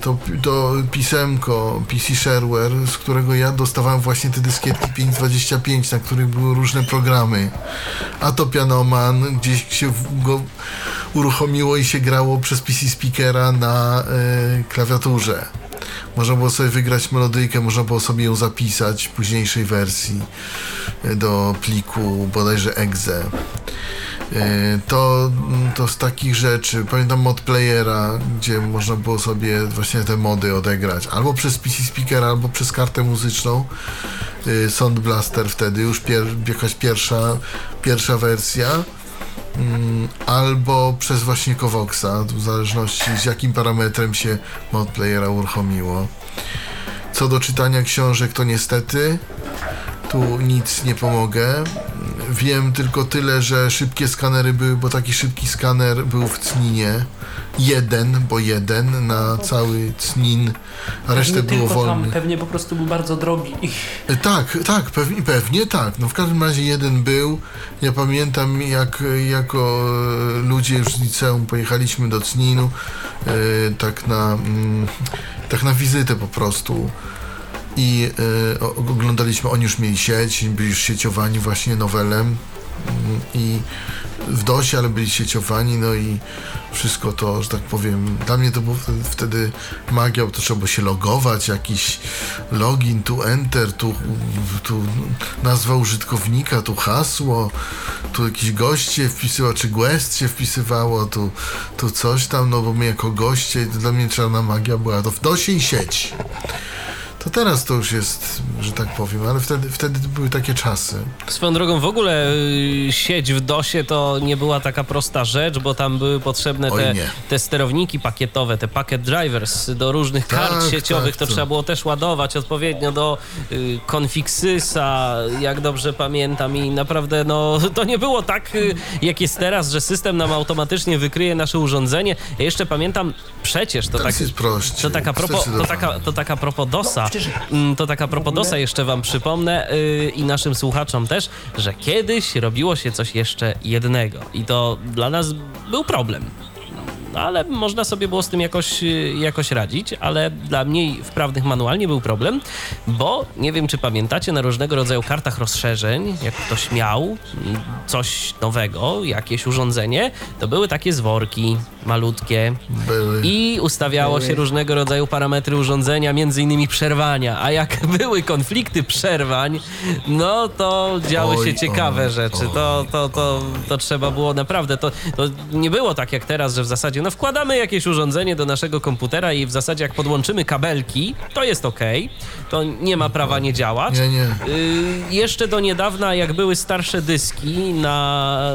to, to pisemko PC Shareware, z którego ja dostawałem właśnie te dyskietki 525, na których były różne programy. A to Pianoman, gdzieś się go uruchomiło i się grało przez PC Speakera na e, klawiaturze. Można było sobie wygrać melodyjkę, można było sobie ją zapisać w późniejszej wersji e, do pliku bodajże exe. E, To, to z takich rzeczy, pamiętam mod playera, gdzie można było sobie właśnie te mody odegrać, albo przez PC Speaker, albo przez kartę muzyczną. e, Sound Blaster wtedy, już pier, jakaś pierwsza, pierwsza wersja. Mm, Albo przez właśnie Kovoxa, w zależności z jakim parametrem się mod playera uruchomiło. Co do czytania książek, to niestety tu nic nie pomogę. Wiem tylko tyle, że szybkie skanery były, bo taki szybki skaner był w Cninie. Jeden, bo jeden na cały Cnin, a resztę było tam, wolnych. pewnie po prostu był bardzo drogi. E, Tak, tak, pewnie, pewnie tak. No w każdym razie jeden był. Ja pamiętam, jak jako e, ludzie już z liceum pojechaliśmy do Cninu, e, tak na, mm, tak na wizytę po prostu. I o- oglądaliśmy, oni już mieli sieć, byli już sieciowani właśnie nowelem mm, i w DOSie, ale byli sieciowani, no i wszystko to, że tak powiem, dla mnie to było wtedy, magia, bo to trzeba było się logować, jakiś login, tu enter, tu, tu nazwa użytkownika, tu hasło, tu jakiś gość się wpisywał, czy guest się wpisywało, tu, tu coś tam, no bo my jako goście, dla mnie czarna magia była to w DOSie i sieć. To teraz to już jest, że tak powiem, ale wtedy, wtedy były takie czasy. Swoją drogą w ogóle y, sieć w DOSie to nie była taka prosta rzecz, bo tam były potrzebne te, te sterowniki pakietowe, te packet drivers do różnych Tak, kart sieciowych. tak, to to. trzeba było też ładować odpowiednio do y, jak dobrze pamiętam. I naprawdę no, to nie było tak, y, jak jest teraz, że system nam automatycznie wykryje nasze urządzenie. Ja jeszcze pamiętam przecież, to tak... jest prościej. To taka propos, to taka, to taka propos DOSa. Mm, To taka propos DOSa jeszcze wam przypomnę yy, i naszym słuchaczom też, że kiedyś robiło się coś jeszcze jednego i to dla nas był problem. No, ale można sobie było z tym jakoś, y, jakoś radzić, ale dla mnie wprawnych manualnie był problem, bo nie wiem, czy pamiętacie, na różnego rodzaju kartach rozszerzeń, jak ktoś miał coś nowego, jakieś urządzenie, to były takie zworki malutkie, Były. i ustawiało się różnego rodzaju parametry urządzenia, między innymi przerwania. A jak były konflikty przerwań, no to działy Oj, się ciekawe oj, rzeczy. To, to, to, to trzeba było naprawdę. To, to nie było tak jak teraz, że w zasadzie no wkładamy jakieś urządzenie do naszego komputera i w zasadzie jak podłączymy kabelki, to jest ok. To nie ma prawa nie działać. Nie, nie. Y, jeszcze do niedawna, jak były starsze dyski na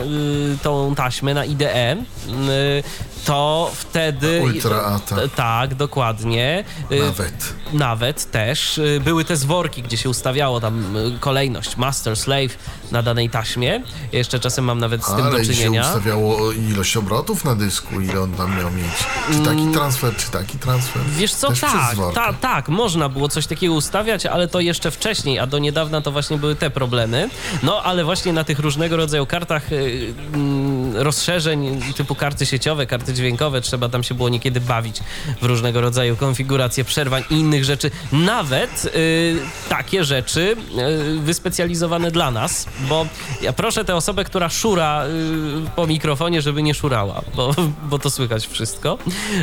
y, tą taśmę, na IDE, y, to wtedy... Ultra ATA. Tak, dokładnie. Y, Nawet. Nawet też. Y, Były te zworki, gdzie się ustawiało tam y, kolejność master, slave na danej taśmie. Jeszcze czasem mam nawet z tym Ale do i się czynienia. ustawiało ilość obrotów na dysku, ile on tam miał mieć. Czy taki transfer, czy taki transfer. Mm. Wiesz co, Też tak, ta, tak, można było coś takiego ustawiać, ale to jeszcze wcześniej, a do niedawna to właśnie były te problemy. No, ale właśnie na tych różnego rodzaju kartach y, mm, rozszerzeń typu karty sieciowe, karty dźwiękowe, trzeba tam się było niekiedy bawić w różnego rodzaju konfiguracje przerwań i innych rzeczy. Nawet y, takie rzeczy y, wyspecjalizowane dla nas, bo ja proszę tę osobę, która szura y, po mikrofonie, żeby nie szurała, bo, bo to słychać wszystko.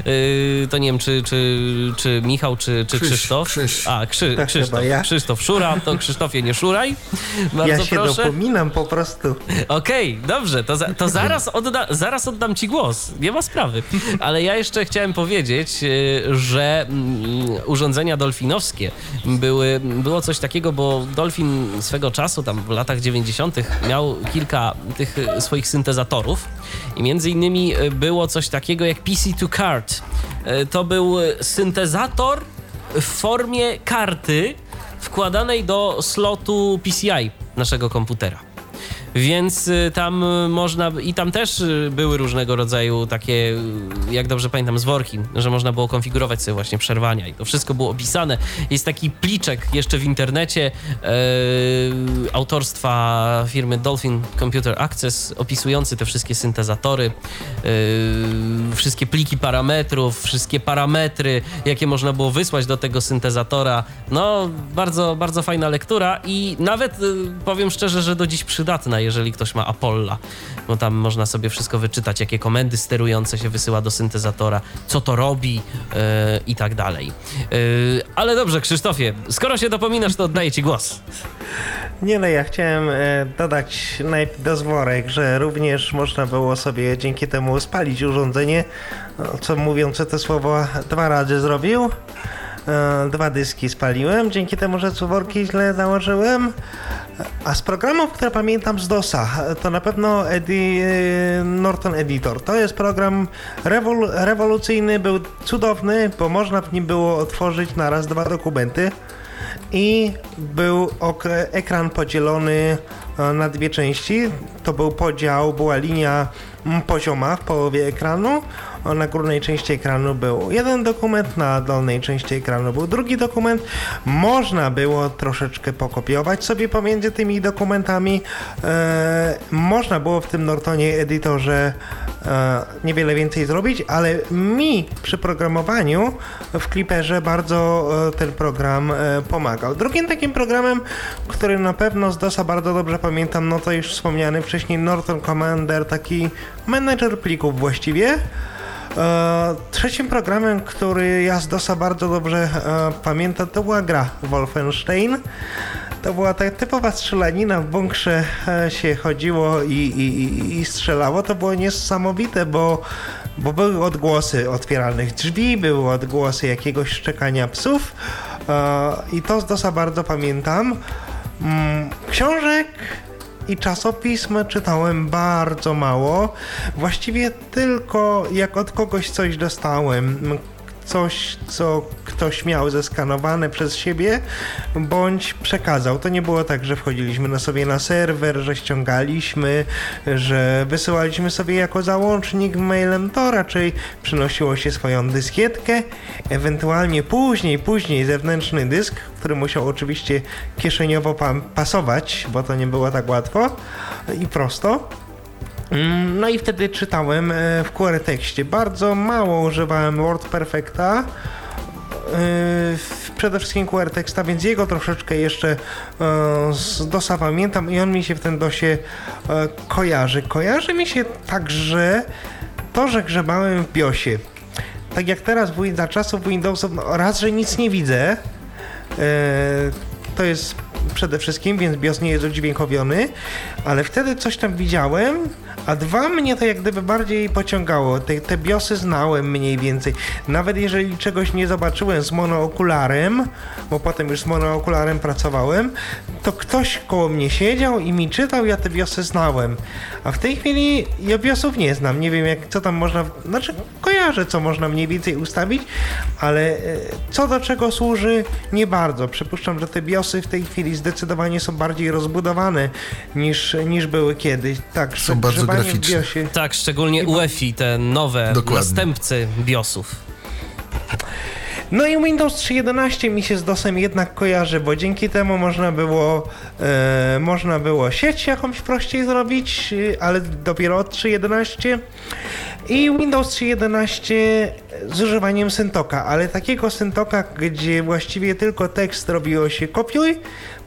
Y, to nie wiem, czy, czy, czy Michał, czy, czy Krzyś, Krzysztof. Krzyś. A, Krzy, Tak, Krzysztof. ja. Krzysztof szura, to Krzysztofie nie szuraj. Bardzo Ja się proszę. dopominam po prostu. Okej, dobrze, to, za, to zaraz, odda, zaraz oddam ci głos, nie ma sprawy. Ale ja jeszcze chciałem powiedzieć, y, że mm, urządzenia dolfinowskie były, było coś takiego, bo Dolphin swego czasu, tam w latach 90., miał kilka tych y, swoich syntezatorów i między innymi y, było coś takiego jak PC2 Card. Y, To był syntezator w formie karty wkładanej do slotu PCI naszego komputera. Więc y, tam y, można, i tam też y, były różnego rodzaju takie, jak dobrze pamiętam, zworki, że można było konfigurować sobie właśnie przerwania i to wszystko było opisane. Jest taki pliczek jeszcze w internecie e, autorstwa firmy Dolphin Computer Access opisujący te wszystkie syntezatory, e, wszystkie pliki parametrów, wszystkie parametry, jakie można było wysłać do tego syntezatora. No, bardzo, bardzo fajna lektura i nawet powiem szczerze, że do dziś przydatna, jeżeli ktoś ma Apolla, bo tam można sobie wszystko wyczytać, jakie komendy sterujące się wysyła do syntezatora, co to robi y, i tak dalej. Y, ale dobrze, Krzysztofie, skoro się dopominasz, to oddaję ci głos. Nie no, ja chciałem e, dodać do zworek, że również można było sobie dzięki temu spalić urządzenie, no, co mówiące te słowa dwa razy zrobił. E, Dwa dyski spaliłem, dzięki temu, że worki źle założyłem. A z programów, które pamiętam z DOSa, to na pewno Edi, e, Norton Editor. To jest program rewol, rewolucyjny, był cudowny, bo można w nim było otworzyć na raz dwa dokumenty i był ekran podzielony e, na dwie części. To był podział, była linia pozioma w połowie ekranu. Na górnej części ekranu był jeden dokument, na dolnej części ekranu był drugi dokument. Można było troszeczkę pokopiować sobie pomiędzy tymi dokumentami. E, można było w tym Nortonie edytorze e, niewiele więcej zrobić, ale mi przy programowaniu w Clipperze bardzo e, ten program e, pomagał. Drugim takim programem, który na pewno z DOSa bardzo dobrze pamiętam, no to już wspomniany wcześniej Norton Commander, taki menedżer plików właściwie. E, trzecim programem, który ja z DOSa bardzo dobrze e, pamiętam, to była gra Wolfenstein. To była ta typowa strzelanina, w bunkrze e, się chodziło i, i, i- strzelało. To było niesamowite, bo, bo były odgłosy otwieranych drzwi, były odgłosy jakiegoś szczekania psów i to z DOSa bardzo pamiętam. Mm, Książek i czasopism czytałem bardzo mało. Właściwie tylko jak od kogoś coś dostałem. Coś, co ktoś miał zeskanowane przez siebie, bądź przekazał. To nie było tak, że wchodziliśmy na sobie na serwer, że ściągaliśmy, że wysyłaliśmy sobie jako załącznik mailem, to raczej przynosiło się swoją dyskietkę, ewentualnie później, później zewnętrzny dysk, który musiał oczywiście kieszeniowo pa- pasować, bo to nie było tak łatwo i prosto. Mm, No i wtedy czytałem e, w QR tekście. Bardzo mało używałem WordPerfecta. e, w- Przede wszystkim QR teksta, więc jego troszeczkę jeszcze e, z DOSa pamiętam i on mi się w tym DOSie e, kojarzy. Kojarzy mi się także to, że grzebałem w BIOSie. Tak jak teraz za czasów Windowsa, no raz, że nic nie widzę, e, to jest przede wszystkim, więc BIOS nie jest udźwiękowiony, ale wtedy coś tam widziałem, A dwa mnie to jak gdyby bardziej pociągało. Te, te biosy znałem mniej więcej. Nawet jeżeli czegoś nie zobaczyłem z monookularem, bo potem już z monookularem pracowałem, to ktoś koło mnie siedział i mi czytał, ja te biosy znałem. A w tej chwili ja biosów nie znam. Nie wiem, jak, co tam można. Znaczy, kojarzę, co można mniej więcej ustawić, ale e, co do czego służy, nie bardzo. Przypuszczam, że te biosy w tej chwili zdecydowanie są bardziej rozbudowane niż, niż były kiedyś. Tak, Są bardzo BIOSie. Tak, szczególnie UEFI, te nowe Dokładnie. następcy BIOSów. No i Windows 3.11 mi się z DOSem jednak kojarzy, bo dzięki temu można było, e, można było sieć jakąś prościej zrobić, e, ale dopiero od 3.11 i Windows 3.11 z używaniem syntoka, ale takiego syntoka, gdzie właściwie tylko tekst robiło się kopiuj,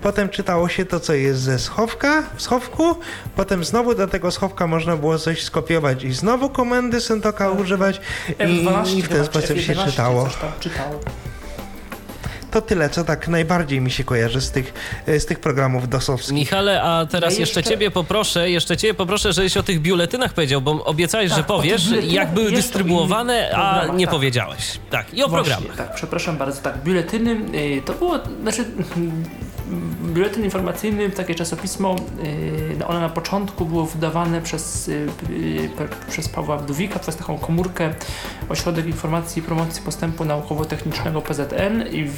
potem czytało się to, co jest ze schowka, w schowku, potem znowu do tego schowka można było coś skopiować i znowu komendy syntoka używać i, F12 i w ten sposób się F11 czytało. Czytało. To tyle, co tak najbardziej mi się kojarzy z tych, e, z tych programów DOSowskich. Michale, a teraz Ja jeszcze... jeszcze- ciebie poproszę, jeszcze ciebie poproszę, żebyś o tych biuletynach powiedział, bo obiecałeś, Tak, że powiesz, jak były dystrybuowane, a nie tak. powiedziałeś. Tak, i o Właśnie, programach. Tak, przepraszam bardzo. Tak, biuletyny y, to było, znaczy biuletyn informacyjny, takie czasopismo, y, no one na początku było wydawane przez, y, y, przez Pawła Wdówika, przez taką komórkę Ośrodek Informacji i Promocji Postępu Naukowo-Technicznego PZN i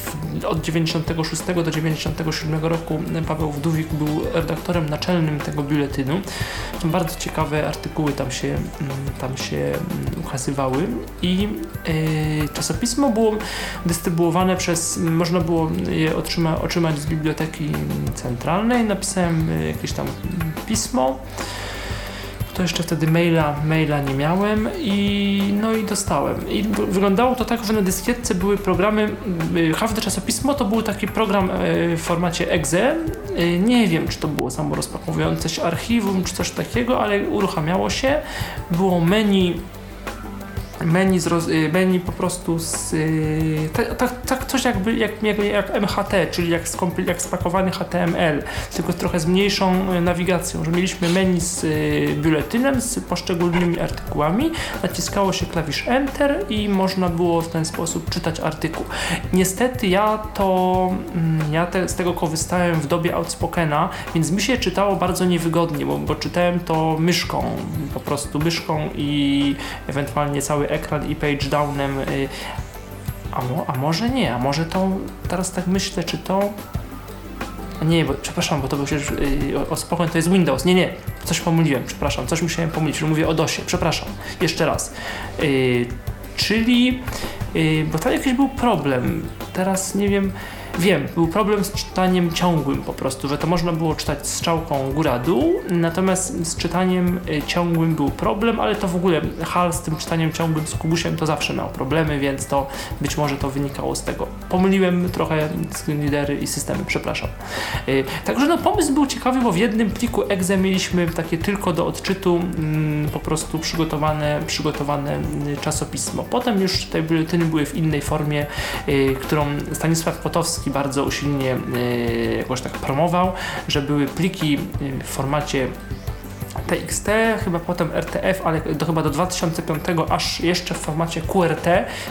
od 96 do 97 roku Paweł Wdówik był redaktorem naczelnym tego biuletynu. Bardzo ciekawe artykuły tam się, mm, tam się mm, ukazywały i czasopismo było dystrybuowane przez, można było je otrzyma, otrzymać z biblioteki centralnej. Napisałem y, jakieś tam pismo. To jeszcze wtedy maila, maila nie miałem i no i dostałem. I wyglądało to tak, że na dyskietce były programy, y, Hawde czasopismo to był taki program y, w formacie exe. Nie wiem, czy to było samo rozpakowujące się archiwum, czy coś takiego, ale uruchamiało się. Było menu menu, z roz, y, menu po prostu z, tak, tak, tak coś jakby jak, jak, jak MHT, czyli jak, skompil, jak spakowany HTML, tylko trochę z mniejszą y, nawigacją, że mieliśmy menu z biuletynem, z poszczególnymi artykułami, naciskało się klawisz Enter i można było w ten sposób czytać artykuł. Niestety ja to, mm, ja te, z tego korzystałem w dobie Outspokena, więc mi się czytało bardzo niewygodnie, bo, bo czytałem to myszką, po prostu myszką i ewentualnie cały ekran i page downem. y, A, mo, a może nie, a może to, teraz tak myślę, czy to... Nie, bo, przepraszam, bo to był się y, o, o spokojnie, to jest Windows. Nie, nie, coś pomyliłem, przepraszam, coś musiałem pomylić, że mówię o DOSie, przepraszam, jeszcze raz. Y, czyli, y, bo tam jakiś był problem, teraz nie wiem, wiem, był problem z czytaniem ciągłym po prostu, że to można było czytać strzałką góra-dół, natomiast z czytaniem y, ciągłym był problem, ale to w ogóle Hal z tym czytaniem ciągłym z Kubusiem to zawsze miał problemy, więc to być może to wynikało z tego. Pomyliłem trochę screen readery i systemy, przepraszam. Y, Także no pomysł był ciekawy, bo w jednym pliku exe mieliśmy takie tylko do odczytu mm, po prostu przygotowane, przygotowane y, czasopismo. Potem już te biuletyny były w innej formie, którą Stanisław Potowski bardzo usilnie y, jakoś tak promował, że były pliki y, w formacie TXT, chyba potem RTF, ale do, chyba do 2005 aż jeszcze w formacie QRT,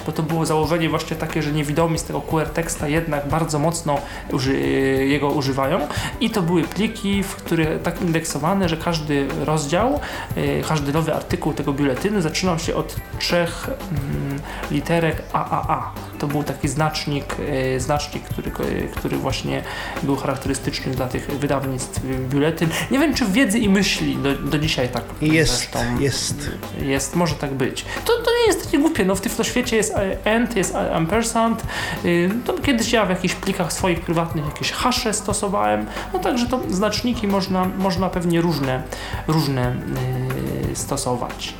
bo to było założenie właśnie takie, że niewidomi z tego QR teksta jednak bardzo mocno uży, jego używają i to były pliki, w które tak indeksowane, że każdy rozdział, y, każdy nowy artykuł tego biuletynu zaczynał się od trzech mm, literek AAA. To był taki znacznik, y, znacznik który, który właśnie był charakterystyczny dla tych wydawnictw y, biuletyn. Nie wiem, czy wiedzy i myśli do, do dzisiaj tak Jest, zresztą jest. jest, może tak być. To, to nie jest takie głupie, no w Tyfloświecie jest e, end, jest ampersand, y, to kiedyś ja w jakichś plikach swoich prywatnych jakieś hasze stosowałem, no także to znaczniki można, można pewnie różne, różne y, stosować.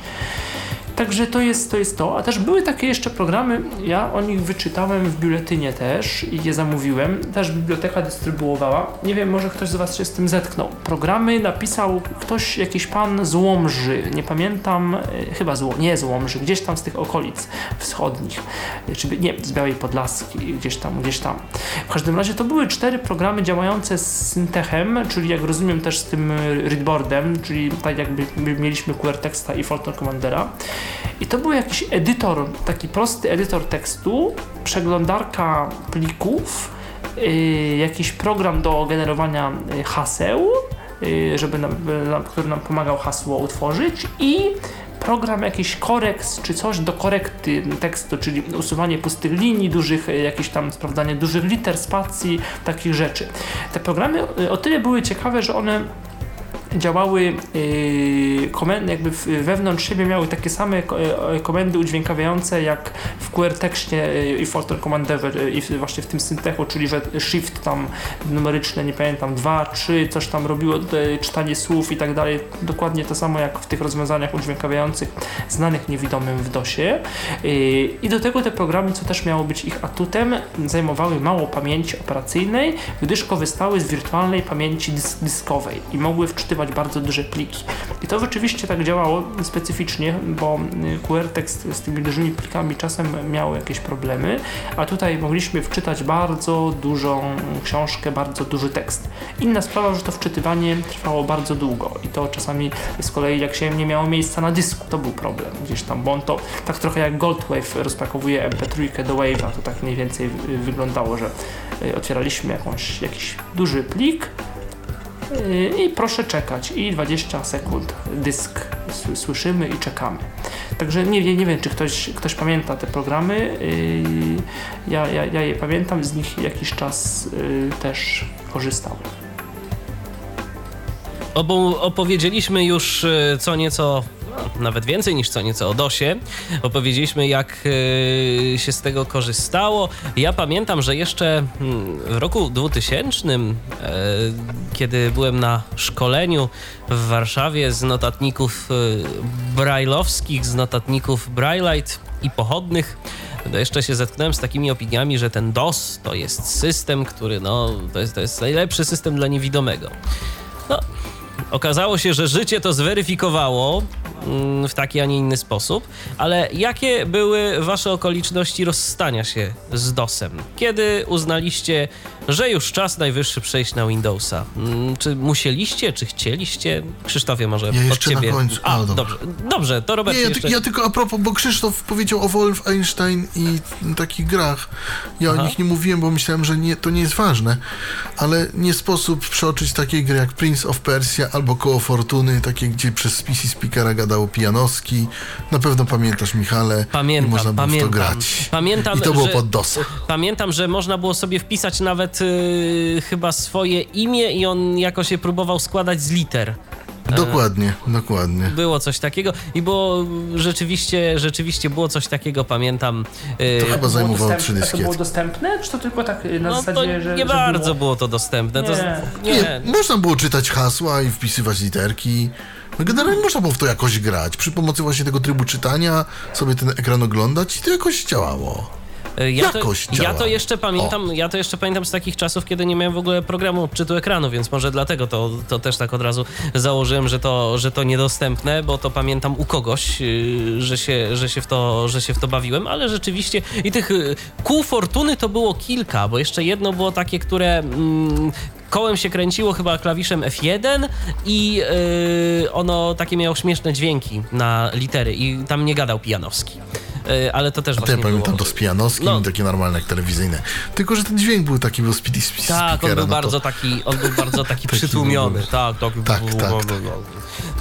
Także to jest, to jest to. A też były takie jeszcze programy, ja o nich wyczytałem w biuletynie też i je zamówiłem. Też biblioteka dystrybuowała. Nie wiem, może ktoś z Was się z tym zetknął. Programy napisał ktoś, jakiś pan z Łomży. Nie pamiętam, e, chyba z, nie z Łomży, gdzieś tam z tych okolic wschodnich. E, Czy, nie, z Białej Podlaski, gdzieś tam, gdzieś tam. W każdym razie to były cztery programy działające z Syntechem, czyli jak rozumiem też z tym e, readboardem, czyli tak jakby my mieliśmy QR Texta i Fortran Commandera. I to był jakiś edytor, taki prosty edytor tekstu, przeglądarka plików, yy, jakiś program do generowania y, haseł, yy, żeby nam, który nam pomagał hasło utworzyć i program jakiś koreks czy coś do korekty tekstu, czyli usuwanie pustych linii, dużych, y, jakieś tam sprawdzanie dużych liter, spacji, takich rzeczy. Te programy y, o tyle były ciekawe, że one działały yy, komendy, jakby wewnątrz siebie miały takie same ko- e, komendy udźwiękawiające jak w QR tekście yy, i Fortran Commanderze yy, i właśnie w tym syntechu, czyli że shift tam numeryczne, nie pamiętam, 2, 3, coś tam robiło, czytanie słów i tak dalej. Dokładnie to samo jak w tych rozwiązaniach udźwiękawiających znanych niewidomym w DOSie. I do tego te programy, co też miało być ich atutem, zajmowały mało pamięci operacyjnej, gdyż korzystały z wirtualnej pamięci dys dyskowej i mogły wczytywać bardzo duże pliki. I to rzeczywiście tak działało specyficznie, bo y, QR tekst z tymi dużymi plikami czasem miał jakieś problemy, a tutaj mogliśmy wczytać bardzo dużą książkę, bardzo duży tekst. Inna sprawa, że to wczytywanie trwało bardzo długo i to czasami z kolei jak się nie miało miejsca na dysku, to był problem gdzieś tam, bo on to tak trochę jak Goldwave rozpakowuje MP3 do Wave'a, to tak mniej więcej y, wyglądało, że y, otwieraliśmy jakąś, jakiś duży plik, i proszę czekać i 20 sekund dysk słyszymy i czekamy. Także nie, nie, nie wiem, czy ktoś, ktoś pamięta te programy. Yy, Ja, ja, ja je pamiętam, z nich jakiś czas yy, też korzystałem. Obo, opowiedzieliśmy już co nieco, nawet więcej niż co nieco o DOSie. Opowiedzieliśmy, jak e, się z tego korzystało. Ja pamiętam, że jeszcze mm, w roku 2000, e, kiedy byłem na szkoleniu w Warszawie z notatników e, brajlowskich, z notatników Brailleite i pochodnych, jeszcze się zetknąłem z takimi opiniami, że ten DOS to jest system, który no, to jest, to jest najlepszy system dla niewidomego. No, Okazało się, że życie to zweryfikowało mm, w taki, a nie inny sposób, ale jakie były wasze okoliczności rozstania się z DOSem? Kiedy uznaliście, że już czas najwyższy przejść na Windowsa? Mm, Czy musieliście, czy chcieliście? Krzysztofie, może Ja od jeszcze na ciebie. końcu. A, A, dobrze. dobrze. Dobrze, to Robert Nie, ja, jeszcze... ja tylko a propos, bo Krzysztof powiedział o Wolfenstein i takich grach. Ja Aha. o nich nie mówiłem, bo myślałem, że nie, to nie jest ważne, ale nie sposób przeoczyć takiej gry jak Prince of Persia albo Koło Fortuny, takie gdzie przez PC Speakera gadał Pijanowski. Na pewno pamiętasz, Michale. Pamiętam, I można było pamiętam. to grać. Pamiętam, I to było że- pod DOSa. Pamiętam, że można było sobie wpisać nawet y, chyba swoje imię i on jako się próbował składać z liter. Dokładnie, dokładnie. Było coś takiego i było rzeczywiście, rzeczywiście było coś takiego, pamiętam. y, To chyba zajmowało trzy a To było dostępne, czy to tylko tak y, na no to zasadzie, że nie że bardzo było? było to dostępne. To, Nie. nie. Nie, można było czytać hasła i wpisywać literki. No generalnie można było w to jakoś grać. Przy pomocy właśnie tego trybu czytania sobie ten ekran oglądać i to jakoś działało. Y, Ja to, Jakoś ja to działa. jeszcze pamiętam, ja to jeszcze pamiętam z takich czasów, kiedy nie miałem w ogóle programu odczytu ekranu, więc może dlatego to, to też tak od razu założyłem, że to, że to niedostępne, bo to pamiętam u kogoś, yy, że się, że się, w, to, że się w to bawiłem, ale rzeczywiście i tych yy, kół fortuny to było kilka, bo jeszcze jedno było takie, które mm, kołem się kręciło chyba klawiszem F1 i yy, ono takie miało śmieszne dźwięki na litery i tam nie gadał Pijanowski. Yy, ale to też To ja właśnie pamiętam było. to z pianoskim, No. takie normalne jak telewizyjne. Tylko, że ten dźwięk był taki, był z, z Tak, on speakera, był no to- bardzo taki, on był bardzo taki Taki przytłumiony. w Tak, tak, Tak, tak,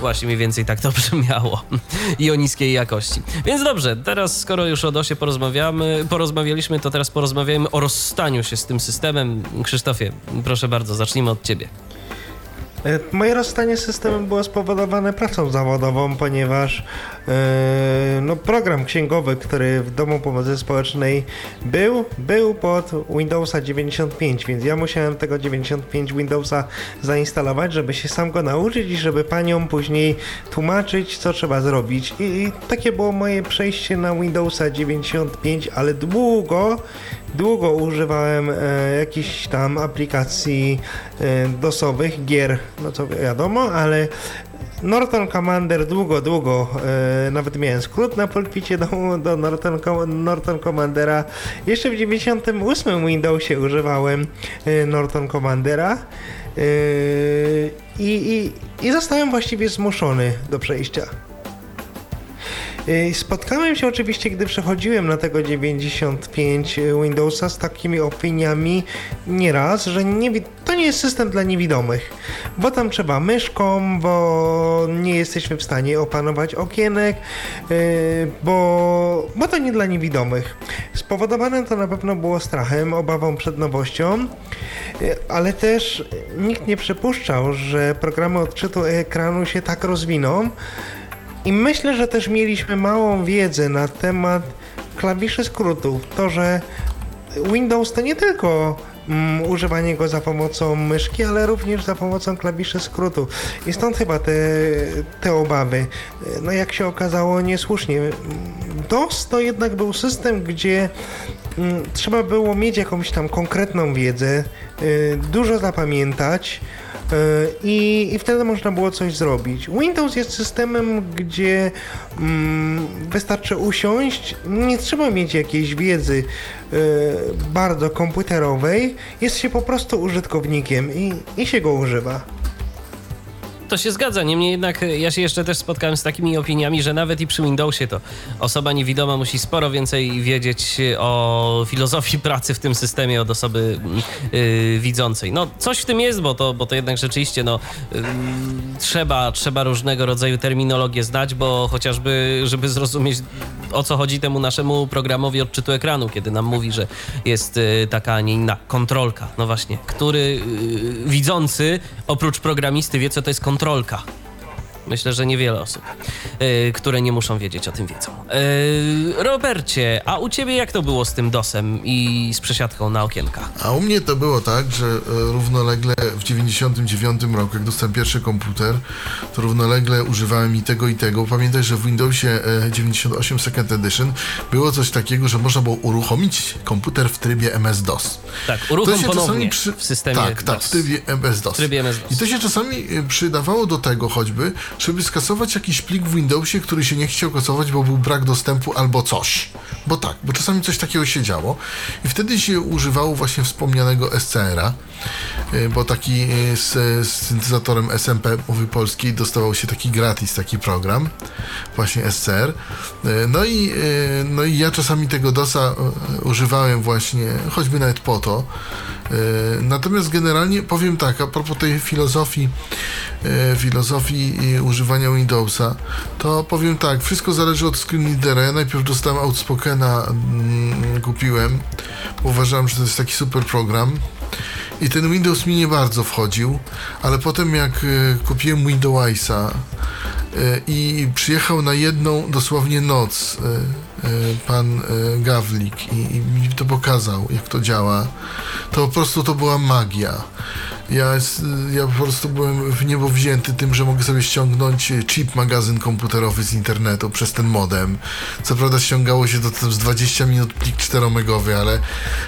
Właśnie mniej więcej tak to brzmiało. I o niskiej jakości. Więc dobrze, teraz skoro już o DOSie porozmawiamy, porozmawialiśmy, to teraz porozmawiajmy o rozstaniu się z tym systemem. Krzysztofie, proszę bardzo, zacznijmy od ciebie. E, Moje rozstanie z systemem było spowodowane pracą zawodową, ponieważ e, no, program księgowy, który w Domu Pomocy Społecznej był, był pod Windowsa 95, więc ja musiałem tego 95 Windowsa zainstalować, żeby się sam go nauczyć i żeby paniom później tłumaczyć, co trzeba zrobić. I, i takie było moje przejście na Windowsa 95, ale długo, długo używałem e, jakichś tam aplikacji e, DOSowych, gier, no to wiadomo, ale Norton Commander długo, długo, e, nawet miałem skrót na pulpicie do, do Norton, Norton Commandera. Jeszcze w 98 Windowsie używałem e, Norton Commandera e, i, i, i zostałem właściwie zmuszony do przejścia. Y, Spotkałem się oczywiście, gdy przechodziłem na tego 95 Windowsa z takimi opiniami nieraz, że nie, to nie jest system dla niewidomych, bo tam trzeba myszką, bo nie jesteśmy w stanie opanować okienek, y, bo, bo to nie dla niewidomych. Spowodowane to na pewno było strachem, obawą przed nowością, y, ale też nikt nie przypuszczał, że programy odczytu ekranu się tak rozwiną, i myślę, że też mieliśmy małą wiedzę na temat klawiszy skrótów. To, że Windows to nie tylko mm, używanie go za pomocą myszki, ale również za pomocą klawiszy skrótów. I stąd chyba te, te obawy. No jak się okazało, niesłusznie. DOS to jednak był system, gdzie mm, trzeba było mieć jakąś tam konkretną wiedzę, y, dużo zapamiętać. Y, I, I wtedy można było coś zrobić. Windows jest systemem, gdzie mm, wystarczy usiąść, nie trzeba mieć jakiejś wiedzy y, bardzo komputerowej, jest się po prostu użytkownikiem i, i się go używa. To się zgadza, niemniej jednak e, ja się jeszcze też spotkałem z takimi opiniami, że nawet i przy Windowsie to osoba niewidoma musi sporo więcej wiedzieć e, o filozofii pracy w tym systemie od osoby mm, y, widzącej. No coś w tym jest, bo to, bo to jednak rzeczywiście no, y, trzeba, trzeba różnego rodzaju terminologię znać, bo chociażby, żeby zrozumieć o co chodzi temu naszemu programowi odczytu ekranu, kiedy nam mówi, że jest y, taka, a nie inna kontrolka. No właśnie, który widzący oprócz programisty wie, co to jest kontrolka kontrolka. Myślę, że niewiele osób, y, które nie muszą wiedzieć o tym wiedzą. Y, Robercie, a u ciebie jak to było z tym DOSem i z przesiadką na okienka? A u mnie to było tak, że e, równolegle w 99 roku, jak dostałem pierwszy komputer, to równolegle używałem i tego i tego. Pamiętaj, że w Windowsie e, 98 Second Edition było coś takiego, że można było uruchomić komputer w trybie MS-DOS. Tak, uruchom ponownie przy... w systemie Tak, tak, DOS. w trybie MS-DOS. W trybie MS-DOS. I to się czasami e, przydawało do tego choćby, żeby skasować jakiś plik w Windowsie, który się nie chciał kasować, bo był brak dostępu albo coś. Bo tak, bo czasami coś takiego się działo. I wtedy się używało właśnie wspomnianego SCR-a, e, bo taki e, z, z syntezatorem SMP mowy polskiej dostawał się taki gratis, taki program, właśnie SCR. E, No i, no i ja czasami tego DOSa używałem właśnie, choćby nawet po to. Natomiast generalnie powiem tak, a propos tej filozofii, filozofii e, używania Windowsa, to powiem tak, wszystko zależy od screenreadera. Ja najpierw dostałem Outspokena, mm, kupiłem, uważałem, że to jest taki super program. I ten Windows mi nie bardzo wchodził, ale potem jak e, kupiłem Windowsa e, i przyjechał na jedną dosłownie noc pan Gawlik i, i mi to pokazał, jak to działa, to po prostu to była magia. Ja, ja po prostu byłem w niebo wzięty tym, że mogę sobie ściągnąć chip magazyn komputerowy z internetu przez ten modem. Co prawda ściągało się to z 20 minut plik 4-megowy, ale,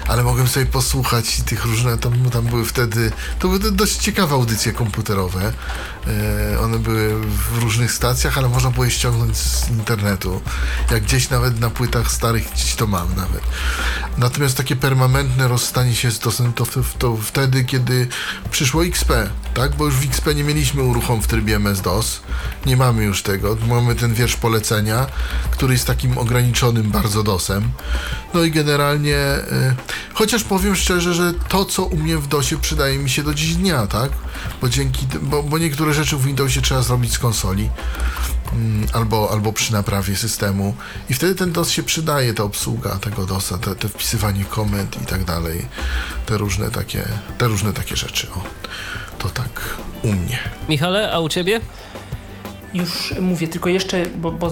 ale mogłem sobie posłuchać tych różne, tam, tam były wtedy, to były dość ciekawe audycje komputerowe. E, one były w różnych stacjach, ale można było je ściągnąć z internetu. Jak gdzieś nawet na płytach starych gdzieś to mam nawet. Natomiast takie permanentne rozstanie się z to, to, to wtedy, kiedy przyszło XP, tak? Bo już w XP nie mieliśmy uruchom w trybie MS-DOS. Nie mamy już tego. Mamy ten wiersz polecenia, który jest takim ograniczonym bardzo DOSem. No i generalnie, e, chociaż powiem szczerze, że to, co u mnie w DOSie przydaje mi się do dziś dnia, tak? Bo dzięki, bo, bo niektóre rzeczy w Windowsie trzeba zrobić z konsoli mm, albo, albo przy naprawie systemu i wtedy ten DOS się przydaje, ta obsługa tego DOSa, te, te wpisywanie komend i tak dalej, te różne takie, te różne takie rzeczy, o. To tak u mnie. Michale, a u ciebie? Już mówię, tylko jeszcze, bo, bo y,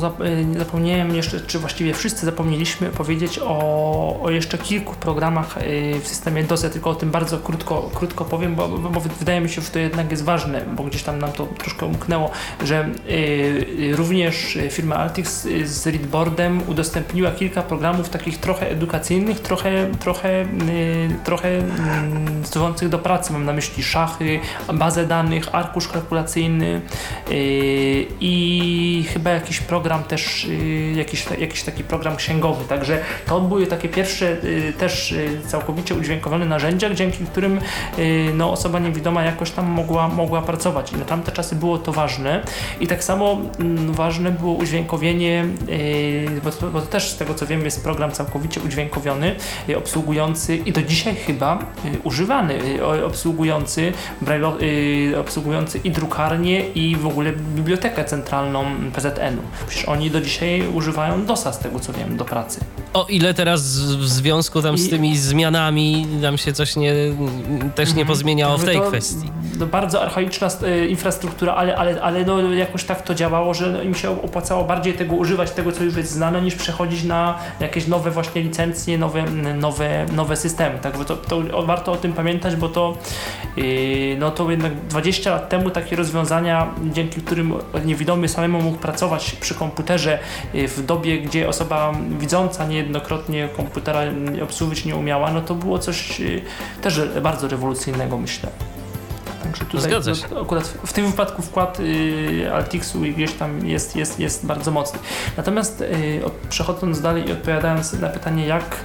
zapomniałem jeszcze, czy właściwie wszyscy zapomnieliśmy powiedzieć o, o jeszcze kilku programach y, w systemie DOS. Ja tylko o tym bardzo krótko, krótko powiem, bo, bo wydaje mi się, że to jednak jest ważne, bo gdzieś tam nam to troszkę umknęło, że y, również firma Altix z Readboardem udostępniła kilka programów takich trochę edukacyjnych, trochę, trochę, trochę stosujących mm, do pracy. Mam na myśli szachy, bazę danych, arkusz kalkulacyjny i chyba jakiś program też, y, jakiś, jakiś taki program księgowy. Także to były takie pierwsze y, też y, całkowicie udźwiękowione narzędzia, dzięki którym no, osoba niewidoma jakoś tam mogła, mogła pracować. I na tamte czasy było to ważne. I tak samo mm, ważne było udźwiękowienie, bo to, bo to też z tego co wiem jest program całkowicie udźwiękowiony, obsługujący i do dzisiaj chyba używany, obsługujący, obsługujący i drukarnię i w ogóle bibliotekę centralną PZN-u. Przecież oni do dzisiaj używają DOSa, z tego co wiem, do pracy. O ile teraz w związku tam I... z tymi zmianami tam się coś nie, też nie mhm. pozmieniało w tej to, kwestii. To bardzo archaiczna e, infrastruktura, ale, ale, ale no jakoś tak to działało, że im się opłacało bardziej tego używać, tego co już jest znane, niż przechodzić na jakieś nowe właśnie licencje, nowe, nowe, nowe systemy. Także to, to warto o tym pamiętać, bo to, yy, no to jednak 20 lat temu takie rozwiązania, dzięki którym niewidomy samemu mógł pracować przy komputerze y, w dobie, gdzie osoba widząca niejednokrotnie komputera obsługiwać nie umiała, no to było coś y, też bardzo rewolucyjnego, myślę. Także tutaj Zgadza się. No, akurat w tym wypadku wkład y, Altixu gdzieś tam jest, jest, jest bardzo mocny. Natomiast y, przechodząc dalej i odpowiadając na pytanie, jak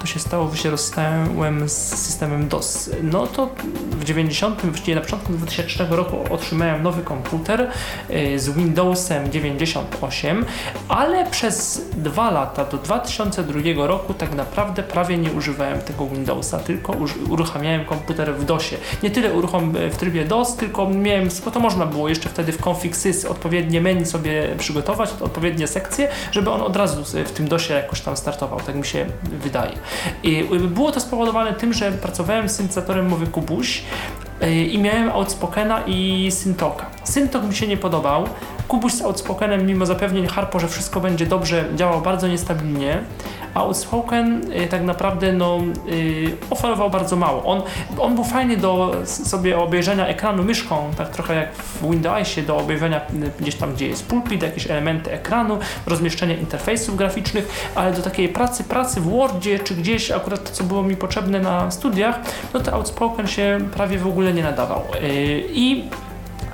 to się stało, że się rozstałem z systemem DOS. No to w 90, właściwie na początku 2000 roku otrzymałem nowy komputer y, z Windowsem 98, ale przez dwa lata do 2002 roku tak naprawdę prawie nie używałem tego Windowsa, tylko uruchamiałem komputer w DOSie. Nie tyle uruchom w trybie DOS, tylko miałem, bo to można było jeszcze wtedy w config sys odpowiednie menu sobie przygotować, odpowiednie sekcje, żeby on od razu w tym DOSie jakoś tam startował, tak mi się wydaje. I było to spowodowane tym, że pracowałem z syntezatorem mowy Kubuś y, i miałem Outspokena i Syntoka. Syntok mi się nie podobał. Kubuś z Outspokenem, mimo zapewnień Harpo, że wszystko będzie dobrze, działał bardzo niestabilnie a Outspoken y, tak naprawdę no, y, oferował bardzo mało. On, on był fajny do sobie obejrzenia ekranu myszką, tak trochę jak w Windowsie, do obejrzenia gdzieś tam, gdzie jest pulpit, jakieś elementy ekranu, rozmieszczenie interfejsów graficznych, ale do takiej pracy, pracy w Wordzie, czy gdzieś akurat to, co było mi potrzebne na studiach, no to Outspoken się prawie w ogóle nie nadawał. I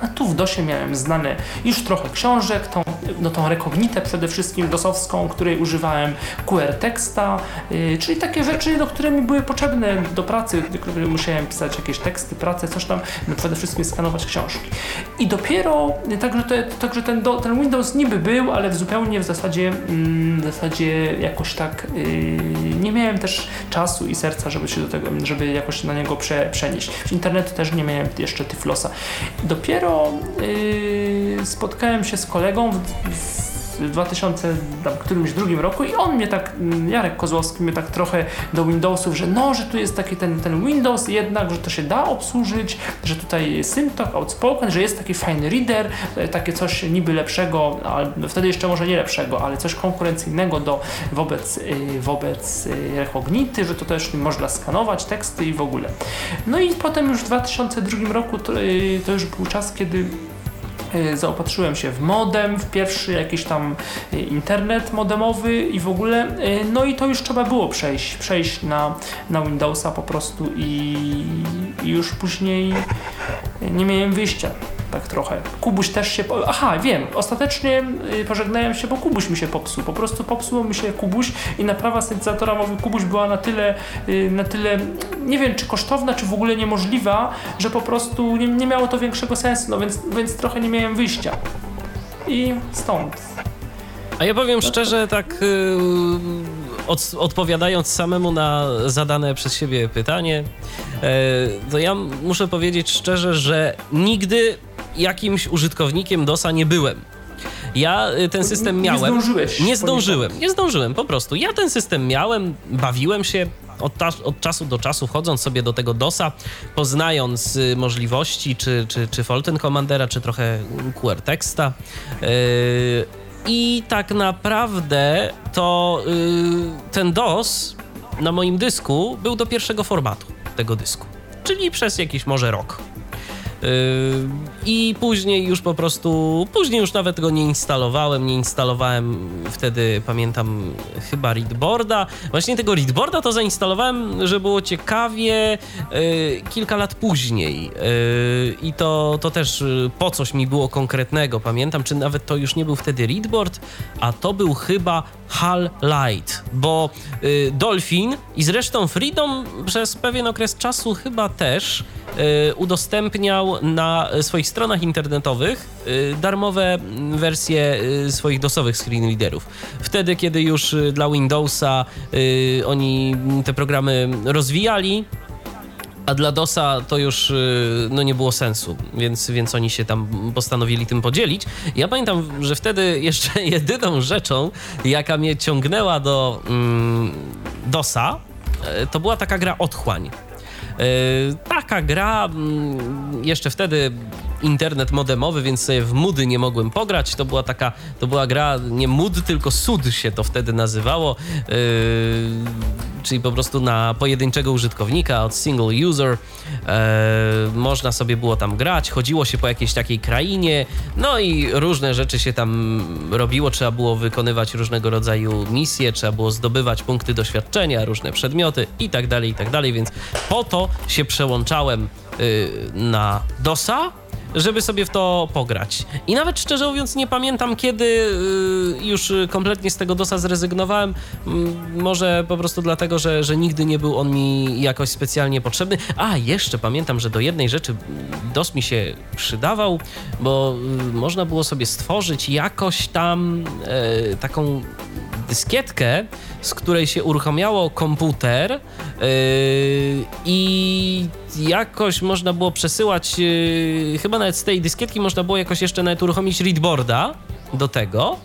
a tu w DOSie miałem znane już trochę książek, tą, no tą rekognitę przede wszystkim dosowską, której używałem, QR teksta, yy, czyli takie rzeczy, no, które mi były potrzebne do pracy, które musiałem pisać jakieś teksty, pracę, coś tam, no, przede wszystkim skanować książki. I dopiero, także, te, także ten, do, ten Windows niby był, ale w zupełnie w zasadzie, mm, w zasadzie jakoś tak yy, nie miałem też czasu i serca, żeby się do tego, żeby jakoś na niego prze, przenieść. W internetu też nie miałem jeszcze Tyflosa. Dopiero yy, spotkałem się z kolegą w, w w 2002 roku i on mnie tak, mm, Jarek Kozłowski mnie tak trochę do Windowsów, że no, że tu jest taki ten, ten Windows jednak, że to się da obsłużyć, że tutaj Syntok, Outspoken, że jest taki fajny reader, e, takie coś niby lepszego, ale wtedy jeszcze może nie lepszego, ale coś konkurencyjnego do, wobec, e, wobec e, Rechognity, że to też można skanować teksty i w ogóle. No i potem już w 2002 roku to, to już był czas, kiedy zaopatrzyłem się w modem, w pierwszy jakiś tam e, internet modemowy i w ogóle, e, no i to już trzeba było przejść, przejść na, na Windowsa po prostu i, i już później nie miałem wyjścia tak trochę. Kubuś też się. Aha, wiem, ostatecznie y, pożegnałem się, bo Kubuś mi się popsuł. Po prostu popsuł mi się Kubuś i naprawa syntezatora mowy Kubuś była na tyle, y, na tyle, nie wiem, czy kosztowna, czy w ogóle niemożliwa, że po prostu nie, nie miało to większego sensu, no więc, więc trochę nie miałem wyjścia. I stąd. A ja powiem szczerze, tak yy, od, odpowiadając samemu na zadane przez siebie pytanie, yy, to ja muszę powiedzieć szczerze, że nigdy jakimś użytkownikiem DOSa nie byłem. Ja y, ten system Nie miałem. zdążyłeś Nie zdążyłem, nie zdążyłem po prostu. Ja ten system miałem, bawiłem się od, od czasu do czasu, wchodząc sobie do tego DOSa, poznając y, możliwości, czy, czy, czy Fulton Commandera, czy trochę QR teksta. Yy, I tak naprawdę to y, ten DOS na moim dysku był do pierwszego formatu tego dysku, czyli przez jakiś może rok. Yy, I później już po prostu, później już nawet go nie instalowałem, nie instalowałem wtedy, pamiętam, chyba readboarda. Właśnie tego readboarda to zainstalowałem, że było ciekawie, yy, kilka lat później. Yy, I to, to też po coś mi było konkretnego, pamiętam, czy nawet to już nie był wtedy readboard, a to był chyba Hal Light, bo yy, Dolphin i zresztą Freedom przez pewien okres czasu chyba też y, udostępniał na swoich stronach internetowych y, darmowe wersje y, swoich DOSowych screenreaderów. Wtedy, kiedy już y, dla Windowsa y, oni te programy rozwijali, a dla DOSa to już y, no, nie było sensu, więc, więc oni się tam postanowili tym podzielić. Ja pamiętam, że wtedy jeszcze jedyną rzeczą, jaka mnie ciągnęła do mm, DOSa, y, to była taka gra Otchłań. Y, Taka gra, mm, jeszcze wtedy internet modemowy, więc sobie w mudy nie mogłem pograć. To była taka, to była gra nie mud, tylko sud się to wtedy nazywało, yy, czyli po prostu na pojedynczego użytkownika od single user. Yy, można sobie było tam grać, chodziło się po jakiejś takiej krainie, no i różne rzeczy się tam robiło. Trzeba było wykonywać różnego rodzaju misje, trzeba było zdobywać punkty doświadczenia, różne przedmioty i tak dalej, i tak dalej, więc po to się przełączałem yy, na DOSa, żeby sobie w to pograć. I nawet szczerze mówiąc nie pamiętam kiedy y, już kompletnie z tego DOSa zrezygnowałem. Mm, Może po prostu dlatego, że, że nigdy nie był on mi jakoś specjalnie potrzebny. A, jeszcze pamiętam, że do jednej rzeczy DOS mi się przydawał, bo y, można było sobie stworzyć jakoś tam e, taką dyskietkę, z której się uruchamiało komputer yy, i jakoś można było przesyłać, yy, chyba nawet z tej dyskietki można było jakoś jeszcze nawet uruchomić readboarda do tego,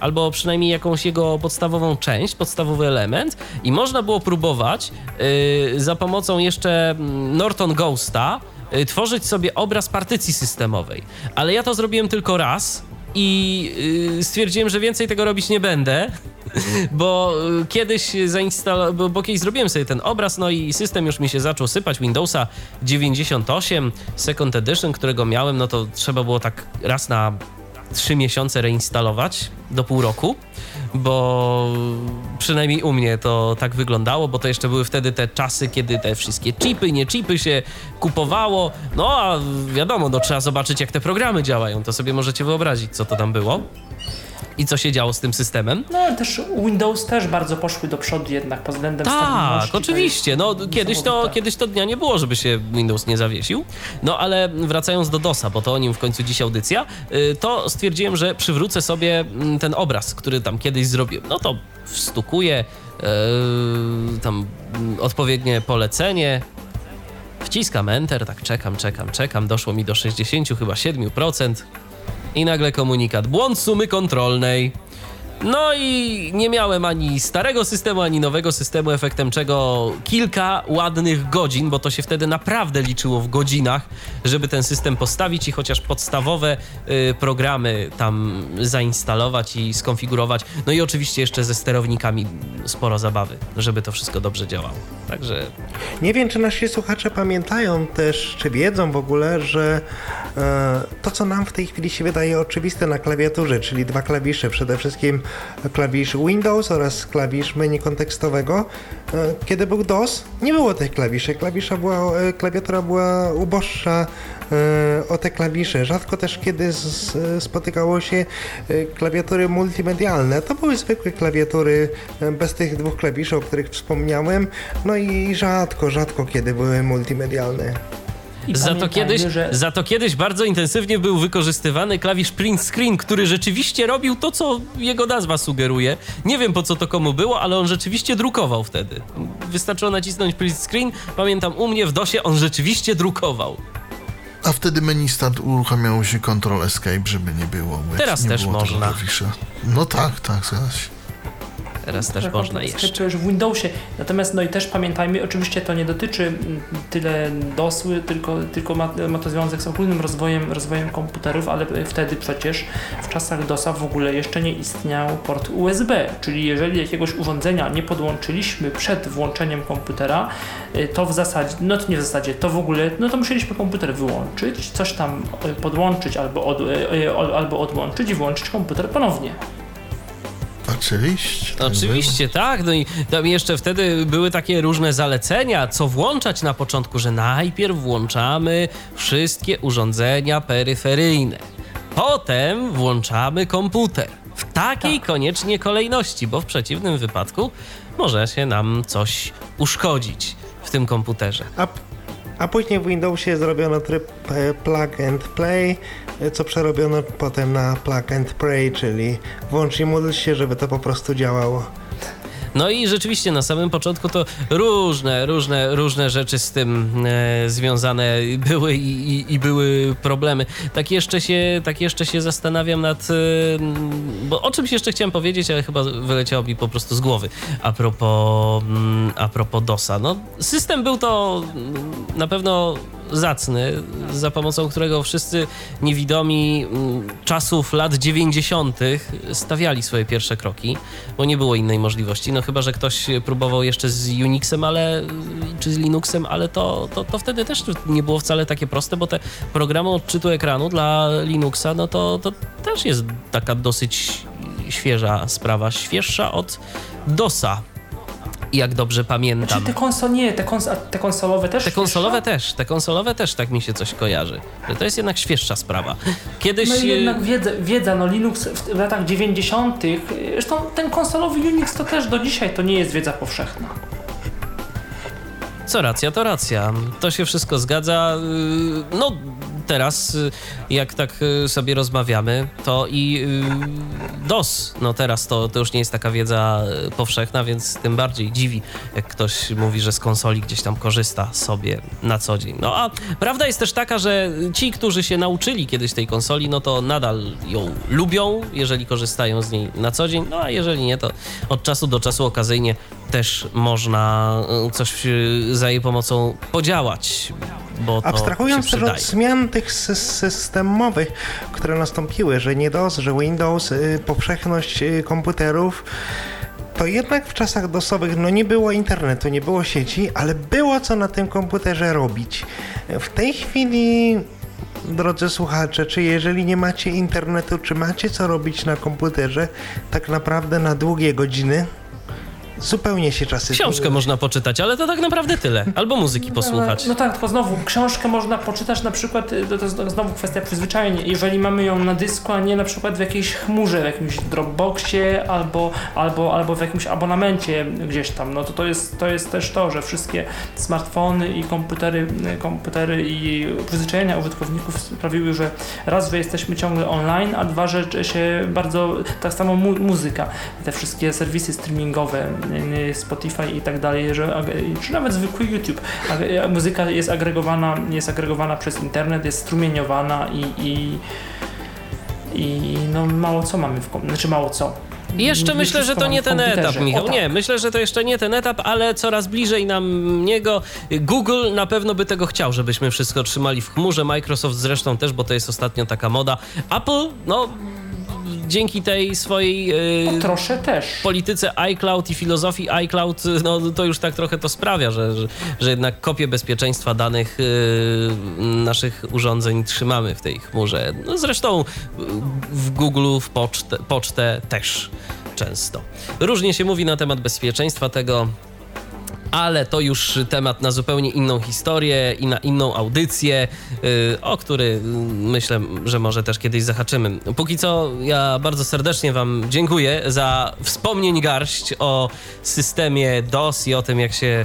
albo przynajmniej jakąś jego podstawową część, podstawowy element i można było próbować yy, za pomocą jeszcze mm, Norton Ghosta yy, tworzyć sobie obraz partycji systemowej. Ale ja to zrobiłem tylko raz i yy, stwierdziłem, że więcej tego robić nie będę, bo y, kiedyś zainstalowałem, bo, bo kiedyś zrobiłem sobie ten obraz, no i system już mi się zaczął sypać. Windowsa 98 Second Edition, którego miałem, no to trzeba było tak raz na trzy miesiące reinstalować do pół roku, bo przynajmniej u mnie to tak wyglądało, bo to jeszcze były wtedy te czasy, kiedy te wszystkie chipy, nie chipy się kupowało. No a wiadomo, no trzeba zobaczyć jak te programy działają, to sobie możecie wyobrazić, co to tam było i co się działo z tym systemem. No ale też Windows też bardzo poszły do przodu jednak pod względem. Tak, oczywiście. No, kiedyś, to, kiedyś to dnia nie było, żeby się Windows nie zawiesił. No ale wracając do DOSa, bo to o nim w końcu dziś audycja, y, to stwierdziłem, że przywrócę sobie mm, ten obraz, który tam kiedyś zrobiłem. No to wstukuję yy, tam mm, odpowiednie polecenie, wciskam Enter, tak czekam, czekam, czekam, doszło mi do 60 chyba 7% i nagle komunikat, błąd sumy kontrolnej. No i nie miałem ani starego systemu, ani nowego systemu, efektem czego kilka ładnych godzin, bo to się wtedy naprawdę liczyło w godzinach, żeby ten system postawić i chociaż podstawowe y, programy tam zainstalować i skonfigurować. No i oczywiście jeszcze ze sterownikami sporo zabawy, żeby to wszystko dobrze działało. Także Nie wiem, czy nasi słuchacze pamiętają też, czy wiedzą w ogóle, że e, to, co nam w tej chwili się wydaje oczywiste na klawiaturze, czyli dwa klawisze, przede wszystkim klawisz Windows oraz klawisz menu kontekstowego, e, kiedy był DOS, nie było tych klawiszy. Klawisza była, e, klawiatura była uboższa e, o te klawisze. Rzadko też kiedy spotykało się klawiatury multimedialne. To były zwykłe klawiatury bez tych dwóch klawiszy, o których wspomniałem. No i rzadko, rzadko kiedy były multimedialne. I Za to, kiedyś, że za to kiedyś bardzo intensywnie był wykorzystywany klawisz print screen, który rzeczywiście robił to, co jego nazwa sugeruje. Nie wiem po co to komu było, ale on rzeczywiście drukował wtedy. Wystarczyło nacisnąć print screen. Pamiętam u mnie w DOSie on rzeczywiście drukował. A wtedy menu start uruchamiało się Ctrl Escape, żeby nie było. Teraz nie też było można. klawisza. No tak, tak, zgadza Teraz też Tak, można jeszcze. już w Windowsie. Natomiast no i też pamiętajmy, oczywiście to nie dotyczy tyle DOSy, tylko, tylko ma, ma to związek z ogólnym rozwojem, rozwojem komputerów, ale wtedy przecież w czasach DOSa w ogóle jeszcze nie istniał port USB, czyli jeżeli jakiegoś urządzenia nie podłączyliśmy przed włączeniem komputera, y, to w zasadzie, no to nie w zasadzie, to w ogóle, no to musieliśmy komputer wyłączyć, coś tam y, podłączyć albo, od, y, albo odłączyć i włączyć komputer ponownie. Oczywiście. tak Oczywiście, tak. No i tam jeszcze wtedy były takie różne zalecenia, co włączać na początku, że najpierw włączamy wszystkie urządzenia peryferyjne. Potem włączamy komputer. W takiej koniecznie kolejności, bo w przeciwnym wypadku może się nam coś uszkodzić w tym komputerze. A, a później w Windowsie zrobiono tryb e, plug and play, co przerobiono potem na plug and pray, czyli włącz i módl się, żeby to po prostu działało. No i rzeczywiście na samym początku to różne, różne, różne rzeczy z tym e, związane były i, i, i były problemy. Tak jeszcze się, tak jeszcze się zastanawiam nad. E, bo o czymś jeszcze chciałem powiedzieć, ale chyba wyleciało mi po prostu z głowy. A propos, mm, a propos DOSa. No, system był to mm, na pewno zacny, za pomocą którego wszyscy niewidomi mm, czasów lat 90. stawiali swoje pierwsze kroki, bo nie było innej możliwości. No chyba, że ktoś próbował jeszcze z Unixem, ale czy z Linuxem, ale to, to, to wtedy też nie było wcale takie proste, bo te programy odczytu ekranu dla Linuxa, no to, to też jest taka dosyć świeża sprawa, świeższa od DOSa. Jak dobrze pamiętam. Czy te konsol, nie, te, kons, te konsolowe też? Te konsolowe świeższe? też, te konsolowe też tak mi się coś kojarzy. Że to jest jednak świeższa sprawa. Kiedyś. No i e, jednak wiedza, wiedza, no Linux w, w latach 90. Zresztą ten konsolowy Unix to też do dzisiaj to nie jest wiedza powszechna. Co racja, to racja. To się wszystko zgadza. Yy, No, teraz, yy, jak tak yy, sobie rozmawiamy, to i yy, DOS, no teraz to, to już nie jest taka wiedza powszechna, więc tym bardziej dziwi, jak ktoś mówi, że z konsoli gdzieś tam korzysta sobie na co dzień. No a prawda jest też taka, że ci, którzy się nauczyli kiedyś tej konsoli, no to nadal ją lubią, jeżeli korzystają z niej na co dzień, no a jeżeli nie, to od czasu do czasu okazyjnie też można y, coś y, za jej pomocą podziałać, bo Abstrahując się też od zmian tych sy- systemowych, które nastąpiły, że nie DOS, że Windows, y, powszechność y, komputerów, to jednak w czasach DOSowych no nie było internetu, nie było sieci, ale było co na tym komputerze robić. W tej chwili, drodzy słuchacze, czy jeżeli nie macie internetu, czy macie co robić na komputerze, tak naprawdę na długie godziny, zupełnie się czasy Książkę zmieniły. można poczytać, ale to tak naprawdę tyle. Albo muzyki posłuchać. No tak, tylko znowu, książkę można poczytać na przykład, y, to, to jest znowu kwestia przyzwyczajenia, jeżeli mamy ją na dysku, a nie na przykład w jakiejś chmurze, w jakimś Dropboxie albo, albo, albo w jakimś abonamencie gdzieś tam, no to to jest, to jest też to, że wszystkie smartfony i komputery, komputery i przyzwyczajenia użytkowników sprawiły, że raz, że jesteśmy ciągle online, a dwa, że się bardzo, tak samo mu, muzyka, te wszystkie serwisy streamingowe, Spotify i tak dalej, że, czy nawet zwykły YouTube, ag- muzyka jest agregowana, jest agregowana przez internet, jest strumieniowana i, i, i no mało co mamy w kom- znaczy mało co. I jeszcze myślę, że to nie ten etap, Michał. O, tak. Nie, myślę, że to jeszcze nie ten etap, ale coraz bliżej nam niego. Google na pewno by tego chciał, żebyśmy wszystko trzymali w chmurze. Microsoft zresztą też, bo to jest ostatnio taka moda. Apple, no dzięki tej swojej yy, Trosze też. polityce iCloud i filozofii iCloud, no to już tak trochę to sprawia, że, że, że jednak kopię bezpieczeństwa danych yy, naszych urządzeń trzymamy w tej chmurze. No zresztą w Google, w pocztę, pocztę też często. Różnie się mówi na temat bezpieczeństwa tego. Ale to już temat na zupełnie inną historię i na inną audycję, yy, o który yy, myślę, że może też kiedyś zahaczymy. Póki co ja bardzo serdecznie Wam dziękuję za wspomnień garść o systemie DOS i o tym, jak się yy,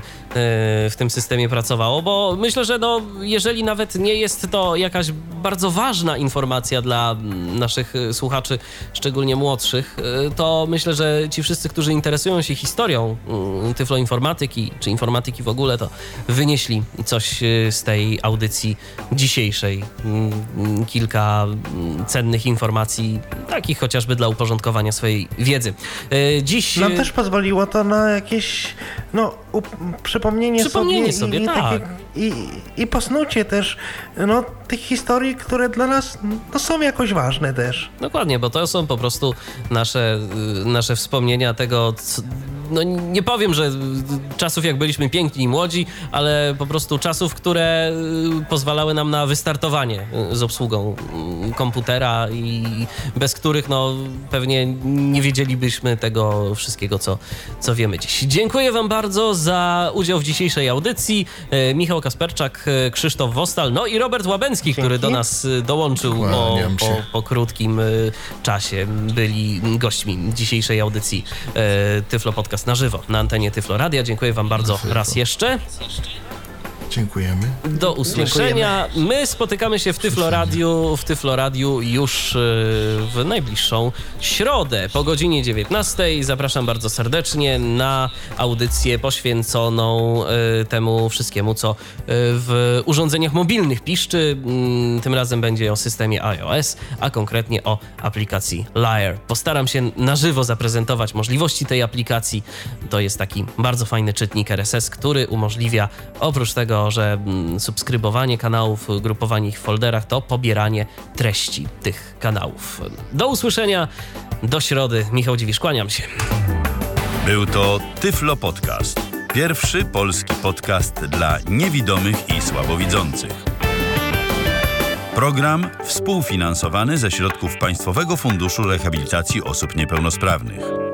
w tym systemie pracowało, bo myślę, że no, jeżeli nawet nie jest to jakaś bardzo ważna informacja dla naszych y, słuchaczy, szczególnie młodszych, y, to myślę, że ci wszyscy, którzy interesują się historią mm, czy informatyki w ogóle, to wynieśli coś y, z tej audycji dzisiejszej. Mm, Kilka mm, cennych informacji, takich chociażby dla uporządkowania swojej wiedzy. Y, Dziś... Nam y, też pozwoliło to na jakieś, no, przypomnienie, Przypomnienie sobie, sobie, i, tak. takie, i, i posnucie też, no, tych historii, które dla nas no, są jakoś ważne też. Dokładnie, bo to są po prostu nasze, nasze wspomnienia tego, co, no nie powiem, że czasów jak byliśmy piękni i młodzi, ale po prostu czasów, które y, pozwalały nam na wystartowanie y, z obsługą y, komputera i bez których no pewnie nie wiedzielibyśmy tego wszystkiego, co, co wiemy dziś. Dziękuję wam bardzo za udział w dzisiejszej audycji. Michał Kasperczak, Krzysztof Wostal, no i Robert Łabęcki, który do nas dołączył po, po, po krótkim czasie byli gośćmi dzisiejszej audycji Tyflo Podcast na żywo na antenie Tyflo Radia. Dziękuję Wam bardzo raz jeszcze. Dziękujemy. Do usłyszenia. My spotykamy się w Tyflo Radiu, w Tyflo Radiu już y, w najbliższą środę po godzinie 19. Zapraszam bardzo serdecznie na audycję poświęconą y, temu wszystkiemu, co y, w urządzeniach mobilnych piszczy. Mm, Tym razem będzie o systemie iOS, a konkretnie o aplikacji Lyre. Postaram się na żywo zaprezentować możliwości tej aplikacji. To jest taki bardzo fajny czytnik RSS, który umożliwia oprócz tego, że mm, subskrybowanie kanałów, grupowanie ich w folderach, to pobieranie treści tych kanałów. Do usłyszenia, do środy. Michał Dziwisz, kłaniam się. Był to Tyflo Podcast. Pierwszy polski podcast dla niewidomych i słabowidzących. Program współfinansowany ze środków Państwowego Funduszu Rehabilitacji Osób Niepełnosprawnych.